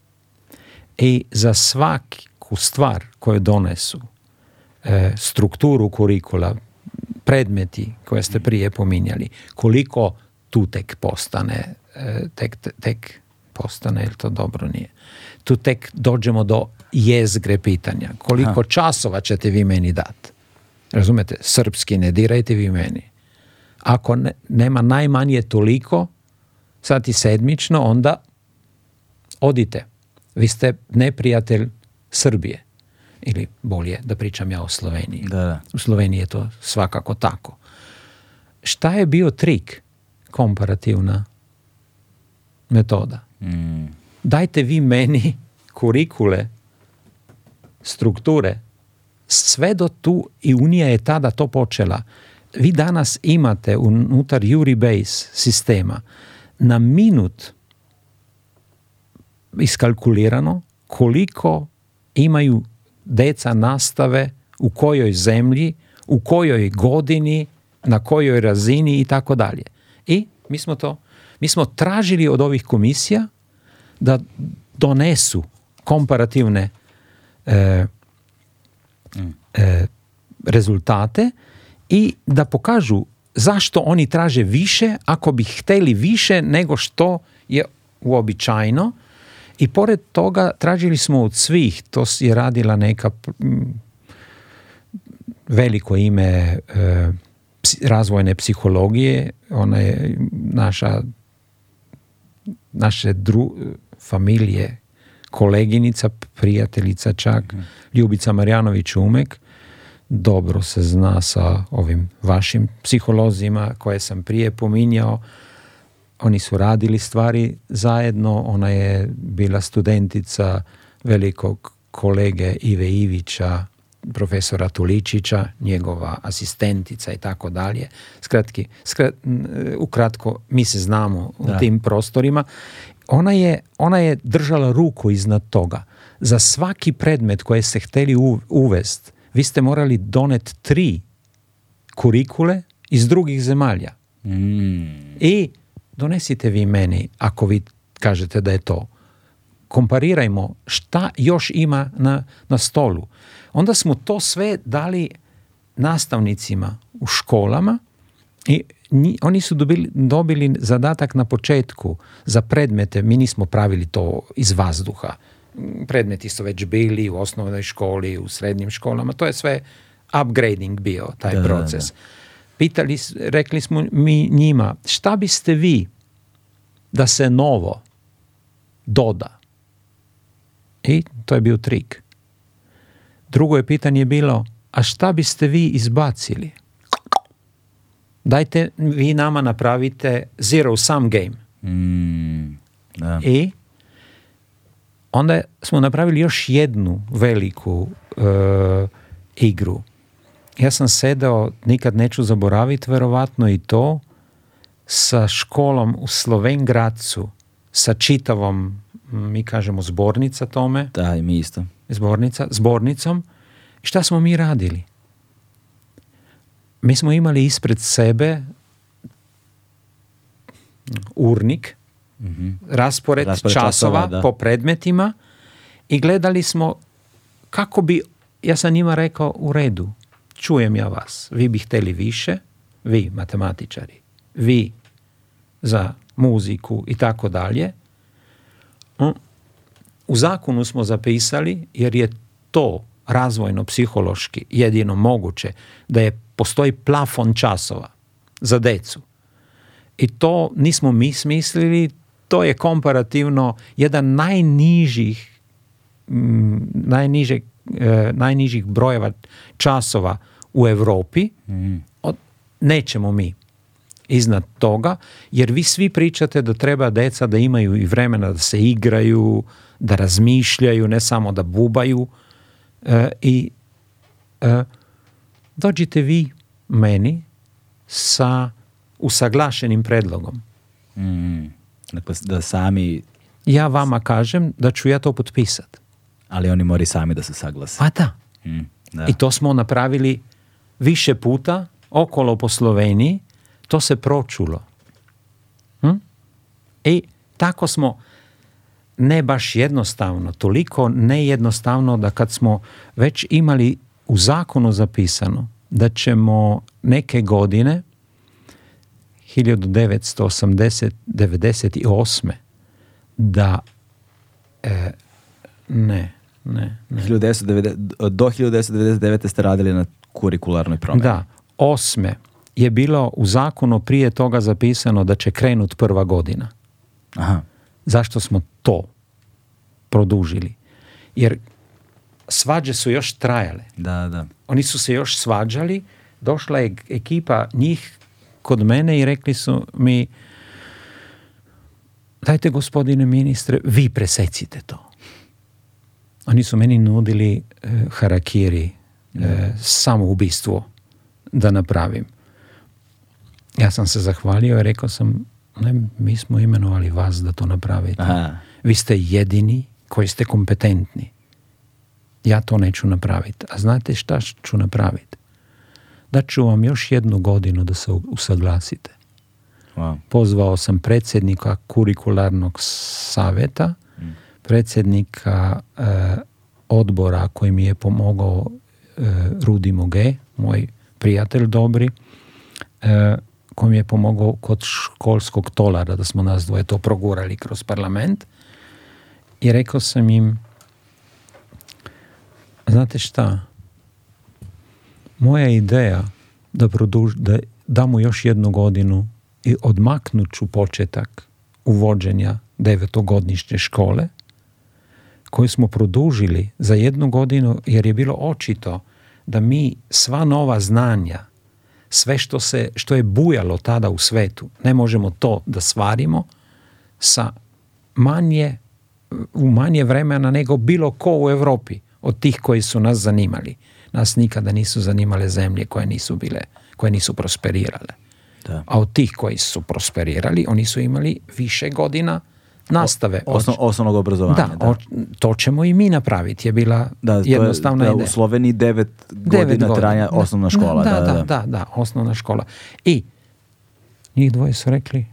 i za svaku stvar koju donesu, e, strukturu kurikula, predmeti koje ste prije pominjali, koliko tu tek postane, e, tek, tek postane, ili to dobro nije. Tu tek dođemo do jezgre pitanja. Koliko časova ćete vi meni dati? Razumete? Srpski ne dirajte vi meni. Ako nema najmanje toliko, sati sedmično, onda odite. vi ste neprijatelj Srbije. Ili bolje da pričam ja o Sloveniji. Da, da. U Sloveniji je to svakako tako. Šta je bio trik komparativna metoda? Mm. Dajte vi meni kurikule, strukture, sve do tu i Unija je tada to počela. Vi danas imate unutar Uribase sistema na minut iskalkulirano koliko imaju deca nastave u kojoj zemlji, u kojoj godini, na kojoj razini i tako dalje. I mi smo to, mi smo tražili od ovih komisija da donesu komparativne e, e, rezultate i da pokažu zašto oni traže više ako bi hteli više nego što je uobičajno, mm. I pored toga tražili smo od svih, to je radila neka veliko ime e, razvojne psihologije, ona je naša naše dru, familije, koleginica, prijateljica čak, mhm. Ljubica Marjanović Umek, dobro se zna sa ovim vašim psiholozima koje sam prije pominjao, oni su radili stvari zajedno, ona je bila studentica velikog kolege Ive Ivića, profesora Tuličića, njegova asistentica i tako dalje. Skratki, ukratko, mi se znamo u tim prostorima. Ona je, ona je držala ruku iznad toga. Za svaki predmet koje ste hteli uvest, vi ste morali donet tri kurikule iz drugih zemalja. Mm. I donesite vi meni ako vi kažete da je to. Komparirajmo šta još ima na, na stolu. Onda smo to sve dali nastavnicima u školama i oni su dobili, dobili zadatak na početku za predmete. Mi nismo pravili to iz vazduha. Predmeti su već bili u osnovnoj školi, u srednjim školama. To je sve upgrading bio, taj proces pitali, rekli smo mi njima, šta biste vi da se novo doda? I to je bio trik. Drugo je pitanje bilo, a šta biste vi izbacili? Dajte, vi nama napravite zero sum game. Mm, I onda smo napravili još jednu veliku e, igru ja sam sedao, nikad neću zaboraviti verovatno i to, sa školom u Slovengradcu, sa čitavom, mi kažemo zbornica tome. Da, i mi isto. Zbornica, zbornicom. šta smo mi radili? Mi smo imali ispred sebe urnik, mhm. raspored, časova, po predmetima i gledali smo kako bi, ja sam njima rekao, u redu, čujem ja vas, vi bi htjeli više, vi matematičari, vi za muziku i tako dalje. Mm. U zakonu smo zapisali, jer je to razvojno-psihološki jedino moguće, da je postoji plafon časova za decu. I to nismo mi smislili, to je komparativno jedan najnižih, najnižeg E, najnižih brojeva časova u Europi, mm. nećemo mi iznad toga, jer vi svi pričate da treba deca da imaju i vremena da se igraju, da razmišljaju, ne samo da bubaju. E, I e, dođite vi meni sa usaglašenim predlogom. Mhm. Dakle, da sami... Ja vama kažem da ću ja to potpisati. Ali oni moraju sami da se saglase. Pa da. Mm, da. I to smo napravili više puta okolo po Sloveniji. To se pročulo. Hm? I tako smo ne baš jednostavno, toliko nejednostavno da kad smo već imali u zakonu zapisano da ćemo neke godine 1998. da e, ne ne, 1990, do 1999. ste radili na kurikularnoj promjeni. Da. Osme je bilo u zakonu prije toga zapisano da će krenut prva godina. Aha. Zašto smo to produžili? Jer svađe su još trajale. Da, da. Oni su se još svađali. Došla je ekipa njih kod mene i rekli su mi dajte gospodine ministre, vi presecite to. Oni su meni nudili eh, harakiri, eh, samoubistvo da napravim. Ja sam se zahvalio i rekao sam, ne, mi smo imenovali vas da to napravite. Vi ste jedini koji ste kompetentni. Ja to neću napraviti. A znate šta ću napraviti? Da ću vam još jednu godinu da se usaglasite. Pozvao sam predsjednika kurikularnog savjeta predsjednika e, odbora koji mi je pomogao e, Rudi Muge, moj prijatelj dobri, e, koji mi je pomogao kod školskog tolara, da smo nas dvoje to progurali kroz parlament. I rekao sam im, znate šta, moja ideja da, produž, da damo još jednu godinu i odmaknut ću početak uvođenja devetogodišnje škole, koju smo produžili za jednu godinu jer je bilo očito da mi sva nova znanja, sve što, se, što je bujalo tada u svetu, ne možemo to da stvarimo sa manje, u manje vremena nego bilo ko u Europi od tih koji su nas zanimali. Nas nikada nisu zanimale zemlje koje nisu bile, koje nisu prosperirale. A od tih koji su prosperirali, oni su imali više godina nastave. Osno, osnovnog obrazovanja. Da, to ćemo i mi napraviti, je bila da, jednostavna je, ideja. U Sloveniji devet, godina, godina osnovna škola. Da da da, da, osnovna škola. I njih dvoje su rekli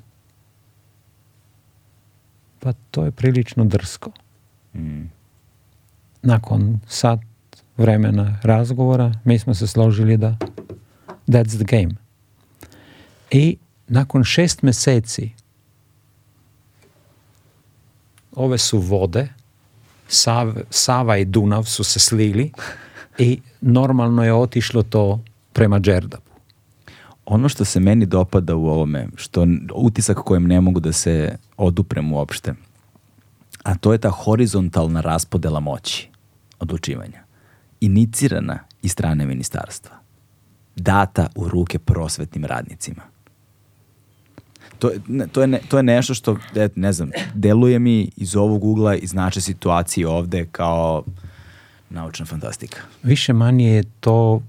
pa to je prilično drsko. Mm. Nakon sat vremena razgovora mi smo se složili da that's the game. I nakon šest meseci ove su vode, Sava i Dunav su se slili i normalno je otišlo to prema Džerdavu. Ono što se meni dopada u ovome, što utisak kojem ne mogu da se oduprem uopšte, a to je ta horizontalna raspodela moći odlučivanja, inicirana iz strane ministarstva, data u ruke prosvetnim radnicima to, to, je to je nešto što, ne, ne znam, deluje mi iz ovog ugla i znače situacije ovde kao naučna fantastika. Više manje je to,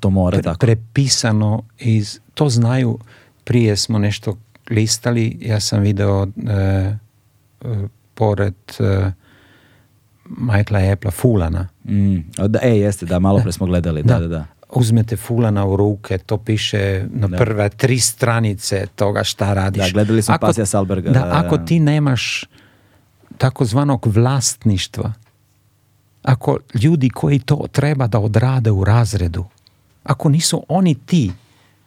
to mora tako. prepisano iz, to znaju, prije smo nešto listali, ja sam video e, e, pored e, Michaela Epla Fulana. Mm. Da, e, jeste, da, malo pre smo gledali, da, da. da uzmete Fulana u ruke, to piše na prve tri stranice toga šta radiš. Da, gledali smo ako, Salberga. Da, ako ti nemaš takozvanog vlastništva, ako ljudi koji to treba da odrade u razredu, ako nisu oni ti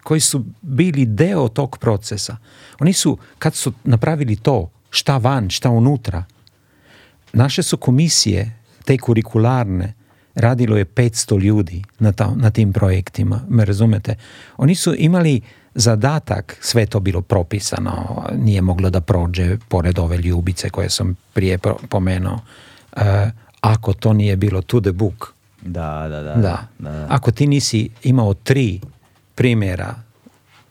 koji su bili deo tog procesa, oni su, kad su napravili to, šta van, šta unutra, naše su komisije, te kurikularne, radilo je 500 ljudi na, na tim projektima, me razumete? Oni su imali zadatak, sve to bilo propisano, nije moglo da prođe pored ove ljubice koje sam prije pomenuo. E, ako to nije bilo to the book. da da, da, da. Ako ti nisi imao tri primjera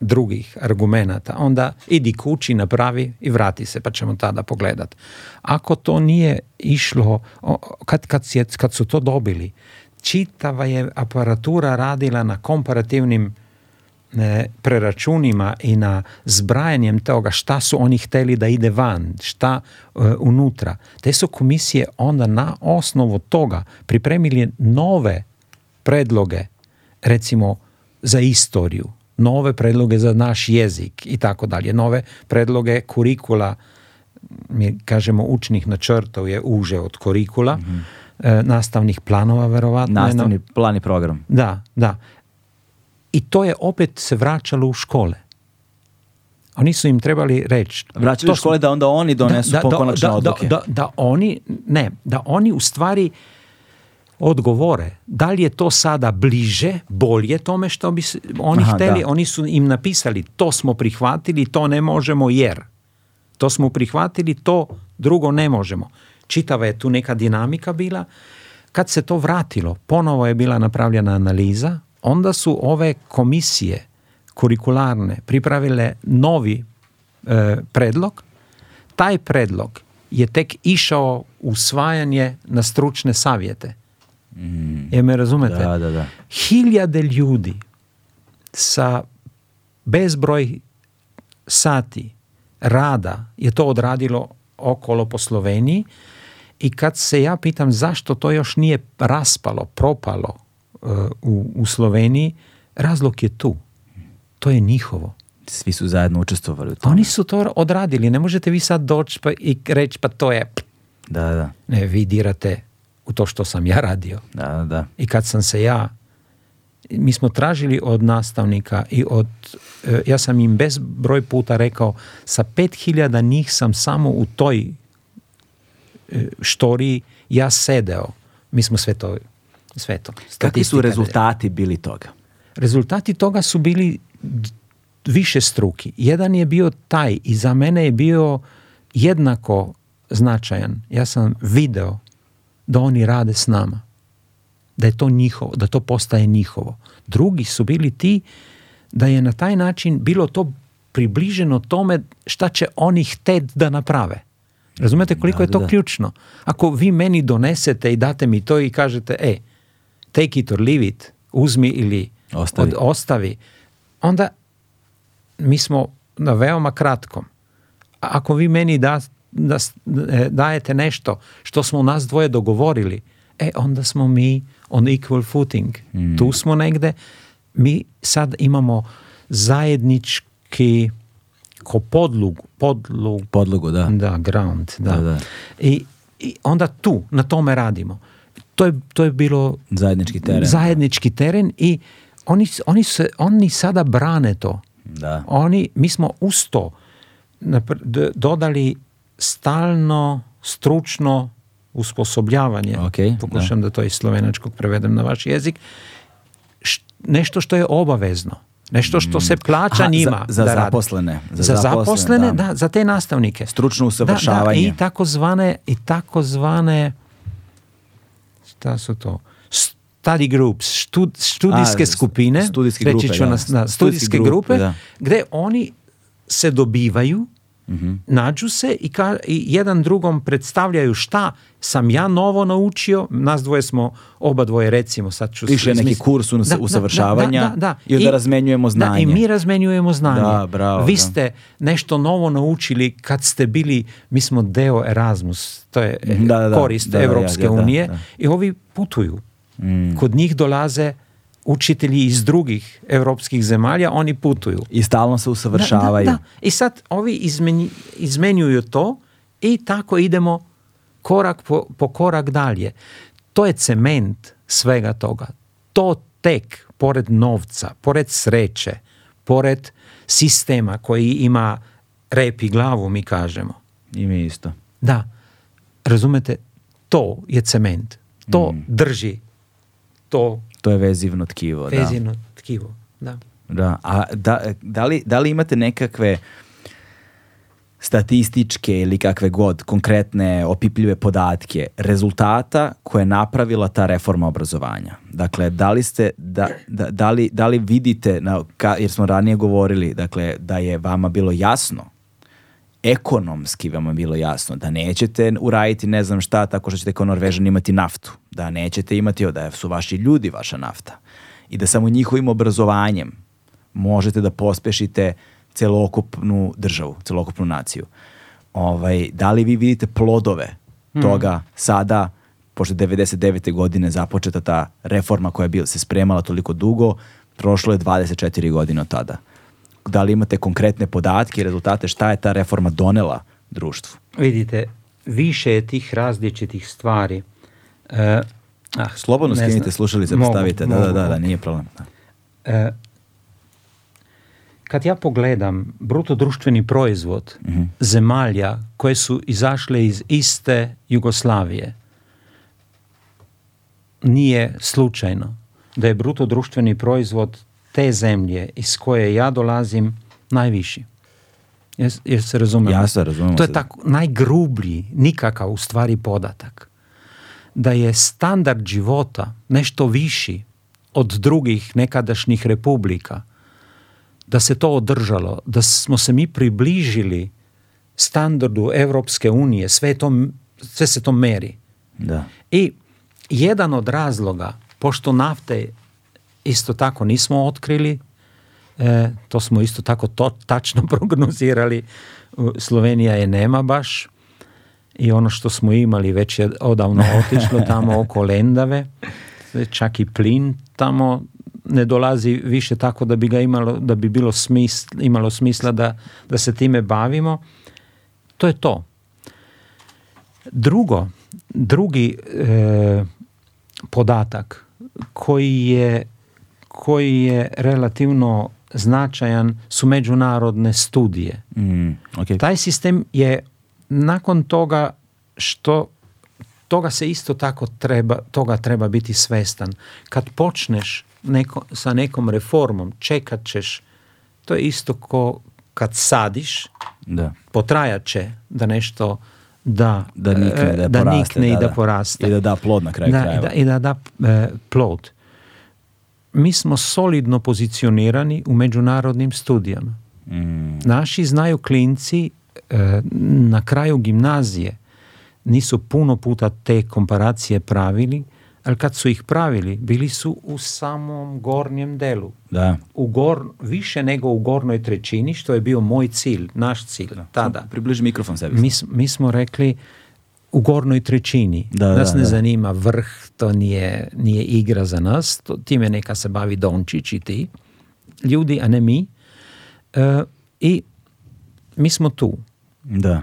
drugih argumenata, onda idi kući, napravi i vrati se, pa ćemo tada pogledat. Ako to nije išlo, kad, kad, kad su to dobili, čitava je aparatura radila na komparativnim preračunima i na zbrajanjem toga šta su oni hteli da ide van, šta e, unutra. Te su komisije onda na osnovu toga pripremili nove predloge, recimo za istoriju, nove predloge za naš jezik i tako dalje, nove predloge kurikula, mi kažemo učnih načrtov je uže od kurikula, mhm. e, nastavnih planova verovatno. Nastavni plani plan i program. Da, da. I to je opet se vraćalo u škole. Oni su im trebali reći. Vraćali u škole da onda oni donesu da, da, da, Da, da, oni, ne, da oni u stvari odgovore, da li je to sada bliže, bolje tome što bi oni Aha, hteli. Da. Oni su im napisali, to smo prihvatili, to ne možemo jer. To smo prihvatili, to drugo ne možemo. Čitava je tu neka dinamika bila. Kad se to vratilo, ponovo je bila napravljena analiza, onda su ove komisije kurikularne pripravile novi e, predlog. Taj predlog je tek išao usvajanje na stručne savjete. Mm. me razumete? Da, da, Hiljade ljudi sa bezbroj sati rada je to odradilo okolo po Sloveniji i kad se ja pitam zašto to još nije raspalo, propalo eh, u, Sloveniji, razlog je tu. To je njihovo. Svi su zajedno učestvovali Oni su to odradili. Ne možete vi sad doći pa i reći pa to je... Da, da. Ne, vi dirate u to što sam ja radio. Da, da. I kad sam se ja, mi smo tražili od nastavnika i od, e, ja sam im bez broj puta rekao, sa pet hiljada njih sam samo u toj e, štori ja sedeo. Mi smo sve to, sve to. Kakvi su rezultati bili toga? Rezultati toga su bili više struki. Jedan je bio taj i za mene je bio jednako značajan. Ja sam video da oni rade s nama. Da je to njihovo, da to postaje njihovo. Drugi su bili ti da je na taj način bilo to približeno tome šta će oni htet da naprave. Razumete koliko je to ključno? Ako vi meni donesete i date mi to i kažete, e, take it or leave it, uzmi ili ostavi, onda mi smo na veoma kratkom. ako vi meni da, da e, dajete nešto što smo nas dvoje dogovorili, e onda smo mi on equal footing. Mm. Tu smo negde. Mi sad imamo zajednički ko podlugu. Podlug, podlugu, da. Da, ground. Da. da, I, onda tu, na tome radimo. To je, to je bilo zajednički teren. Zajednički teren i oni, oni, se, oni sada brane to. Da. Oni, mi smo uz to dodali stalno, stručno usposobljavanje. Pokušam da. to iz slovenačkog prevedem na vaš jezik. Nešto što je obavezno. Nešto što se mm. plaća njima. Za, zaposlene. Za, zaposlene, da. za te nastavnike. Stručno usavršavanje. I takozvane, i takozvane, šta su to, study groups, studijske skupine, studijske grupe, na, studijske, grupe gde oni se dobivaju Mm-hmm. Nađu se i, ka, i jedan drugom predstavljaju šta sam ja novo naučio, nas dvoje smo oba dvoje recimo sad ću Išli neki kurs usavršavanja da, da, da, I, razmenjujemo znanje. Da, i mi razmenjujemo znanje. Da, Vi ste nešto novo naučili kad ste bili, mi smo deo Erasmus, to je korist Europske unije i ovi putuju. Mm. Kod njih dolaze učitelji iz drugih europskih zemalja, oni putuju. I stalno se usavršavaju. I sad ovi izmenjuju to i tako idemo korak po, korak dalje. To je cement svega toga. To tek, pored novca, pored sreće, pored sistema koji ima rep i glavu, mi kažemo. I mi isto. Da. Razumete, to je cement. To mm. drži to to je vezivno tkivo, vezivno da. tkivo, da. Da, a da, li, imate nekakve statističke ili kakve god konkretne opipljive podatke rezultata koje je napravila ta reforma obrazovanja. Dakle, da li ste da, da, li, vidite na, ka, jer smo ranije govorili, dakle da je vama bilo jasno ekonomski vam je bilo jasno da nećete uraditi ne znam šta tako što ćete kao Norvežan imati naftu, da nećete imati, da su vaši ljudi vaša nafta i da samo njihovim obrazovanjem možete da pospešite celokupnu državu, celokupnu naciju. Ovaj, da li vi vidite plodove hmm. toga sada, pošto 99. godine započeta ta reforma koja je se spremala toliko dugo, prošlo je 24 godine od tada da li imate konkretne podatke i rezultate šta je ta reforma donela društvu? Vidite, više je tih različitih stvari. E, ah, Slobodno skinite slušalice, postavite. da, da, da, nije problem. E, kad ja pogledam Brutodruštveni proizvod mhm. zemalja koje su izašle iz iste Jugoslavije, nije slučajno da je bruto proizvod te zemlje iz koje ja dolazim najviši. Jer, se razumemo? Ja se razumem. To je tako najgrublji, nikakav u stvari podatak. Da je standard života nešto viši od drugih nekadašnjih republika. Da se to održalo, da smo se mi približili standardu Europske unije, sve, se to meri. I jedan od razloga, pošto nafte isto tako nismo otkrili, e, to smo isto tako to tačno prognozirali, e, Slovenija je nema baš i ono što smo imali već je odavno otišlo tamo oko Lendave, čak i plin tamo ne dolazi više tako da bi ga imalo, da bi bilo smisla, imalo smisla da, da se time bavimo. To je to. Drugo, drugi e, podatak koji je koji je relativno značajan su međunarodne studije. Mm, okay. Taj sistem je nakon toga što toga se isto tako treba, toga treba biti svestan. Kad počneš neko, sa nekom reformom, čekat ćeš, to je isto ko kad sadiš, da. potrajat će da nešto da, da nikne, da, da nikne i da, poraste. I da da plod na kraju krajeva. I da da e, plod. mi smo solidno pozicionirani u međunarodnim studijama. Mm. Naši znaju klinci e, na kraju gimnazije nisu puno puta te komparacije pravili, ali kad su ih pravili, bili su u samom gornjem delu. Da. U gor, više nego u gornoj trećini, što je bio moj cilj, naš cilj da. tada. Približi mikrofon sebi. Mi, mi smo rekli, e, u gornoj trećini. Da, nas ne zanima vrh, to nije, nije igra za nas, to, time neka se bavi Dončić i ti ljudi, a ne mi. E, I mi smo tu. Da.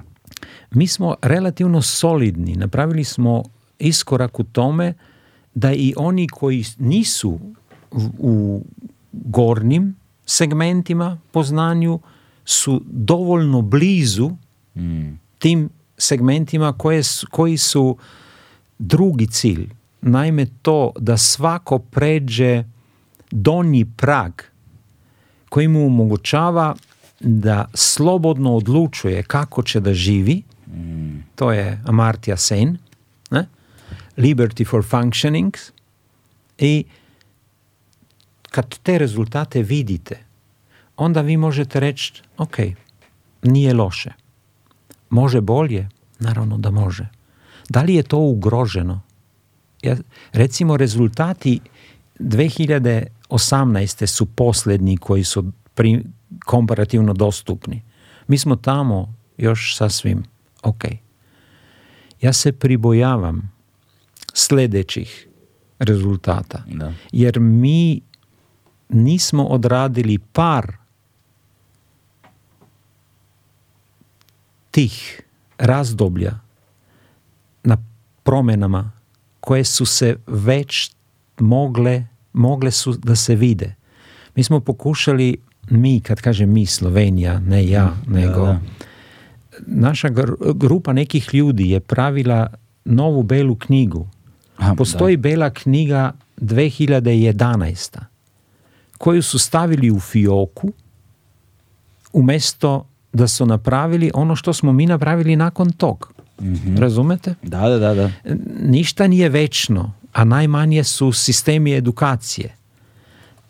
Mi smo relativno solidni. Napravili smo iskorak u tome da i oni koji nisu u gornim segmentima poznanju su dovoljno blizu mm. tim segmentima koje, koji su drugi cilj. Naime to da svako pređe donji prag koji mu omogućava da slobodno odlučuje kako će da živi. To je Amartya Sen. Ne? Liberty for functioning. I kad te rezultate vidite, onda vi možete reći, ok, nije loše. Može bolje? Naravno da može. Da li je to ugroženo? recimo rezultati 2018. su posljednji koji su komparativno dostupni. Mi smo tamo još sasvim ok. Ja se pribojavam sljedećih rezultata. Jer mi nismo odradili par tih razdoblja na promjenama koje su se već mogle, mogle su da se vide. Mi smo pokušali, mi, kad kažem mi, Slovenija, ne ja, mm, nego naša grupa nekih ljudi je pravila novu belu knjigu. Postoji bela knjiga 2011. koju su stavili u fioku umjesto da su napravili ono što smo mi napravili nakon tog. mm Razumete? Da, da, da, Ništa nije večno, a najmanje su sistemi edukacije.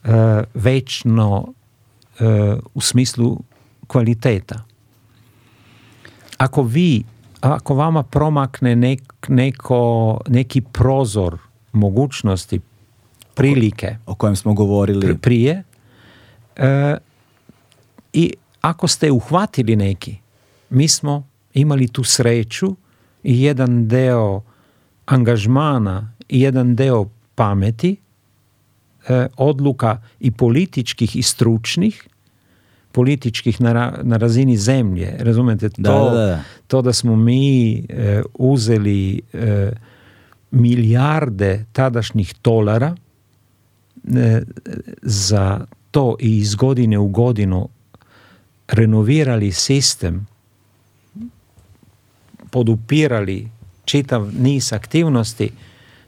E, večno e, u smislu kvaliteta. Ako vi, ako vama promakne neko, neki prozor mogućnosti, prilike. O kojem smo govorili. Prije. E, I ako ste uhvatili neki, mi smo imali tu sreću i jedan deo angažmana i jedan deo pameti, e, odluka i političkih i stručnih, političkih na, razini zemlje. Razumete? to, da, smo mi e, uzeli e, milijarde tadašnjih dolara za to i iz godine u godinu renovirali sistem, podupirali čitav niz aktivnosti,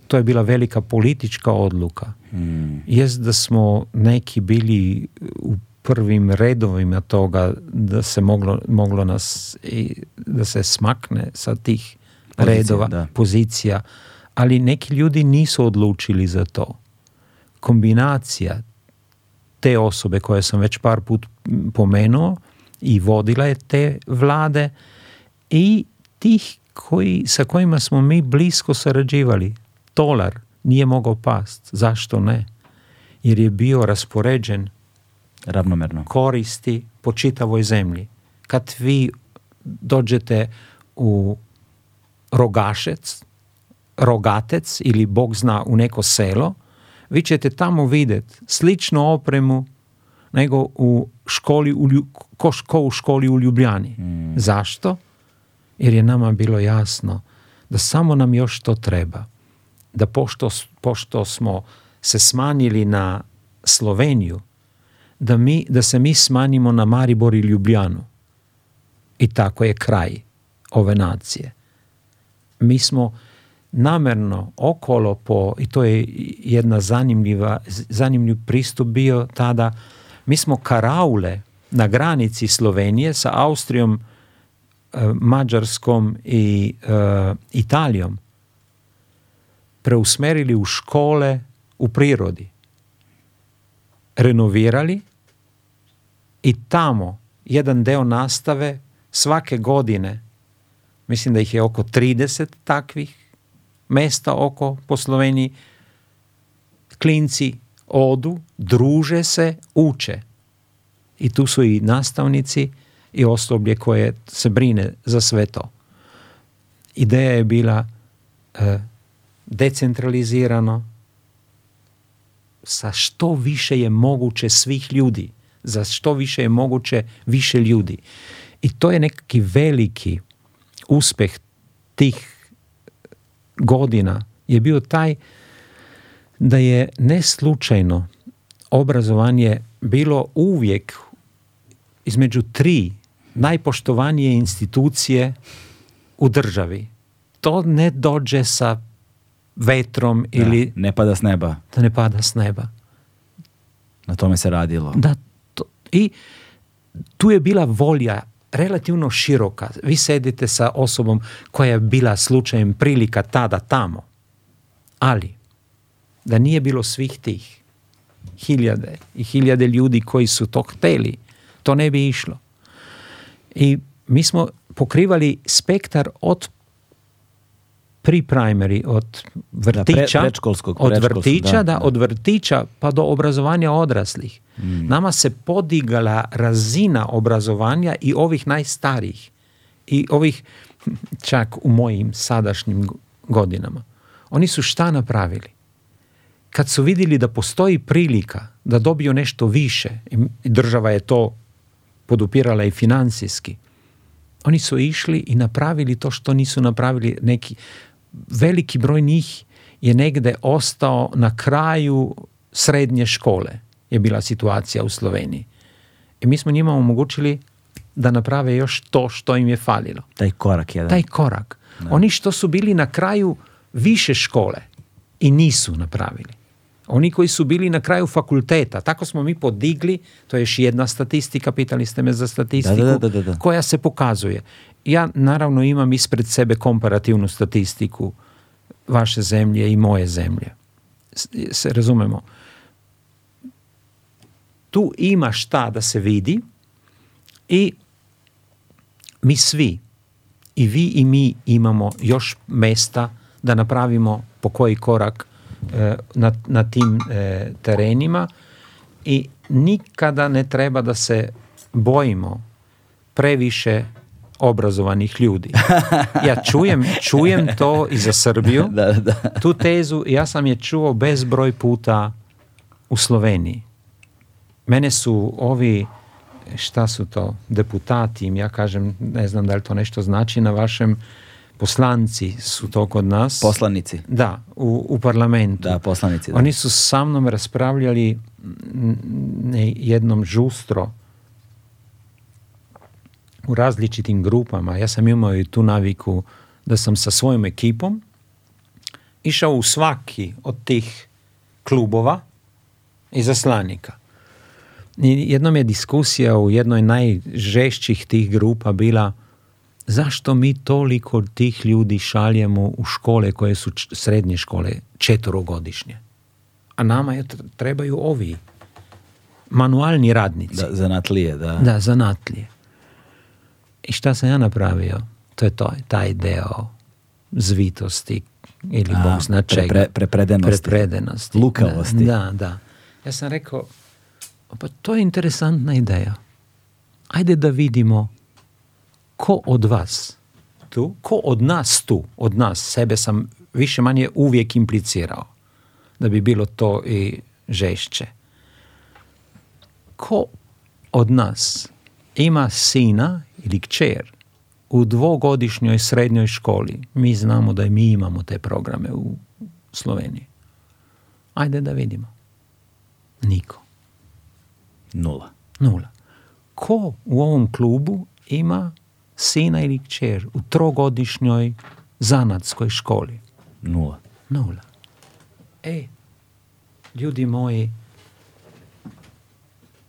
to je bila velika politička odluka. Hmm. Jaz, da smo neki bili v prvim redovima tega, da se, moglo, moglo nas, da se smakne sa tih pozicija, redova, da. pozicija, ali neki ljudi niso odločili za to. Kombinacija te osobe, ki sem jo že par put pomenil, i vodila je te vlade i tih koji, sa kojima smo mi blisko sarađivali. Tolar nije mogao past. Zašto ne? Jer je bio raspoređen ravnomerno koristi po čitavoj zemlji. Kad vi dođete u rogašec, rogatec ili bog zna u neko selo, vi ćete tamo vidjeti sličnu opremu nego u školi u, ko, u školi u Ljubljani. Mm. Zašto? Jer je nama bilo jasno da samo nam još to treba. Da pošto, smo se smanjili na Sloveniju, da, mi, da se mi smanjimo na Maribor i Ljubljanu. I tako je kraj ove nacije. Mi smo namerno okolo po, i to je jedna zanimljiva, zanimljiv pristup bio tada, Mi smo karavle na granici Slovenije s Avstrijo, eh, Mačarsko in eh, Italijo preusmerili v škole, v prirodi, renovirali in tam en del nastave vsake godine, mislim, da jih je oko 30 takih mesta oko po Sloveniji, klinci odu, druže se, uče. I tu su i nastavnici i osoblje koje se brine za sve to. Ideja je bila e, decentralizirano sa što više je moguće svih ljudi, za što više je moguće više ljudi. I to je neki veliki uspjeh tih godina je bio taj da je neslučajno obrazovanje bilo uvijek između tri najpoštovanije institucije u državi. To ne dođe sa vetrom ili... Da, ne pada s neba. Da ne pada s neba. Na tome se radilo. Da, to, I tu je bila volja relativno široka. Vi sedite sa osobom koja je bila slučajem prilika tada tamo. Ali da nije bilo svih tih hiljade i hiljade ljudi koji su to hteli, to ne bi išlo. I mi smo pokrivali spektar od pre primary, od vrtića, da, pre, od vrtića, da, od vrtića pa do obrazovanja odraslih. Mm. Nama se podigala razina obrazovanja i ovih najstarijih i ovih čak u mojim sadašnjim godinama. Oni su šta napravili? kad su vidjeli da postoji prilika da dobiju nešto više, i država je to podupirala i financijski, oni su išli i napravili to što nisu napravili neki veliki broj njih je negde ostao na kraju srednje škole je bila situacija u Sloveniji. I mi smo njima omogućili da naprave još to što im je falilo. Taj korak jedan. Taj korak. Oni što su bili na kraju više škole i nisu napravili. Oni koji su bili na kraju fakulteta, tako smo mi podigli, to je još jedna statistika, pitali ste me za statistiku, koja se pokazuje. Ja naravno imam ispred sebe komparativnu statistiku vaše zemlje i moje zemlje. Se razumemo. Tu ima šta da se vidi i mi svi, i vi i mi imamo još mesta da napravimo po koji korak E, na, na tim e, terenima i nikada ne treba da se bojimo previše obrazovanih ljudi. Ja čujem, čujem to i za Srbiju. Tu tezu ja sam je čuo bezbroj puta u Sloveniji. Mene su ovi šta su to, deputati, ja kažem, ne znam da li to nešto znači na vašem poslanci su to kod nas. Poslanici. Da, u, u parlamentu. Da, poslanici. Oni su sa mnom raspravljali jednom žustro u različitim grupama. Ja sam imao i tu naviku da sam sa svojom ekipom išao u svaki od tih klubova i zaslanika. Jednom je diskusija u jednoj najžešćih tih grupa bila – zašto mi toliko tih ljudi šaljemo u škole koje su srednje škole, četvorogodišnje? A nama je, trebaju ovi manualni radnici. zanatlije, da. Da, zanatlije. I šta sam ja napravio? To je to, taj deo zvitosti ili A, bog zna Pre, prepredenosti. Da, da, da. Ja sam rekao, pa to je interesantna ideja. Ajde da vidimo ko od vas tu, ko od nas tu, od nas, sebe sam više manje uvijek implicirao da bi bilo to i žešće. Ko od nas ima sina ili kćer u dvogodišnjoj srednjoj školi, mi znamo da mi imamo te programe u Sloveniji. Ajde da vidimo. Niko. Nula. Nula. Ko u ovom klubu ima sina ili kćer u trogodišnjoj zanatskoj školi? Nula. Nula. E, ljudi moji,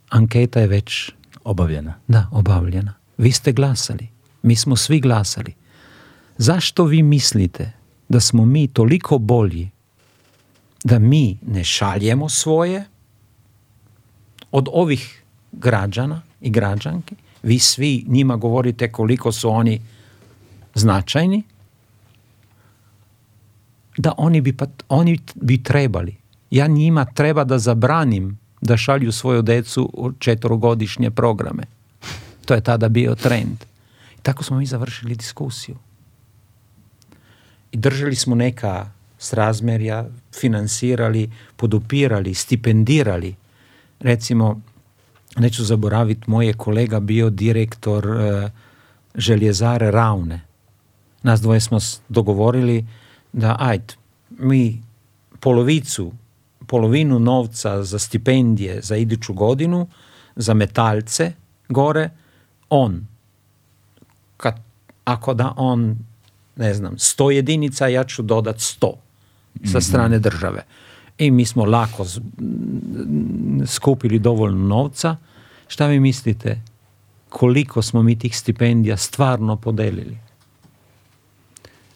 anketa je već... Obavljena. Da, obavljena. Vi ste glasali. Mi smo svi glasali. Zašto vi mislite da smo mi toliko bolji da mi ne šaljemo svoje od ovih građana i građanki, vi svi njima govorite koliko su oni značajni, da oni bi, pa, oni bi trebali. Ja njima treba da zabranim da šalju svoju decu u četvrogodišnje programe. To je tada bio trend. I tako smo mi završili diskusiju. I držali smo neka srazmerja, financirali, podupirali, stipendirali. Recimo, neću zaboraviti, moj je kolega bio direktor e, željezare Raune. Nas dvoje smo dogovorili da ajde, mi polovicu, polovinu novca za stipendije za iduću godinu, za metalce gore, on. Kad, ako da on, ne znam, sto jedinica, ja ću dodat sto sa mhm. strane države i mi smo lako skupili dovoljno novca. Šta vi mislite? Koliko smo mi tih stipendija stvarno podelili?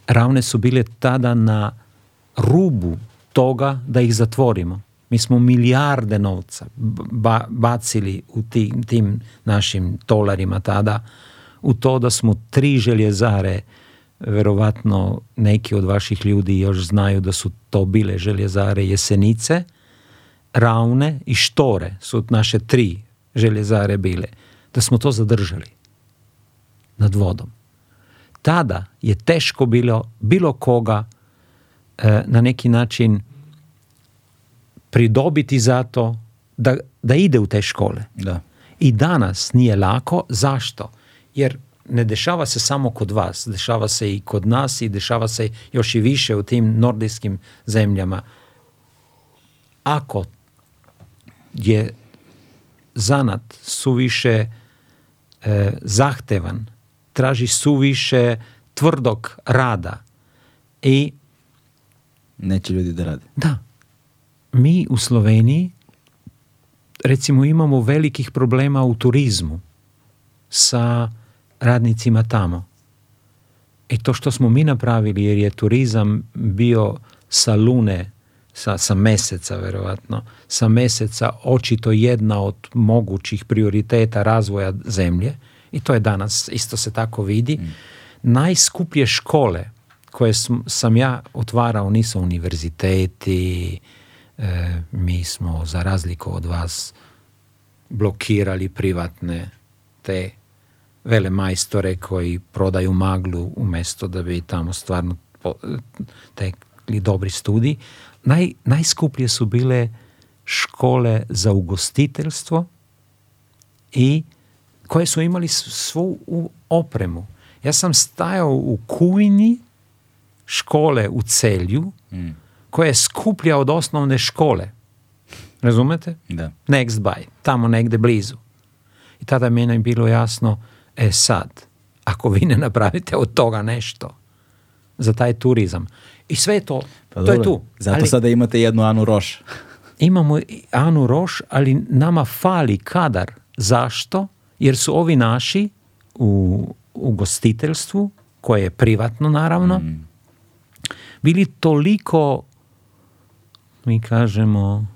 Ravne su bile tada na rubu toga da ih zatvorimo. Mi smo milijarde novca bacili u tim, tim našim tolarima tada u to da smo tri željezare verovatno neki od vaših ljudi još znaju da su to bile željezare jesenice, ravne i štore su naše tri željezare bile, da smo to zadržali nad vodom. Tada je teško bilo, bilo koga e, na neki način pridobiti zato da, da ide u te škole. Da. I danas nije lako. Zašto? Jer ne dešava se samo kod vas, dešava se i kod nas i dešava se još i više u tim nordijskim zemljama. Ako je zanat suviše e, zahtevan, traži suviše tvrdog rada i neće ljudi da rade. Da. Mi u Sloveniji recimo imamo velikih problema u turizmu sa radnicima tamo. I e, to što smo mi napravili, jer je turizam bio sa lune, sa, sa meseca verovatno, sa meseca očito jedna od mogućih prioriteta razvoja zemlje, i to je danas, isto se tako vidi, mm. najskuplje škole koje sam ja otvarao nisu univerziteti, e, mi smo za razliku od vas blokirali privatne te vele majstore koji prodaju maglu umesto da bi tamo stvarno tekli dobri studij. najskuplje su bile škole za ugostiteljstvo i koje su imali svu opremu. Ja sam stajao u kujni škole u celju mm. koja je skuplja od osnovne škole. Razumete? Da. Next by, tamo negde blizu. I tada mi je bilo jasno E sad, ako vi ne napravite od toga nešto za taj turizam. I sve to, pa to dobro. je tu. Zato ali, sada imate jednu Anu Roš. imamo Anu Roš, ali nama fali kadar. Zašto? Jer su ovi naši u, u gostiteljstvu, koje je privatno naravno, mm. bili toliko mi kažemo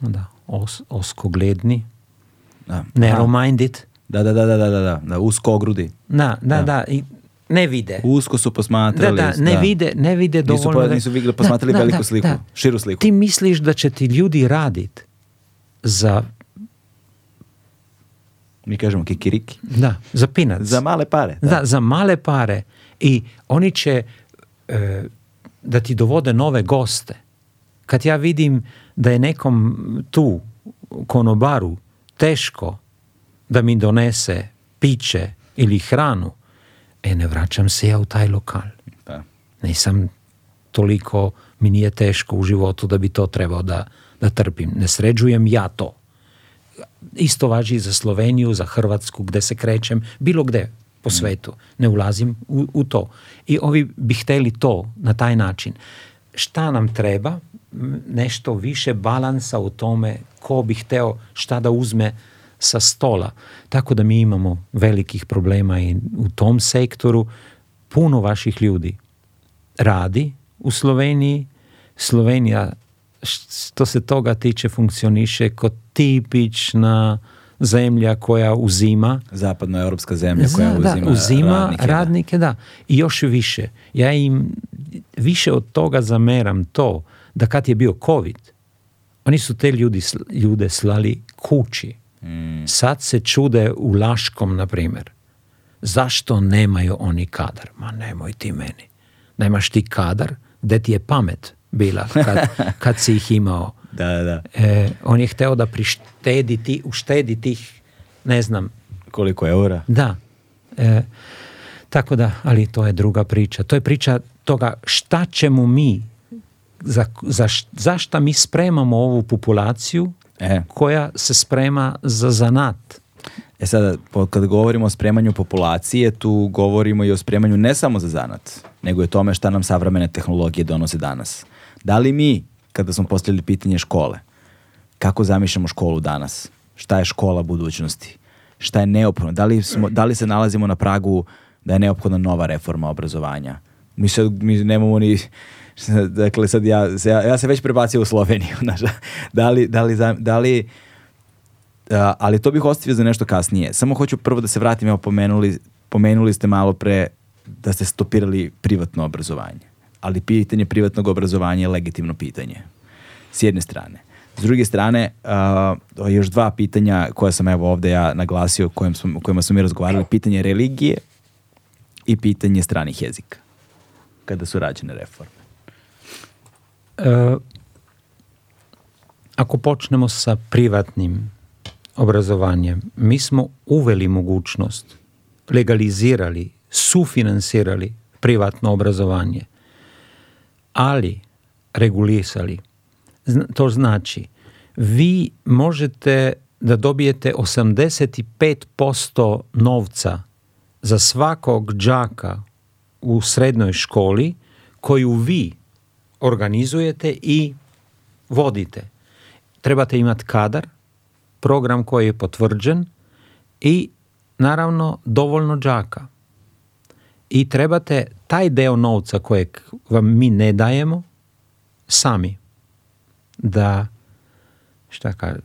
da, os, oskogledni, da. narrow-minded, da. Da, da, da, da, da, da, da, usko ogrudi. Da, da, da, I ne vide. Usko su posmatrali. Da, da, ne vide, ne vide dovoljno. Po, nisu, vidjeli, posmatrali veliku sliku, širu sliku. Ti misliš da će ti ljudi radit za mi kažemo kikiriki. Da, za pinac. Za male pare. Da, za male pare. I oni će e, da ti dovode nove goste. Kad ja vidim da je nekom tu konobaru teško da mi donese piće ili hranu, e ne vraćam se ja u taj lokal. Da. Nisam toliko, mi nije teško u životu da bi to trebao da, trpim. Ne sređujem ja to. Isto važi za Sloveniju, za Hrvatsku, gde se krećem, bilo gde po mm. svetu. Ne ulazim u, to. I ovi bi hteli to na taj način. Šta nam treba? Nešto više balansa u tome ko bi hteo šta da uzme sa stola. Tako da mi imamo velikih problema i u tom sektoru. Puno vaših ljudi radi u Sloveniji. Slovenija što se toga tiče funkcioniše kao tipična zemlja koja uzima zapadno europska zemlja koja uzima, radnike, da. i još više ja im više od toga zameram to da kad je bio covid oni su te ljudi ljude slali kući Sad se čude u Laškom, na primjer. Zašto nemaju oni kadar? Ma nemoj ti meni. Nemaš ti kadar, gde ti je pamet bila kad, kad si ih imao. da, da. E, on je hteo da prištedi ti, uštedi tih, ne znam. Koliko eura? Da. E, tako da, ali to je druga priča. To je priča toga šta ćemo mi, za, za, zašta mi spremamo ovu populaciju e. koja se sprema za zanat. E sada, kad govorimo o spremanju populacije, tu govorimo i o spremanju ne samo za zanat, nego i o tome šta nam savremene tehnologije donose danas. Da li mi, kada smo postavili pitanje škole, kako zamišljamo školu danas? Šta je škola budućnosti? Šta je neophodno? Da li, smo, da li se nalazimo na pragu da je neophodna nova reforma obrazovanja? Mi sad mi nemamo ni dakle sad ja, ja, ja se već prebacio u Sloveniju, da li, da li, da li ali to bih ostavio za nešto kasnije. Samo hoću prvo da se vratim, evo pomenuli, pomenuli ste malo pre da ste stopirali privatno obrazovanje. Ali pitanje privatnog obrazovanja je legitimno pitanje. S jedne strane. S druge strane, još dva pitanja koja sam evo ovdje ja naglasio, kojem kojima smo mi razgovarali, pitanje religije i pitanje stranih jezika, kada su rađene reforme. E, ako počnemo sa privatnim obrazovanjem, mi smo uveli mogućnost, legalizirali, sufinansirali privatno obrazovanje, ali regulisali. To znači, vi možete da dobijete 85% novca za svakog džaka u srednjoj školi koju vi organizujete i vodite. Trebate imati kadar, program koji je potvrđen i naravno dovoljno đaka. I trebate taj deo novca kojeg vam mi ne dajemo sami da šta kaže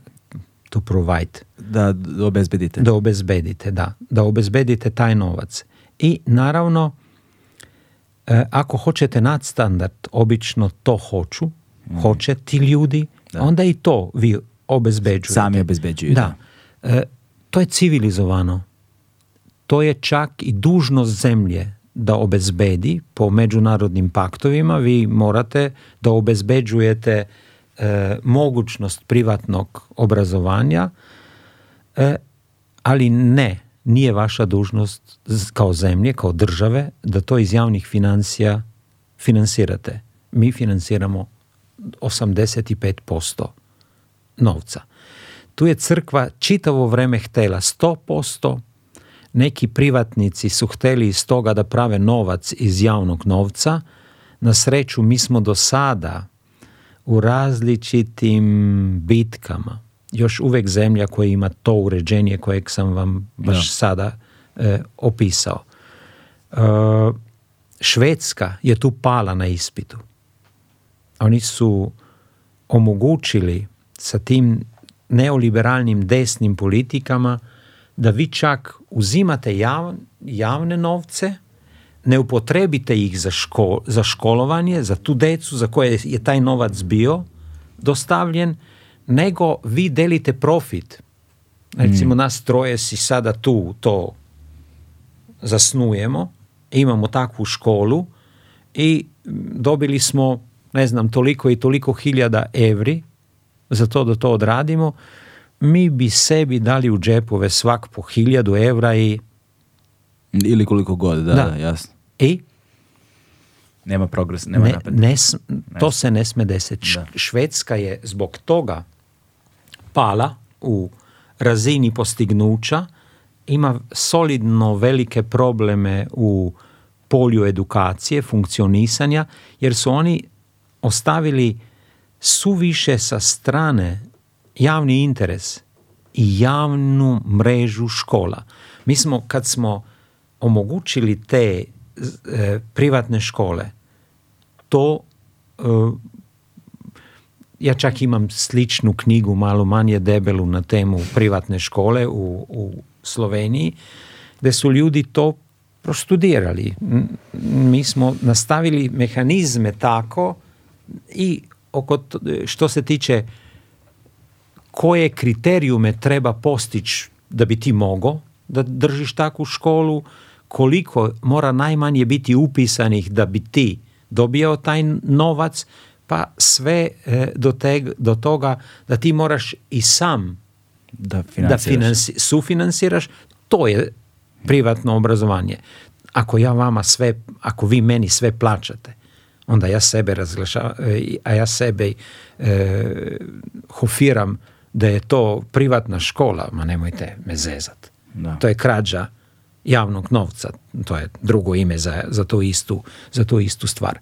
to provide. Da obezbedite. Da obezbedite, da. Da obezbedite taj novac. I naravno E, ako hoćete nadstandard, obično to hoću, mhm. hoće ti ljudi, onda i to vi obezbeđujete. Sami obezbeđujete. Da. E, to je civilizovano. To je čak i dužnost zemlje da obezbedi po međunarodnim paktovima. Vi morate da obezbeđujete e, mogućnost privatnog obrazovanja, ali ne nije vaša dužnost kao zemlje, kao države, da to iz javnih financija finansirate. Mi finansiramo 85% novca. Tu je crkva čitavo vreme htela 100%, neki privatnici su hteli iz toga da prave novac iz javnog novca. Na sreću, mi smo do sada u različitim bitkama još uvek zemlja koja ima to uređenje kojeg sam vam baš no. sada e, opisao. E, Švedska je tu pala na ispitu. Oni su omogućili sa tim neoliberalnim desnim politikama da vi čak uzimate jav, javne novce, ne upotrebite ih za, ško, za školovanje, za tu decu za koje je taj novac bio dostavljen, nego vi delite profit. Recimo mm. nas troje si sada tu to zasnujemo, imamo takvu školu i dobili smo ne znam toliko i toliko hiljada evri za to da to odradimo, mi bi sebi dali u džepove svak po hiljadu evra i... Ili koliko god, da, da. jasno. I? Nema progres, nema ne, ne, to se ne sme desiti. Švedska je zbog toga pala u razini postignuća, ima solidno velike probleme u polju edukacije, funkcionisanja, jer su oni ostavili suviše sa strane javni interes i javnu mrežu škola. Mi smo, kad smo omogućili te e, privatne škole, to e, ja čak imam sličnu knjigu, malo manje debelu na temu privatne škole u, Sloveniji, gdje su ljudi to prostudirali. Mi smo nastavili mehanizme tako i oko što se tiče koje kriterijume treba postići da bi ti mogao da držiš takvu školu, koliko mora najmanje biti upisanih da bi ti dobio taj novac, pa sve e, do, teg, do toga da ti moraš i sam da, da sufinansiraš, to je privatno obrazovanje. Ako ja vama sve, ako vi meni sve plaćate, onda ja sebe razglašavam, e, a ja sebe e, hofiram da je to privatna škola, ma nemojte me zezat. To je krađa javnog novca, to je drugo ime za, za, tu, istu, za tu istu stvar.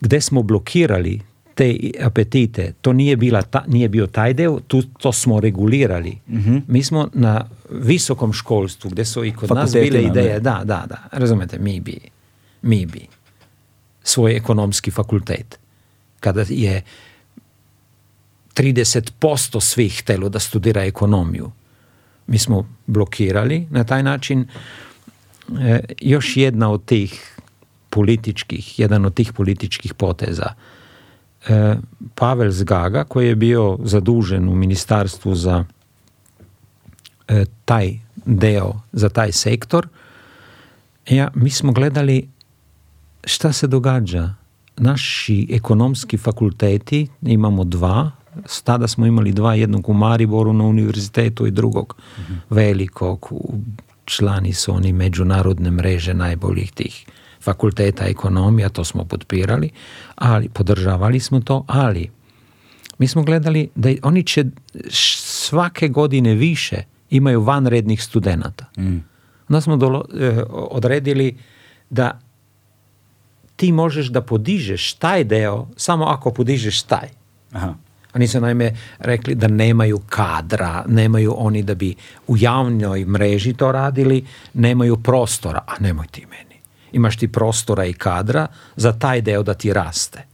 kde smo blokirali te apetite, to nije, bila ta, nije bio taj deo, tu, to smo regulirali. Mm-hmm. Mi smo na visokom školstvu, gde su i kod nas bile ideje, ne? da, da, da, razumete, mi bi, mi bi svoj ekonomski fakultet, kada je 30% svih htelo da studira ekonomiju. Mi smo blokirali na taj način. E, još jedna od tih političkih, jedan od tih političkih poteza. E, Pavel Zgaga, koji je bio zadužen u ministarstvu za e, taj deo, za taj sektor, ja, mi smo gledali šta se događa. Naši ekonomski fakulteti, imamo dva, tada smo imali dva, jednog u Mariboru na univerzitetu i drugog mhm. velikog, člani su oni međunarodne mreže najboljih tih fakulteta ekonomija, to smo podpirali, ali podržavali smo to, ali mi smo gledali da oni će svake godine više imaju vanrednih studenata. Mm. Onda smo dolo, e, odredili da ti možeš da podižeš taj deo samo ako podižeš taj. Aha. Oni su naime rekli da nemaju kadra, nemaju oni da bi u javnoj mreži to radili, nemaju prostora, a nemoj ti meni imaš ti prostora i kadra za taj deo da ti raste,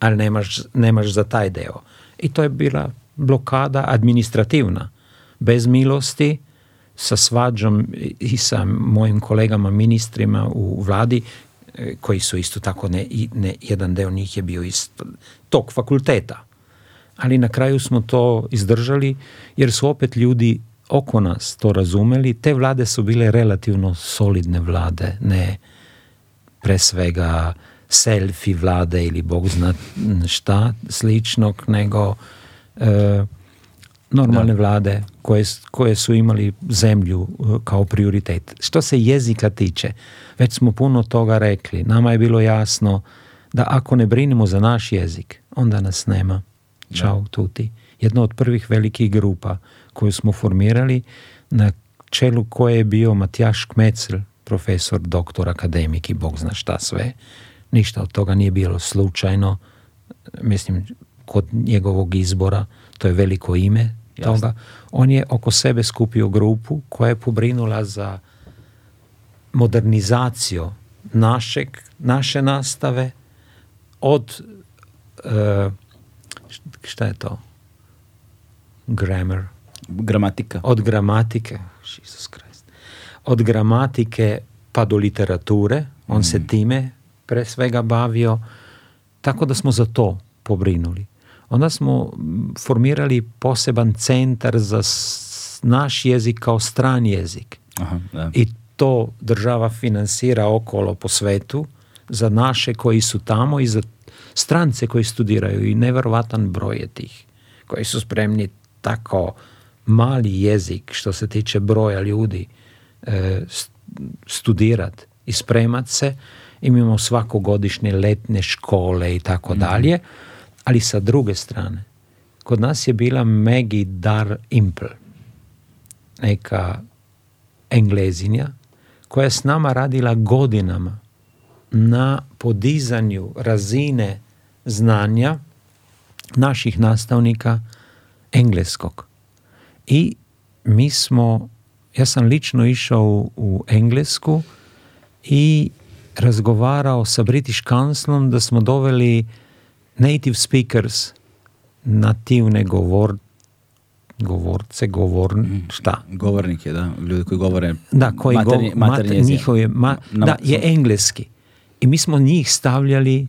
ali nemaš, nemaš za taj deo. I to je bila blokada administrativna, bez milosti, sa svađom i sa mojim kolegama ministrima u vladi e, koji su isto tako ne, ne jedan deo njih je bio iz tog fakulteta ali na kraju smo to izdržali jer su opet ljudi oko nas to razumeli te vlade su bile relativno solidne vlade ne pre svega selfi vlade ili bog zna šta sličnog, nego e, normalne vlade koje, koje su imali zemlju e, kao prioritet. Što se jezika tiče, već smo puno toga rekli. Nama je bilo jasno da ako ne brinemo za naš jezik, onda nas nema. Čao tuti. Jedna od prvih velikih grupa koju smo formirali, na čelu koje je bio Matjaš Kmecl profesor, doktor, akademik i bog zna šta sve. Ništa od toga nije bilo slučajno. Mislim, kod njegovog izbora, to je veliko ime toga. On je oko sebe skupio grupu koja je pobrinula za modernizaciju našeg, naše nastave od e, šta je to? Grammar. Gramatika. Od gramatike od gramatike pa do literature, on se mm. time pre svega bavio, tako da smo za to pobrinuli. Onda smo formirali poseban centar za naš jezik kao stran jezik. I to država financira okolo po svetu za naše koji su tamo i za strance koji studiraju i nevjerovatan broj je tih koji su spremni tako mali jezik što se tiče broja ljudi E, studirati i spremat se. Imamo svakogodišnje letne škole i tako mhm. dalje. Ali sa druge strane, kod nas je bila Maggie Dar Impel, neka englezinja, koja je s nama radila godinama na podizanju razine znanja naših nastavnika engleskog. I mi smo Jaz sem lično išel v Englesku in razgovarjal s British Councilom, da smo doveli native speakers, nativne govor, govorce, govornike. Mhm. Govornike, da, ljudi, ki govorijo. Da, govor, mater, njihov je, ma, da, je engleski. In mi smo njih stavljali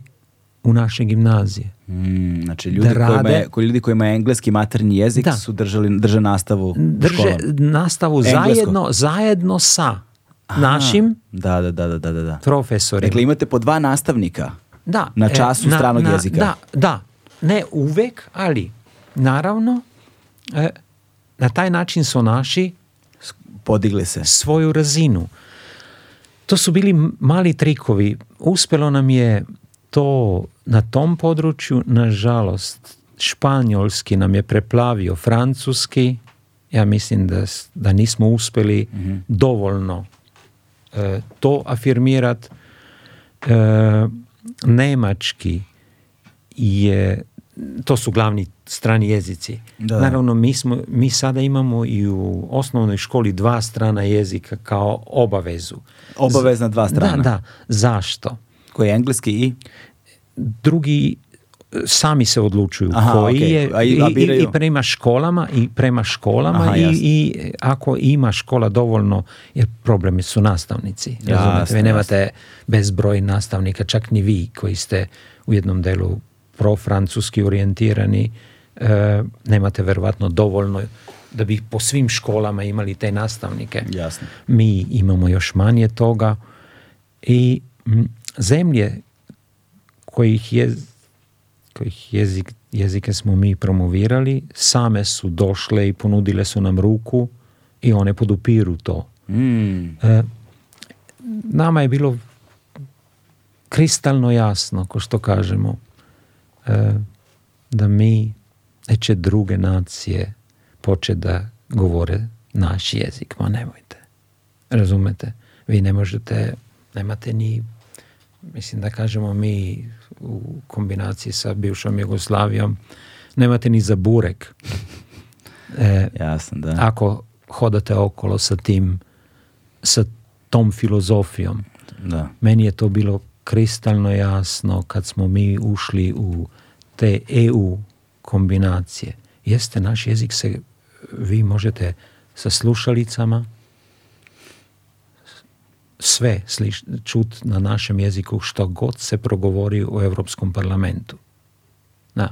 u naše gimnazije. Mm, znači ljudi, da rade, kojima ljudi kojima je engleski maternji jezik su držali, drže nastavu Drže nastavu zajedno, zajedno sa našim da, da, da, da, da, profesorima. Dakle imate po dva nastavnika da, na e, času stranog jezika. Da, da, ne uvek, ali naravno e, na taj način su naši podigli se svoju razinu. To su bili mali trikovi. Uspelo nam je to, na tom području, nažalost, španjolski nam je preplavio francuski, ja mislim da, da nismo uspjeli mhm. dovoljno e, to afirmirati. E, nemački je, to su glavni strani jezici. Naravno, mi, smo, mi sada imamo i u osnovnoj školi dva strana jezika kao obavezu. Obavezna dva strana. Da, da. Zašto? Koji je engleski i? Drugi e, sami se odlučuju Aha, koji je i, prema školama i prema školama Aha, i, i, ako ima škola dovoljno jer problemi su nastavnici razumete vi nemate bezbroj nastavnika čak ni vi koji ste u jednom delu profrancuski orijentirani e, nemate verovatno dovoljno da bi po svim školama imali te nastavnike jasne. mi imamo još manje toga i zemlje kojih je kojih jezik, jezike smo mi promovirali, same su došle i ponudile su nam ruku i one podupiru to. Mm. E, nama je bilo kristalno jasno, ko što kažemo, e, da mi neće druge nacije poče da govore naš jezik. Ma nemojte. Razumete? Vi ne možete, nemate ni mislim da kažemo mi u kombinaciji sa bivšom Jugoslavijom, nemate ni za burek. E, da. Ako hodate okolo sa tim, sa tom filozofijom. Da. Meni je to bilo kristalno jasno kad smo mi ušli u te EU kombinacije. Jeste, naš jezik se, vi možete sa slušalicama sve sliš, čut na našem jeziku što god se progovori u Europskom parlamentu. da.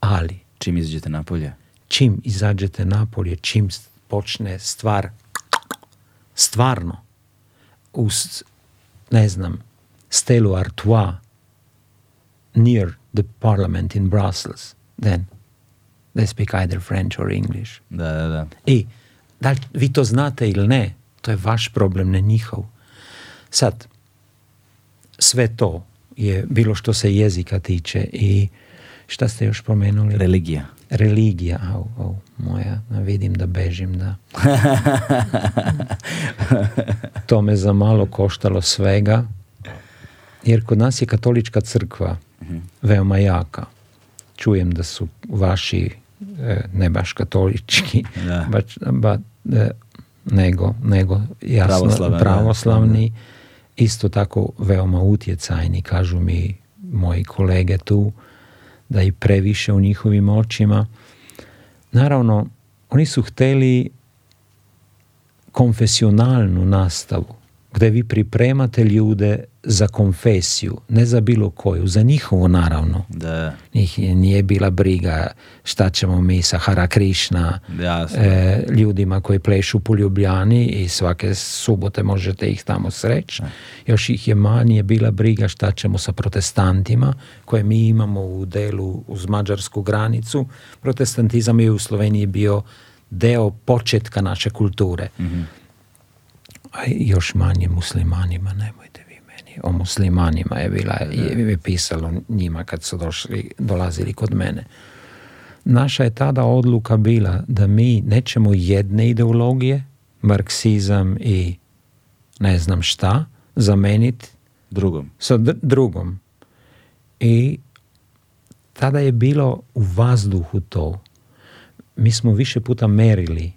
Ali. Čim izađete napolje? Čim izađete napolje, čim počne stvar stvarno uz, ne znam, Stelu Artois near the parliament in Brussels, then they speak either French or English. Da, da, da. I da li vi to znate ili ne, to je vaš problem, ne njihov. Sad, sve to je bilo što se jezika tiče i šta ste još pomenuli? Religija. Religija, au, au, moja, vidim da bežim, da. to me za malo koštalo svega, jer kod nas je katolička crkva mhm. veoma jaka. Čujem da su vaši, e, ne baš katolički, e, nego, jasno, pravoslavni isto tako veoma utjecajni, kažu mi moji kolege tu, da i previše u njihovim očima. Naravno, oni su hteli konfesionalnu nastavu, gdje vi pripremate ljude za konfesiju, ne za bilo koju, za njihovo naravno. Da. Njih nije bila briga šta ćemo mi sa Hara Krišna e, ljudima koji plešu po Ljubljani i svake subote možete ih tamo sreći. E. Još ih je manje bila briga šta ćemo sa protestantima koje mi imamo u delu uz mađarsku granicu. Protestantizam je u Sloveniji bio deo početka naše kulture. Mhm. još manje muslimanima nema o muslimanima je bila je, pisalo njima kad su došli, dolazili kod mene. Naša je tada odluka bila da mi nećemo jedne ideologije, marksizam i ne znam šta, zameniti drugom. sa drugom. I tada je bilo u vazduhu to. Mi smo više puta merili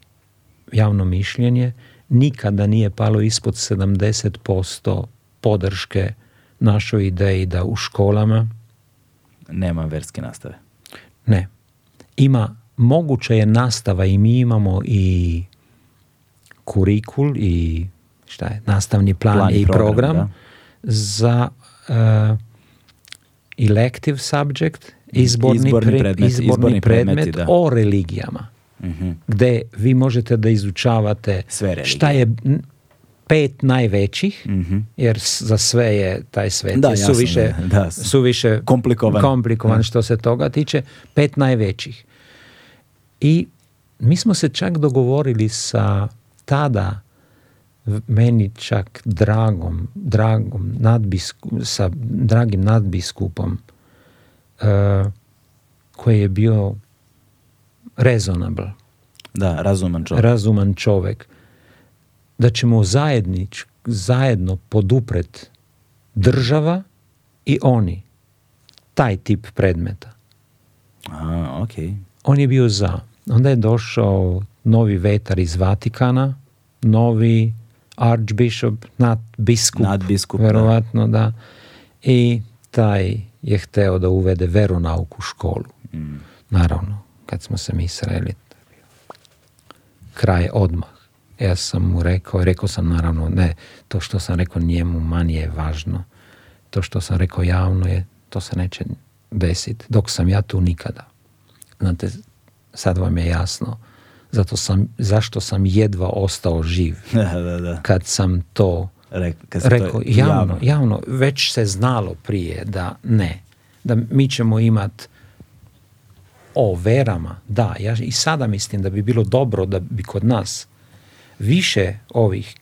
javno mišljenje, nikada nije palo ispod 70% podrške našoj ideji da u školama nema verske nastave. Ne. Ima, moguće je nastava i mi imamo i kurikul i šta je, nastavni plan, i program, za eh, elective subject, izborni, izborni predmet, o religijama. mm Gde vi možete da izučavate šta je pet najvećih, mhm. jer za sve je taj svet da, više suviše, komplikovan, komplikovan što se toga tiče, pet najvećih. I mi smo se čak dogovorili sa tada meni čak dragom, dragom sa dragim nadbiskupom uh, koji je bio rezonabl Da, razuman čovjek. Razuman čovjek da ćemo zajednič, zajedno podupret država i oni taj tip predmeta. A, On je bio za. Onda je došao novi vetar iz Vatikana, novi archbishop, nadbiskup, nadbiskup verovatno da. I taj je hteo da uvede veronauku u školu. Mm. Naravno, kad smo se mi sreli, kraj odmah. Ja sam mu rekao, rekao sam naravno, ne, to što sam rekao njemu manje je važno. To što sam rekao javno je, to se neće desiti. Dok sam ja tu nikada. Znate, sad vam je jasno. Zato sam, zašto sam jedva ostao živ. Da, da, Kad sam to rekao, javno, javno, već se znalo prije da ne. Da mi ćemo imat o verama, da, ja i sada mislim da bi bilo dobro da bi kod nas više ovih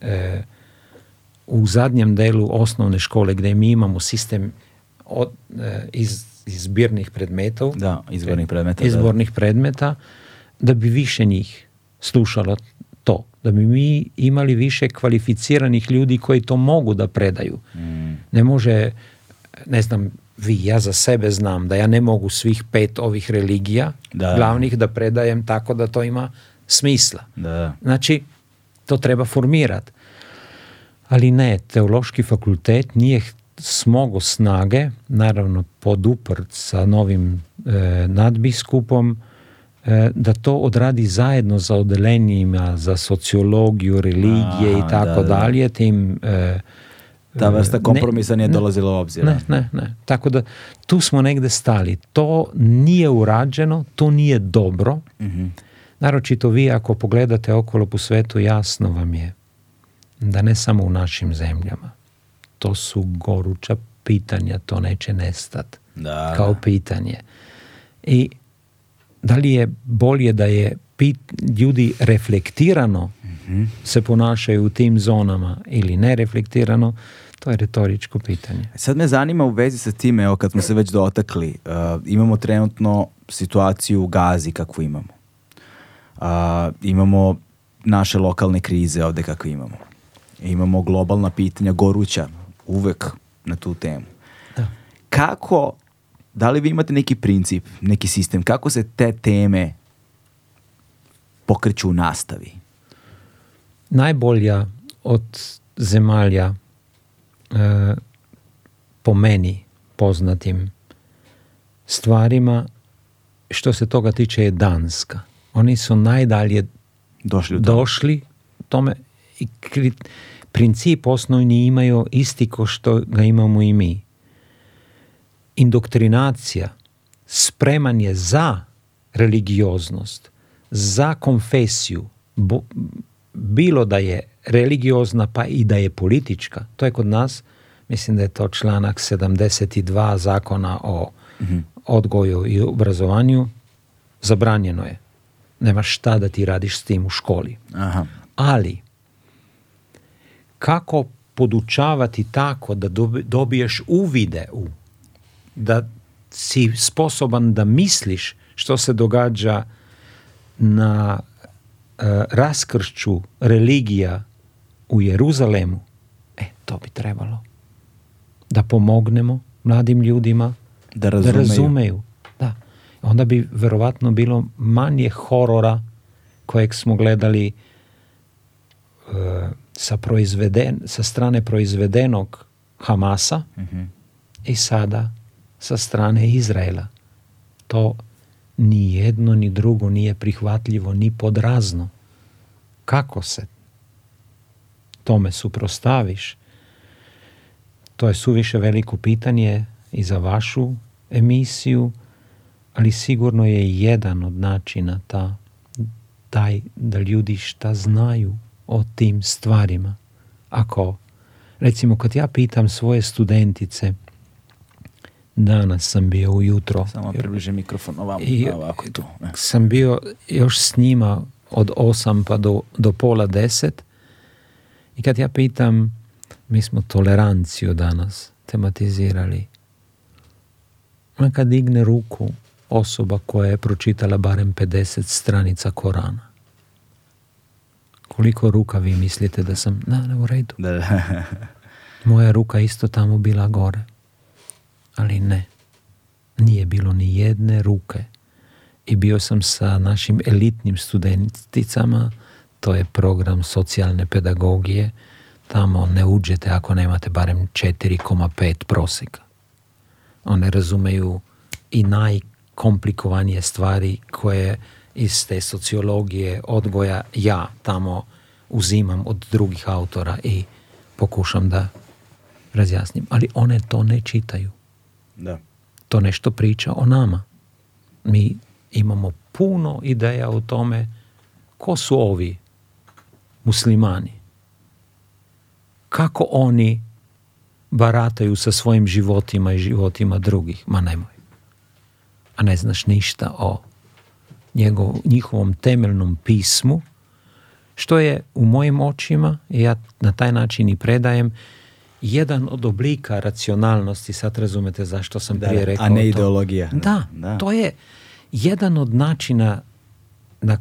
e, u zadnjem delu osnovne škole gdje mi imamo sistem od, e, iz izbirnih predmetov, da, izbornih predmeta, da. predmeta, da bi više njih slušalo to, da bi mi imali više kvalificiranih ljudi koji to mogu da predaju. Mm. Ne može, ne znam, vi, ja za sebe znam da ja ne mogu svih pet ovih religija glavnih da predajem tako da to ima smisla. Da. Znači, to treba formirati. Ali ne, teološki fakultet nije smogo snage, naravno pod poduprt sa novim e, nadbiskupom, e, da to odradi zajedno za odelenjima, za sociologiju, religije i tako da, dalje, tim e, ta vrsta e, kompromisa nije dolazila u obzir. Tako da tu smo negde stali. To nije urađeno, to nije dobro. Mhm. Naročito vi ako pogledate okolo po svetu jasno vam je da ne samo u našim zemljama. To su goruća pitanja, to neće nestat kao pitanje. I da li je bolje da je ljudi reflektirano mhm. se ponašaju u tim zonama ili nereflektirano, to je retoričko pitanje. E, sad me zanima u vezi sa time, evo kad smo se već dotakli, e, imamo trenutno situaciju u Gazi kakvu imamo a, imamo naše lokalne krize ovde kakve imamo. Imamo globalna pitanja goruća uvek na tu temu. Kako, da li vi imate neki princip, neki sistem, kako se te teme pokreću u nastavi? Najbolja od zemalja e, po meni poznatim stvarima što se toga tiče je Danska. Oni su najdalje došli, došli tome i princip osnovni imaju isti ko što ga imamo i mi. Indoktrinacija, spremanje za religioznost, za konfesiju, bilo da je religiozna pa i da je politička. To je kod nas, mislim da je to članak 72 zakona o mhm. odgoju i obrazovanju, zabranjeno je nemaš šta da ti radiš s tim u školi. Ali, kako podučavati tako da dobiješ uvide u, da si sposoban da misliš što se događa na e, raskršću religija u Jeruzalemu, e, to bi trebalo. Da pomognemo mladim ljudima da razumeju. Da razumeju onda bi verovatno bilo manje horora kojeg smo gledali e, sa, strane proizvedenog Hamasa in mhm. i sada sa strane Izraela. To ni jedno ni drugo nije prihvatljivo ni podrazno. Kako se tome suprostaviš? To je suviše veliko pitanje i za vašu emisiju – ali sigurno je jedan od načina ta, taj da ljudi šta znaju o tim stvarima. Ako, recimo, kad ja pitam svoje studentice, danas sam bio ujutro. Samo približi mikrofon i, ovako tu. Sam bio još s njima od osam pa do, do pola deset. i kad ja pitam, mi smo toleranciju danas tematizirali. Ona kad digne ruku, osoba koja je pročitala barem 50 stranica Korana. Koliko ruka vi mislite da sam... Ne, u redu. Moja ruka isto tamo bila gore. Ali ne. Nije bilo ni jedne ruke. I bio sam sa našim elitnim studenticama, to je program socijalne pedagogije, tamo ne uđete ako nemate barem 4,5 prosjeka. One razumeju i naj komplikovanije stvari koje iz te sociologije odgoja ja tamo uzimam od drugih autora i pokušam da razjasnim. Ali one to ne čitaju. Da. To nešto priča o nama. Mi imamo puno ideja o tome ko su ovi muslimani. Kako oni barataju sa svojim životima i životima drugih. Ma nemoj a ne znaš ništa o njegov, njihovom temeljnom pismu, što je u mojim očima, ja na taj način i predajem, jedan od oblika racionalnosti, sad razumete zašto sam da, prije rekao. A ne to. ideologija. Da, to je jedan od načina na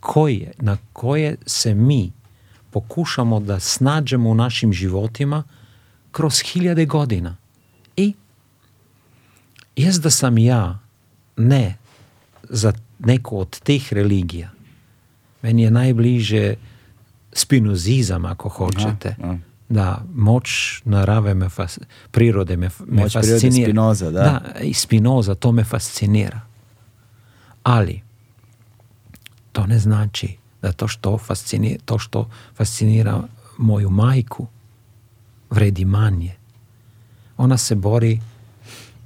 koje, na koje se mi pokušamo da snađemo u našim životima kroz hiljade godina jest da sam ja ne za neku od tih religija. Meni je najbliže spinozizam, ako hoćete. Da, moć narave me prirode me, fascinira. spinoza, da. da, i spinoza, to me fascinira. Ali, to ne znači da to što, to što fascinira moju majku vredi manje. Ona se bori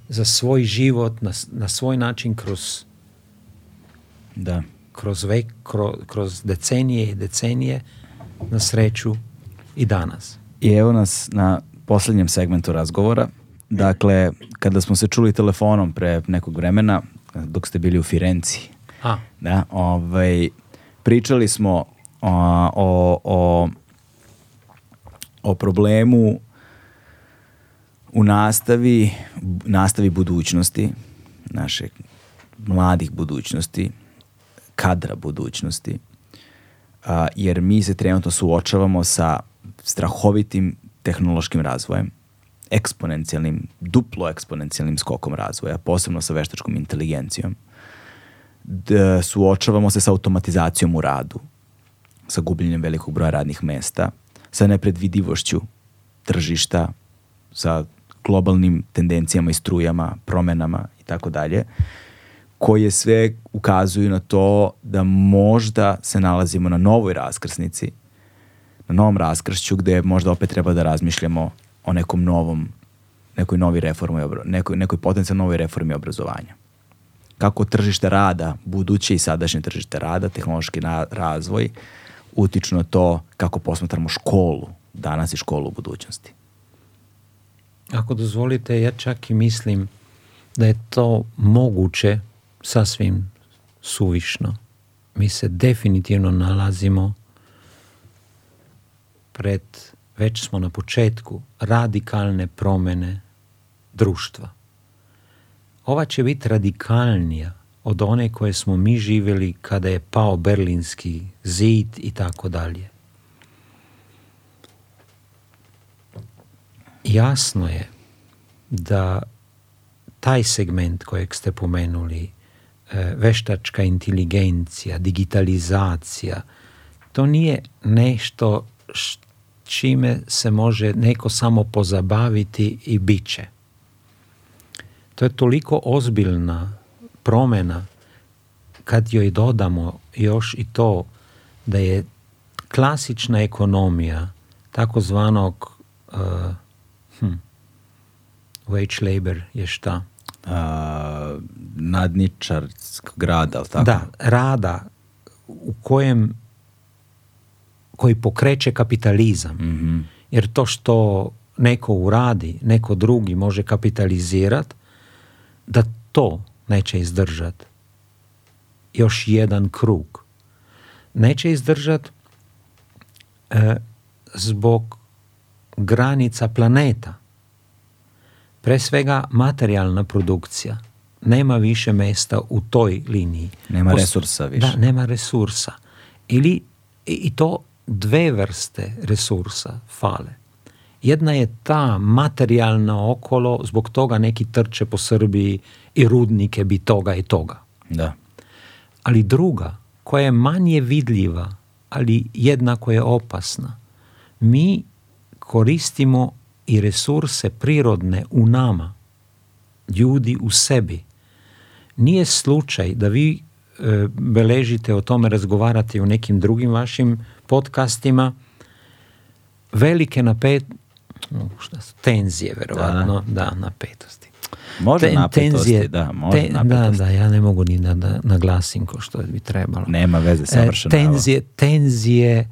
za svoj život na, na svoj način kroz da. Kroz, vek, kroz, decenije i decenije na sreću i danas. I evo nas na posljednjem segmentu razgovora. Dakle, kada smo se čuli telefonom pre nekog vremena, dok ste bili u Firenci, A. Da, ovaj, pričali smo o, o, o problemu u nastavi, nastavi budućnosti, naše mladih budućnosti, kadra budućnosti, jer mi se trenutno suočavamo sa strahovitim tehnološkim razvojem, eksponencijalnim, duplo eksponencijalnim skokom razvoja, posebno sa veštačkom inteligencijom. suočavamo se sa automatizacijom u radu, sa gubljenjem velikog broja radnih mesta, sa nepredvidivošću tržišta, sa globalnim tendencijama i strujama, promenama i tako dalje, koje sve ukazuju na to da možda se nalazimo na novoj raskrsnici, na novom raskršću gde možda opet treba da razmišljamo o nekom novom, nekoj novi reformi, nekoj, nekoj potencijalno novoj reformi obrazovanja. Kako tržište rada, buduće i sadašnje tržište rada, tehnološki na, razvoj, utiču na to kako posmatramo školu danas i školu u budućnosti. Ako dozvolite, ja čak i mislim da je to moguće sasvim suvišno. Mi se definitivno nalazimo pred, već smo na početku, radikalne promjene društva. Ova će biti radikalnija od one koje smo mi živjeli kada je pao berlinski zid i tako dalje. Jasno je da taj segment kojeg ste pomenuli, e, veštačka inteligencija, digitalizacija, to nije nešto čime se može neko samo pozabaviti i bit će. To je toliko ozbiljna promjena kad joj dodamo još i to da je klasična ekonomija takozvanog e, Hmm. Wage labor je šta? A, nadničarskog rada, Da, rada u kojem koji pokreće kapitalizam. Mhm. Jer to što neko uradi, neko drugi može kapitalizirat, da to neće izdržat. Još jedan krug. Neće izdržat e, zbog granica planeta. Pre svega materijalna produkcija nema više mesta u toj liniji. Nema Post... resursa više. Da, nema resursa. Ili, I to dve vrste resursa fale. Jedna je ta materijalna okolo, zbog toga neki trče po Srbiji i rudnike bi toga i toga. Da. Ali druga, koja je manje vidljiva, ali jednako je opasna, mi koristimo i resurse prirodne u nama, ljudi u sebi. Nije slučaj da vi e, beležite o tome razgovarati u nekim drugim vašim podcastima velike napet šta tenzije verovatno da, da napetosti Može napetosti, tenzije, da, može napetosti. Da, da, ja ne mogu ni da, naglasim ko što bi trebalo. Nema veze, e, savršeno. E, tenzije, tenzije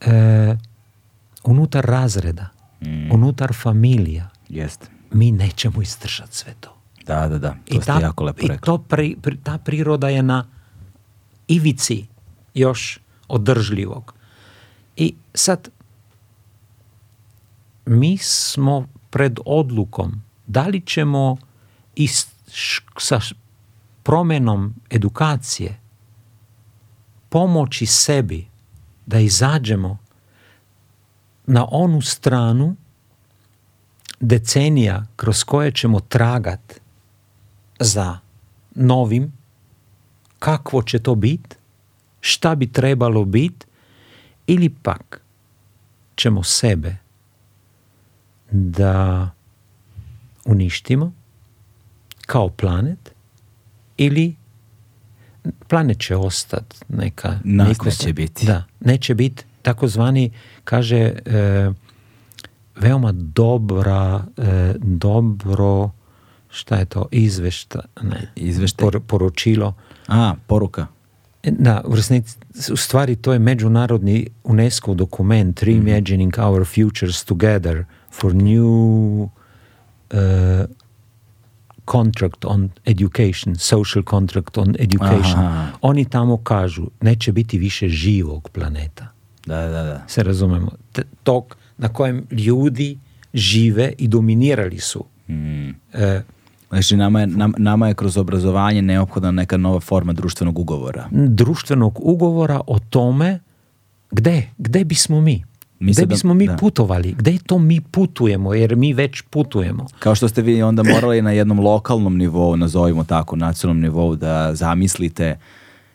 e, unutar razreda, mm. unutar familija, Jest. mi nećemo istršati sve to. Da, da, da. To I ste ta, jako lepo I to pri, ta priroda je na ivici još održljivog. I sad, mi smo pred odlukom da li ćemo sa promjenom edukacije pomoći sebi da izađemo na onu stranu decenija kroz koje ćemo tragat za novim, kakvo će to bit, šta bi trebalo biti, ili pak ćemo sebe da uništimo kao planet ili planet će ostati neka... Nas neko, biti. neće biti takozvani, kaže, e, veoma dobra, e, dobro, šta je to, izvešta, ne, poročilo. A, poruka. E, da, u stvari to je međunarodni UNESCO dokument Reimagining mhm. Our Futures Together for New Contract on Education, Social Contract on Education. Oni tamo kažu, neće biti više živog planeta. Da, da, Se razumemo. T tok na kojem ljudi žive i dominirali su. Mm. E, Znači, nama je, nam, nama kroz obrazovanje neophodna neka nova forma društvenog ugovora. Društvenog ugovora o tome gde, gde bismo mi? Mi gde bismo mi da. putovali? Gde to mi putujemo? Jer mi već putujemo. Kao što ste vi onda morali na jednom lokalnom nivou, nazovimo tako, nacionalnom nivou, da zamislite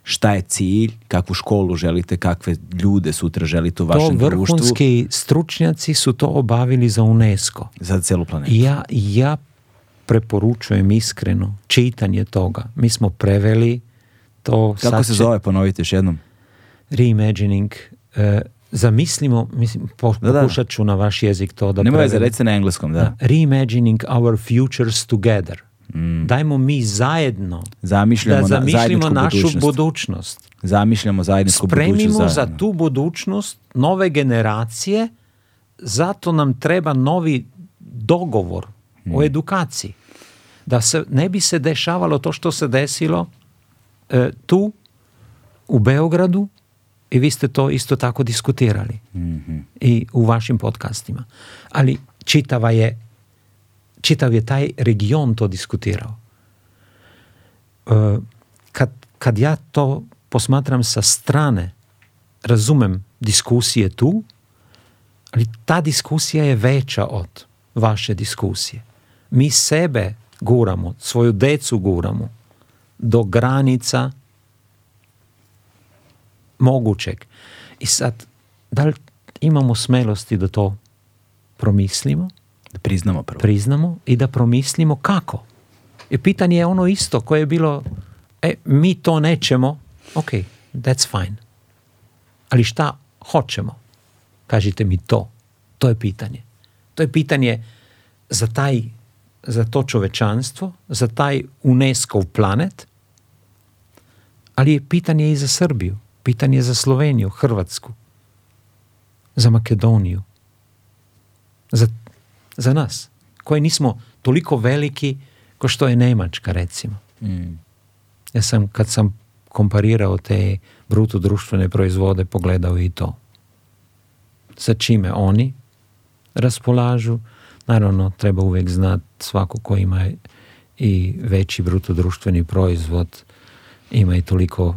šta je cilj, kakvu školu želite, kakve ljude sutra želite u vašem društvu. To vrhunski stručnjaci su to obavili za UNESCO. Za celu planetu. Ja, ja preporučujem iskreno čitanje toga. Mi smo preveli to... Kako se zove, ponovite još jednom? Reimagining. Uh, zamislimo, mislim, pokušat ću na vaš jezik to da... Nema veze, recite na engleskom, da. Reimagining our futures together. Mm. Dajmo mi zajedno zamišljamo da zamišljamo našu budućnost. Zamišljamo zajedničku Spremimo za tu budućnost nove generacije, zato nam treba novi dogovor o mm. edukaciji. Da se ne bi se dešavalo to što se desilo e, tu u Beogradu i vi ste to isto tako diskutirali mhm. i u vašim podcastima. Ali čitava je čitav je taj region to diskutirao. Eh, kad, kad ja to posmatram sa strane, razumem diskusije tu, ali ta diskusija je veća od vaše diskusije. Mi sebe guramo, svoju decu guramo do granica mogućeg. I sad, da li imamo smelosti da to promislimo? Da priznamo, priznamo in da promislimo, kako. Je pitanje je ono isto, ko je bilo, e, mi to nečemo, ok, that's fine. Ali šta hočemo? Kažite mi to. To je pitanje. To je pitanje za, taj, za to človečanstvo, za ta UNESCO planet, ali je pitanje i za Srbijo, pitanje za Slovenijo, Hrvatsko, za Makedonijo, za za nas, koji nismo toliko veliki kao što je Nemačka recimo. Mm. Ja sam kad sam komparirao te bruto društvene proizvode pogledao i to. Sa čime oni raspolažu, naravno treba uvijek znati svako ko ima i veći bruto društveni proizvod ima i toliko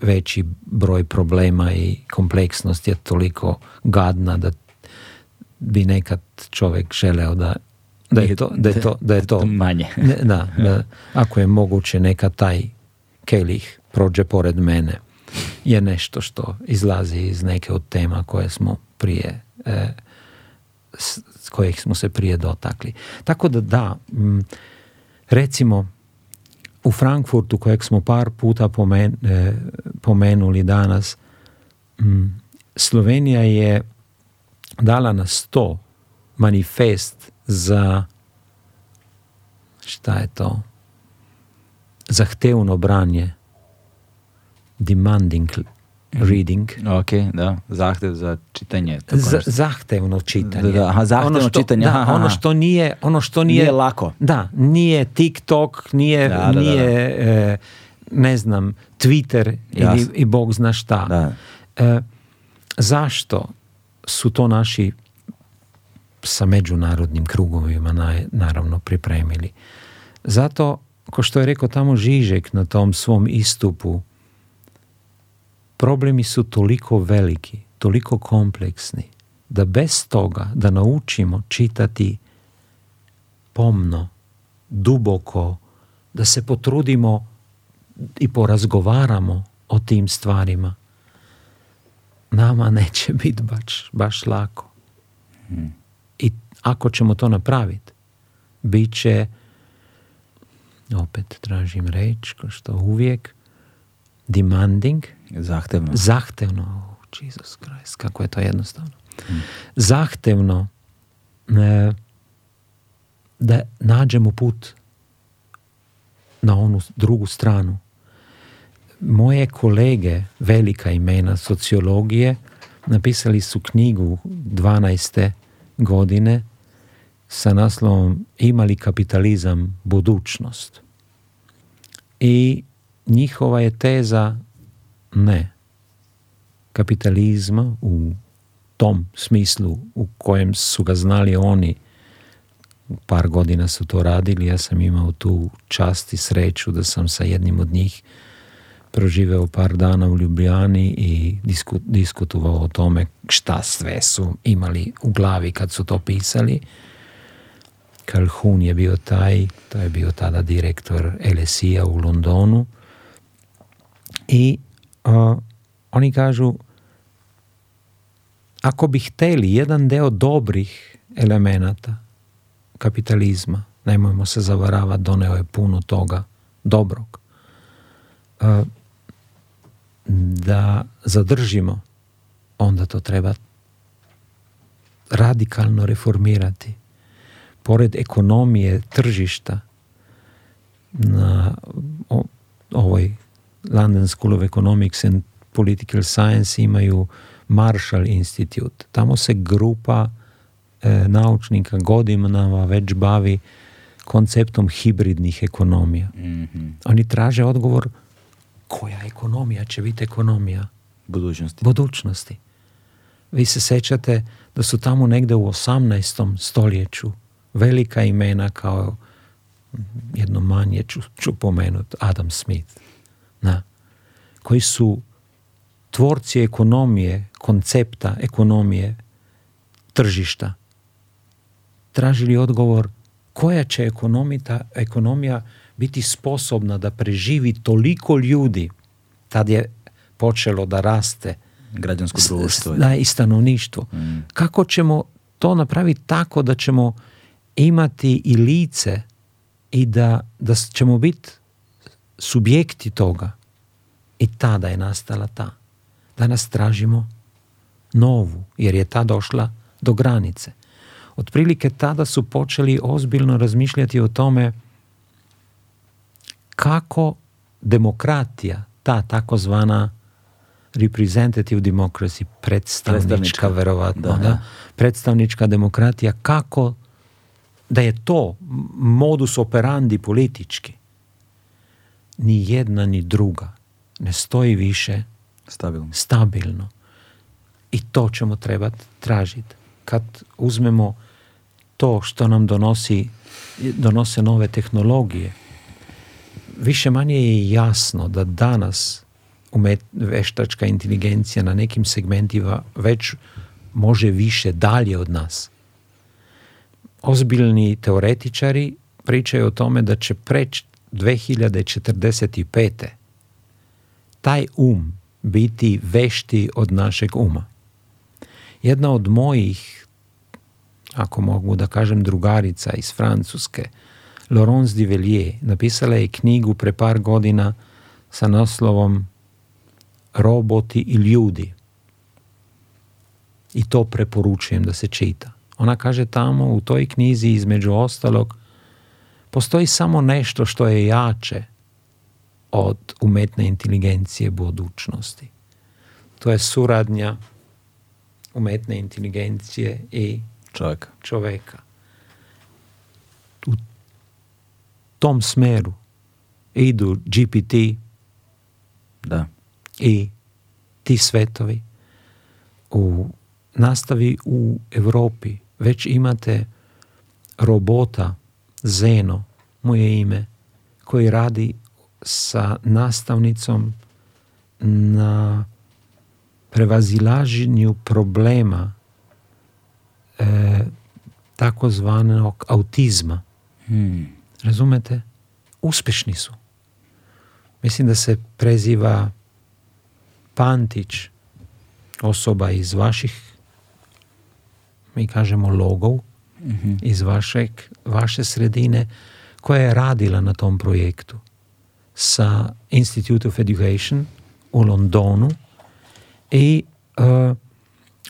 veći broj problema i kompleksnost je toliko gadna da bi nekad čovjek želeo da da je to, da je to, da je to. manje. Da, ako je moguće neka taj kelih prođe pored mene je nešto što izlazi iz neke od tema koje smo prije e, kojih smo se prije dotakli. Tako da da, recimo u Frankfurtu kojeg smo par puta pomen, e, pomenuli danas m, Slovenija je dala na sto manifest za, šta je to, zahtevno branje, demanding reading. Mhm. Okay, da, zahtev za čitanje. Zahtevno čitanje. Da, aha, zahtevno ono što, čitanje. Da, ono što nije, ono što nije, nije lako. Da, nije TikTok, nije, da, da, nije da, da. E, ne znam, Twitter ili, i Bog zna šta. Da. E, zašto? su to naši sa međunarodnim krugovima na, naravno pripremili. Zato, ko što je rekao tamo Žižek na tom svom istupu, problemi su toliko veliki, toliko kompleksni, da bez toga da naučimo čitati pomno, duboko, da se potrudimo i porazgovaramo o tim stvarima, nama neće biti baš, baš lako. Hmm. I ako ćemo to napraviti, bit će, opet tražim reč, kao što uvijek, demanding. Zahtevno. Zahtevno. Oh, Jesus Christ, kako je to jednostavno. Hmm. Zahtevno ne, da nađemo put na onu drugu stranu moje kolege, velika imena sociologije, napisali su knjigu 12. godine sa naslovom Imali kapitalizam budućnost? I njihova je teza ne. Kapitalizma u tom smislu u kojem su ga znali oni, par godina su to radili, ja sam imao tu čast i sreću da sam sa jednim od njih proživeo par dana u Ljubljani i disku, diskutovao o tome šta sve su imali u glavi kad su to pisali. Calhoun je bio taj, to je bio tada direktor lsi u Londonu i oni kažu ako bi hteli jedan deo dobrih elemenata kapitalizma, nemojmo se zavaravati, doneo je puno toga dobrog da zadržimo, onda to treba radikalno reformirati. Pored ekonomije, tržišta, na ovoj London School of Economics and Political Science imaju Marshall Institute. Tamo se grupa e, naučnika godinama već bavi konceptom hibridnih ekonomija. Mhm. Oni traže odgovor koja ekonomija će biti ekonomija budućnosti. budućnosti. Vi se sećate da su tamo negde u 18. stoljeću velika imena kao mm, jedno manje ću, ću pomenut, Adam Smith, na, koji su tvorci ekonomije, koncepta ekonomije, tržišta, tražili odgovor koja će ekonomita, ekonomija biti sposobna da preživi toliko ljudi, tad je počelo da raste građansko društvo da, i stanovništvo. Mm. Kako ćemo to napraviti tako da ćemo imati i lice i da, da ćemo biti subjekti toga. I tada je nastala ta. Danas tražimo novu, jer je ta došla do granice. Otprilike tada su počeli ozbiljno razmišljati o tome kako demokracija, ta takozvana reprezentativna demokracija, predstavnička, verjetno, da, da, ja. predstavnička demokracija, kako da je to modus operandi politički. Ni jedna, ni druga ne stoji više stabilno. stabilno. I to ćemo trebati tražiti. Kad uzmemo to što nam donosi, donose nove tehnologije, više manje je jasno da danas umet, veštačka inteligencija na nekim segmentima već može više dalje od nas. Ozbiljni teoretičari pričaju o tome da će preći 2045. taj um biti vešti od našeg uma. Jedna od mojih, ako mogu da kažem drugarica iz Francuske, Laurence Duvelier Napisala je knjigu pre par godina sa naslovom Roboti i ljudi. I to preporučujem da se čita. Ona kaže tamo u toj knjizi između ostalog postoji samo nešto što je jače od umetne inteligencije budućnosti. To je suradnja umetne inteligencije i Čovjeka. čoveka. tom smeru e, idu GPT da. i e, ti svetovi u nastavi u Europi već imate robota Zeno, moje ime, koji radi sa nastavnicom na prevazilaženju problema e, takozvanog autizma. Hmm. Razumete? uspješni su. Mislim da se preziva Pantić, osoba iz vaših, mi kažemo logov, mhm. iz vašeg, vaše sredine, koja je radila na tom projektu sa Institute of Education u Londonu i onda eh,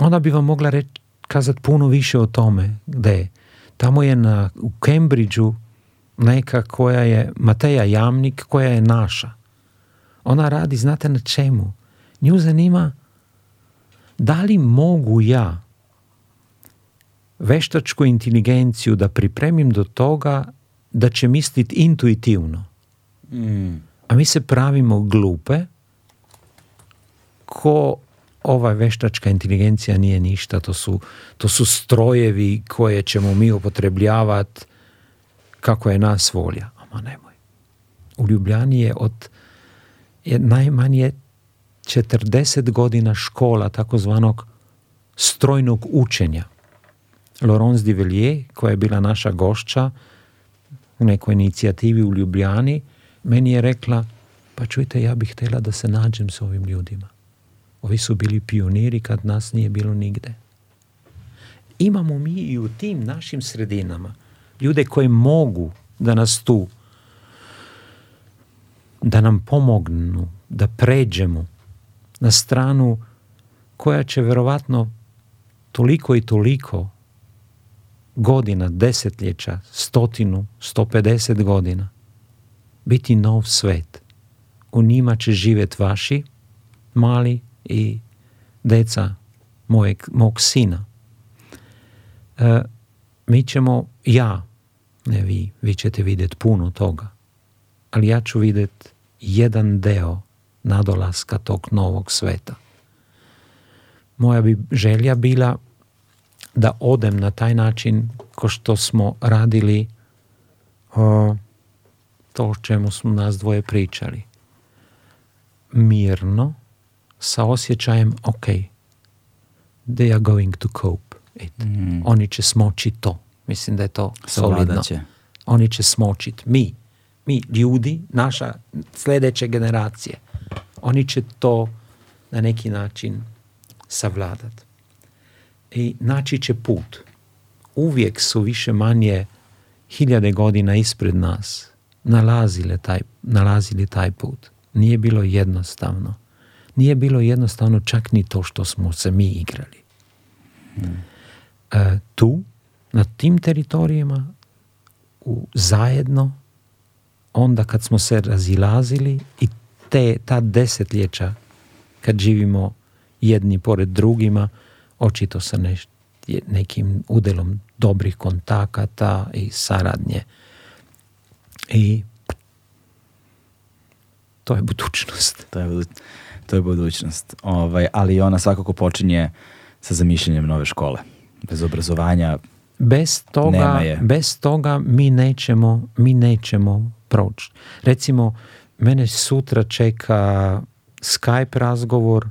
ona bi vam mogla reći kazati puno više o tome gde Tamo je na, u Cambridgeu neka koja je Mateja Jamnik, koja je naša. Ona radi, znate na čemu? Nju zanima da li mogu ja veštačku inteligenciju da pripremim do toga da će misliti intuitivno. Mm. A mi se pravimo glupe ko ova veštačka inteligencija nije ništa, to su, to su strojevi koje ćemo mi upotrebljavati kako je nas volja. Ama nemoj. U Ljubljani je od je najmanje 40 godina škola takozvanog strojnog učenja. Laurence de Villiers, koja je bila naša gošća u nekoj inicijativi u Ljubljani, meni je rekla, pa čujte, ja bih htjela da se nađem s ovim ljudima. Ovi su bili pioniri kad nas nije bilo nigde. Imamo mi i u tim našim sredinama – ljude koji mogu da nas tu da nam pomognu da pređemo na stranu koja će verovatno toliko i toliko godina, desetljeća, stotinu, 150 godina biti nov svet. U njima će živjeti vaši mali i deca mojeg, mog sina. E, mi ćemo, ja ne vi, vi ćete vidjeti puno toga. Ali ja ću vidjeti jedan deo nadolaska tog novog sveta. Moja bi želja bila da odem na taj način ko što smo radili o, to o čemu smo nas dvoje pričali. Mirno, sa osjećajem ok, they are going to cope it. Mm. Oni će smoći to. Mislim da je to solidno. Oni će smočiti Mi, mi ljudi, naša sljedeće generacije, oni će to na neki način savladat. I naći će put. Uvijek su više manje hiljade godina ispred nas nalazile taj, nalazili taj put. Nije bilo jednostavno. Nije bilo jednostavno čak ni to što smo se mi igrali. Hmm. E, tu na tim teritorijima u, zajedno onda kad smo se razilazili i te, ta desetljeća kad živimo jedni pored drugima, očito sa nekim udelom dobrih kontakata i saradnje. I to je budućnost. To je, to je budućnost. Ovaj, ali ona svakako počinje sa zamišljanjem nove škole. Bez obrazovanja Bez toga, bez toga mi nećemo, mi nećemo proći. Recimo, mene sutra čeka Skype razgovor,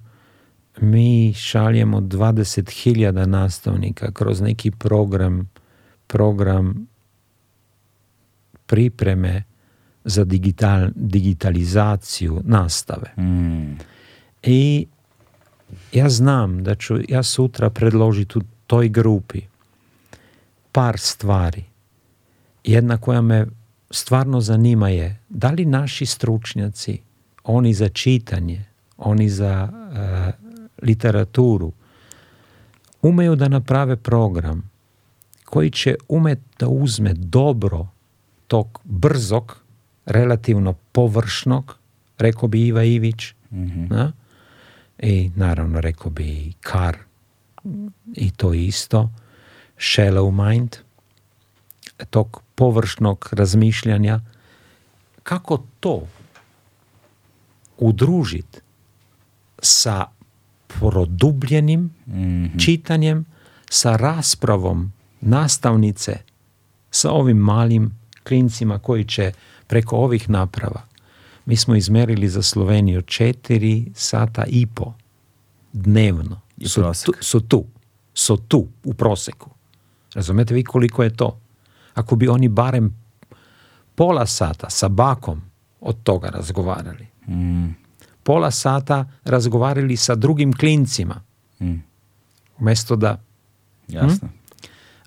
mi šaljemo 20.000 nastavnika kroz neki program, program pripreme za digitalizaciju nastave. Hmm. I ja znam da ću ja sutra predložiti u toj grupi par stvari. Jedna koja me stvarno zanima je da li naši stručnjaci, oni za čitanje, oni za e, literaturu, umeju da naprave program koji će umet da uzme dobro tog brzog, relativno površnog, rekao bi Iva Ivić, mm i naravno rekao bi i Kar, i to isto, shallow mind, tog površnog razmišljanja, kako to udružiti sa produbljenim mhm. čitanjem, sa raspravom nastavnice, sa ovim malim klincima koji će preko ovih naprava. Mi smo izmerili za Sloveniju četiri sata i po dnevno. su, tu, tu u proseku. Razumete vi koliko je to? Ako bi oni barem pola sata sa bakom od toga razgovarali. Mm. Pola sata razgovarali sa drugim klincima. Mm. da... Hm? Jasno.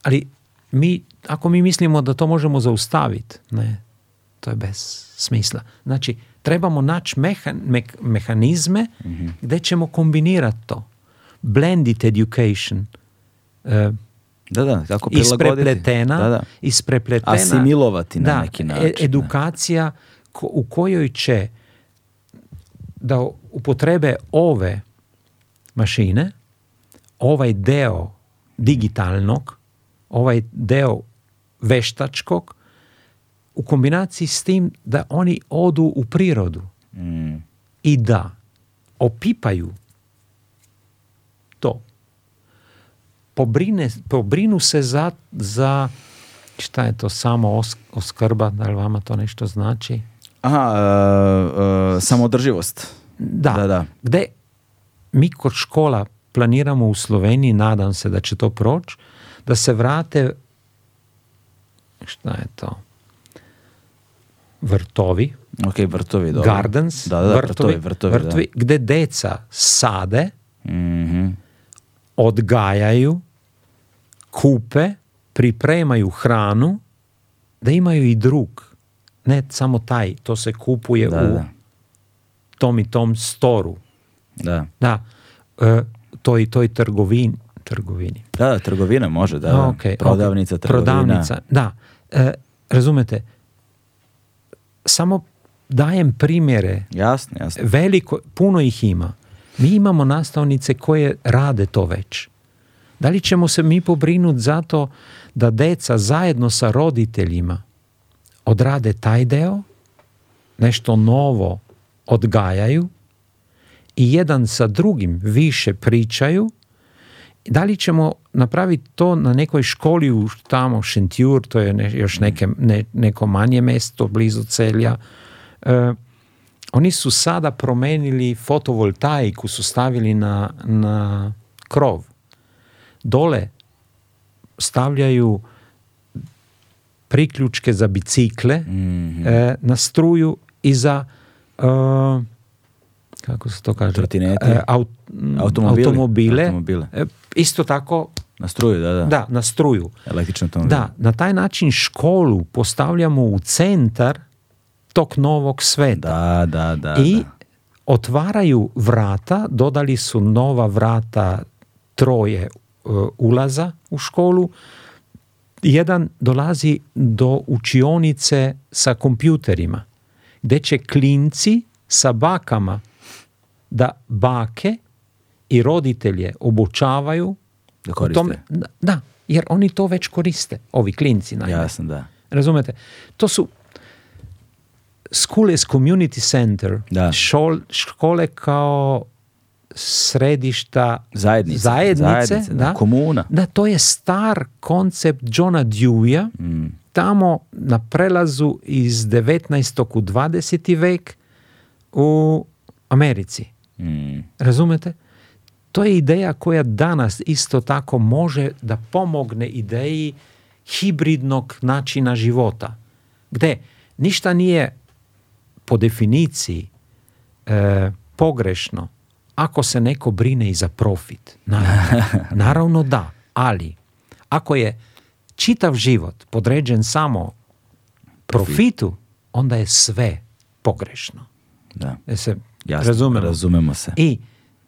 Ali mi, ako mi mislimo da to možemo zaustaviti, ne, to je bez smisla. Znači, trebamo naći mehanizme mhm. gdje ćemo kombinirati to. Blended education, uh, da, da, kako isprepletena, da, da. Asimilovati na neki e, način. Edukacija u kojoj će da upotrebe ove mašine, ovaj deo digitalnog, ovaj deo veštačkog, u kombinaciji s tim da oni odu u prirodu mm. i da opipaju pobrine, pobrinu se za, za šta je to samo oskrba, da li vama to nešto znači? Aha, uh, uh, samodrživost. Da, da, da. Gde mi kot škola planiramo u Sloveniji, nadam se da će to proći, da se vrate šta je to? Vrtovi. Ok, vrtovi, dobro. Gardens. Da, da, da vrtovi, vrtovi, vrtovi, da. Gde deca sade, mm-hmm. odgajaju, kupe, pripremaju hranu, da imaju i drug. Ne samo taj, to se kupuje da, u da. tom i tom storu. Da. Da, e, i toj trgovini. Trgovini. Da, da, trgovina može, da. Okay, Prodavnica, trgovina. Prodavnica, da. E, razumete, samo dajem primjere. Jasno, jasno. Veliko, puno ih ima. Mi imamo nastavnice koje rade to već. Da li ćemo se mi pobrinuti za to da deca zajedno sa roditeljima odrade taj deo, nešto novo odgajaju i jedan sa drugim više pričaju, da li ćemo napraviti to na nekoj školi u tamo Šentjur, to je još neko manje mesto blizu Celja, e, oni su sada promenili fotovoltaiku, su stavili na, na krov dole stavljaju priključke za bicikle mhm. e, na struju i za e, kako se to kaže e, automobile, isto tako na struju, da, da. na struju. Električno Da, na taj način školu postavljamo u centar tog novog sveta. Da, da, da. I otvaraju vrata, dodali su nova vrata troje Eh, ulaza u školu. Jedan dolazi do učionice sa kompjuterima, gde će klinci sa bakama da bake i roditelje obučavaju da koriste. Tom, da, jer oni to već koriste, ovi klinci. Najme. Jasno, da. Razumete? To su School is community center. Da. Šol, škole kao središta zajednice, zajednice, komuna. Da, to je star koncept Johna dewey mm. tamo na prelazu iz 19. u 20. vek u Americi. Mm. Razumete? To je ideja koja danas isto tako može da pomogne ideji hibridnog načina života. Gde ništa nije po definiciji e, pogrešno, ako se neko brine i za profit. Naravno, da, ali ako je čitav život podređen samo profitu, onda je sve pogrešno. Da. E se razumemo. razumemo se. I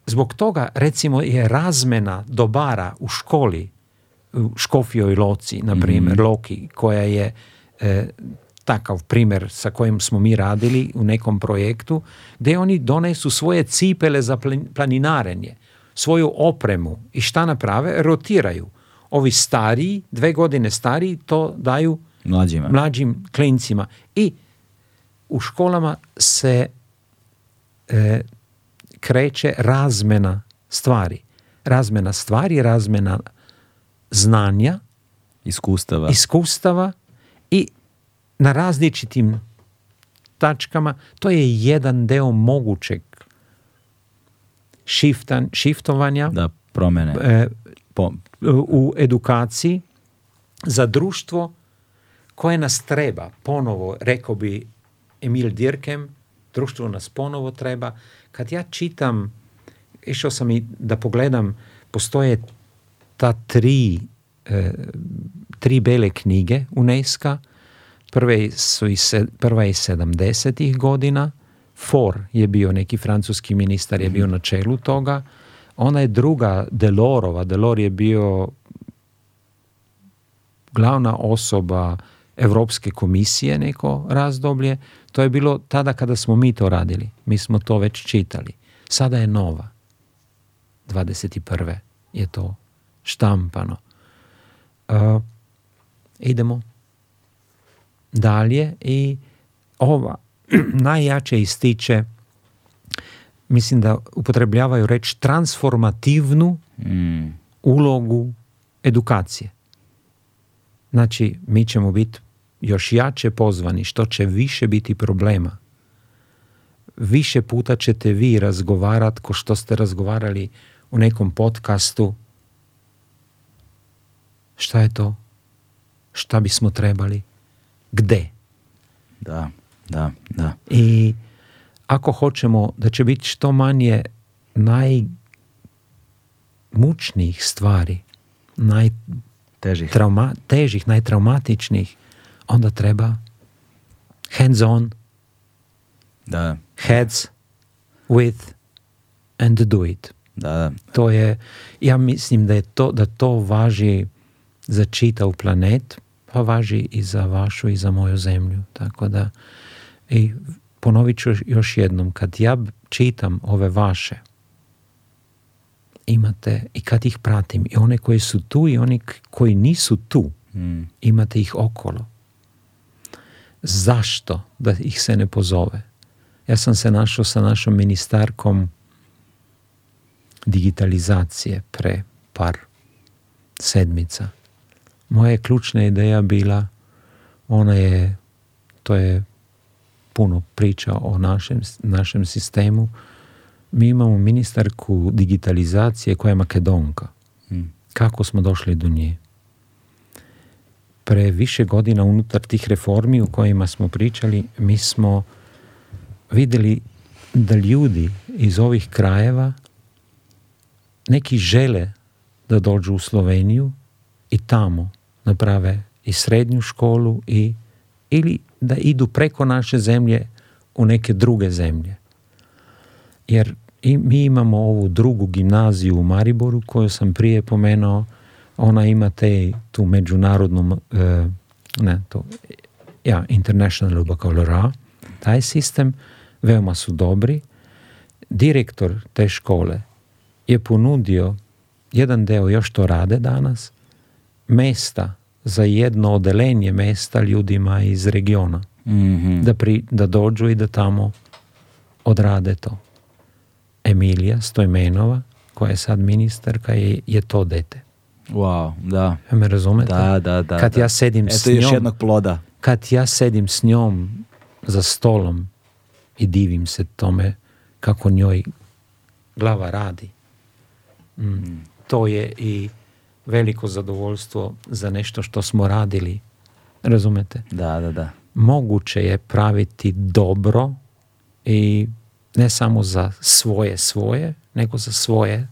zbog toga recimo je razmena dobara u školi u Škofijoj Loci, na primjer, mhm. Loki, koja je e, takav primjer sa kojim smo mi radili u nekom projektu, gdje oni donesu svoje cipele za planinarenje, svoju opremu i šta naprave? Rotiraju. Ovi stariji, dve godine stariji, to daju Mlađima. mlađim klincima. I u školama se e, kreće razmena stvari. Razmena stvari, razmena znanja, iskustava, iskustava i na različitim tačkama, to je jedan deo mogućeg šiftan, šiftovanja da promene e, po... u edukaciji za društvo koje nas treba, ponovo rekao bi Emil Dirkem, društvo nas ponovo treba. Kad ja čitam, išao sam i da pogledam, postoje ta tri, e, tri bele knjige UNESCO, Prve su i prva iz 70-ih godina. For je bio neki francuski ministar, je bio mhm. na čelu toga. Ona je druga, Delorova. Delor je bio glavna osoba Europske komisije neko razdoblje. To je bilo tada kada smo mi to radili. Mi smo to već čitali. Sada je nova. 21. je to štampano. E, idemo dalje i ova najjače ističe mislim da upotrebljavaju reč transformativnu mm. ulogu edukacije. Znači, mi ćemo biti još jače pozvani, što će više biti problema. Više puta ćete vi razgovarat ko što ste razgovarali u nekom podcastu. Šta je to? Šta bismo trebali? kde. Da, da, da. I ako hoćemo da će biti što manje najmučnijih stvari, naj težih. Trauma, težih, najtraumatičnijih, onda treba hands on, da. heads with and do it. Da, da. To je, ja mislim da je to, da to važi za čitav planet, pa važi i za vašu i za moju zemlju. Tako da, i ponovit ću još jednom, kad ja čitam ove vaše, imate, i kad ih pratim, i one koji su tu i oni koji nisu tu, hmm. imate ih okolo. Zašto da ih se ne pozove? Ja sam se našao sa našom ministarkom digitalizacije pre par sedmica moja je ključna ideja bila, ona je, to je puno priča o našem, našem sistemu, mi imamo ministarku digitalizacije koja je makedonka. Hmm. Kako smo došli do nje? Pre više godina unutar tih reformi u kojima smo pričali, mi smo vidjeli da ljudi iz ovih krajeva neki žele da dođu u Sloveniju i tamo naprave i srednju školu i, ili da idu preko naše zemlje u neke druge zemlje. Jer i mi imamo ovu drugu gimnaziju u Mariboru koju sam prije pomenuo, ona ima te, tu međunarodnu, e, ne, to, ja, international baccalaureat, taj sistem, veoma su dobri. Direktor te škole je ponudio, jedan deo još to rade danas, mesta za jedno odelenje mesta ljudima iz regiona mhm. da, pri, da dođu i da tamo odrade to. Emilija Stojmenova koja je sad ministarka je, je to dete. Wow, da. Ja me razumete? Da, da, da. Kad ja sedim Eto s njom... još jednog ploda. Kad ja sedim s njom za stolom i divim se tome kako njoj glava radi. Mm. Mm. To je i veliko zadovoljstvo za nešto što smo radili. Razumete? Da, da, da. Moguće je praviti dobro i ne samo za svoje svoje, nego za svoje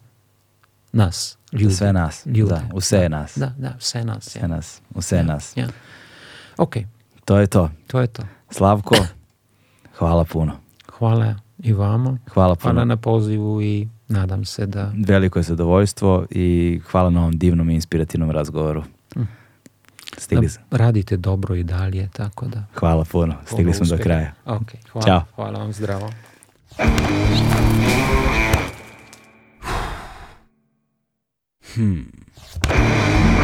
nas. Ljudi, sve nas, ljude. da, u nas. Da, da, sve nas. ja. nas, sve nas. Ja. Ok. To je to. To je to. Slavko, hvala puno. Hvala i vama. Hvala puno. Hvala na pozivu i Nadam se da. Veliko je zadovoljstvo i hvala na ovom divnom i inspirativnom razgovoru. Hm. Stigli smo. Radite dobro i dalje, tako da. Hvala puno, stigli smo do kraja. Ok, hvala, hvala vam, zdravo. Hmm.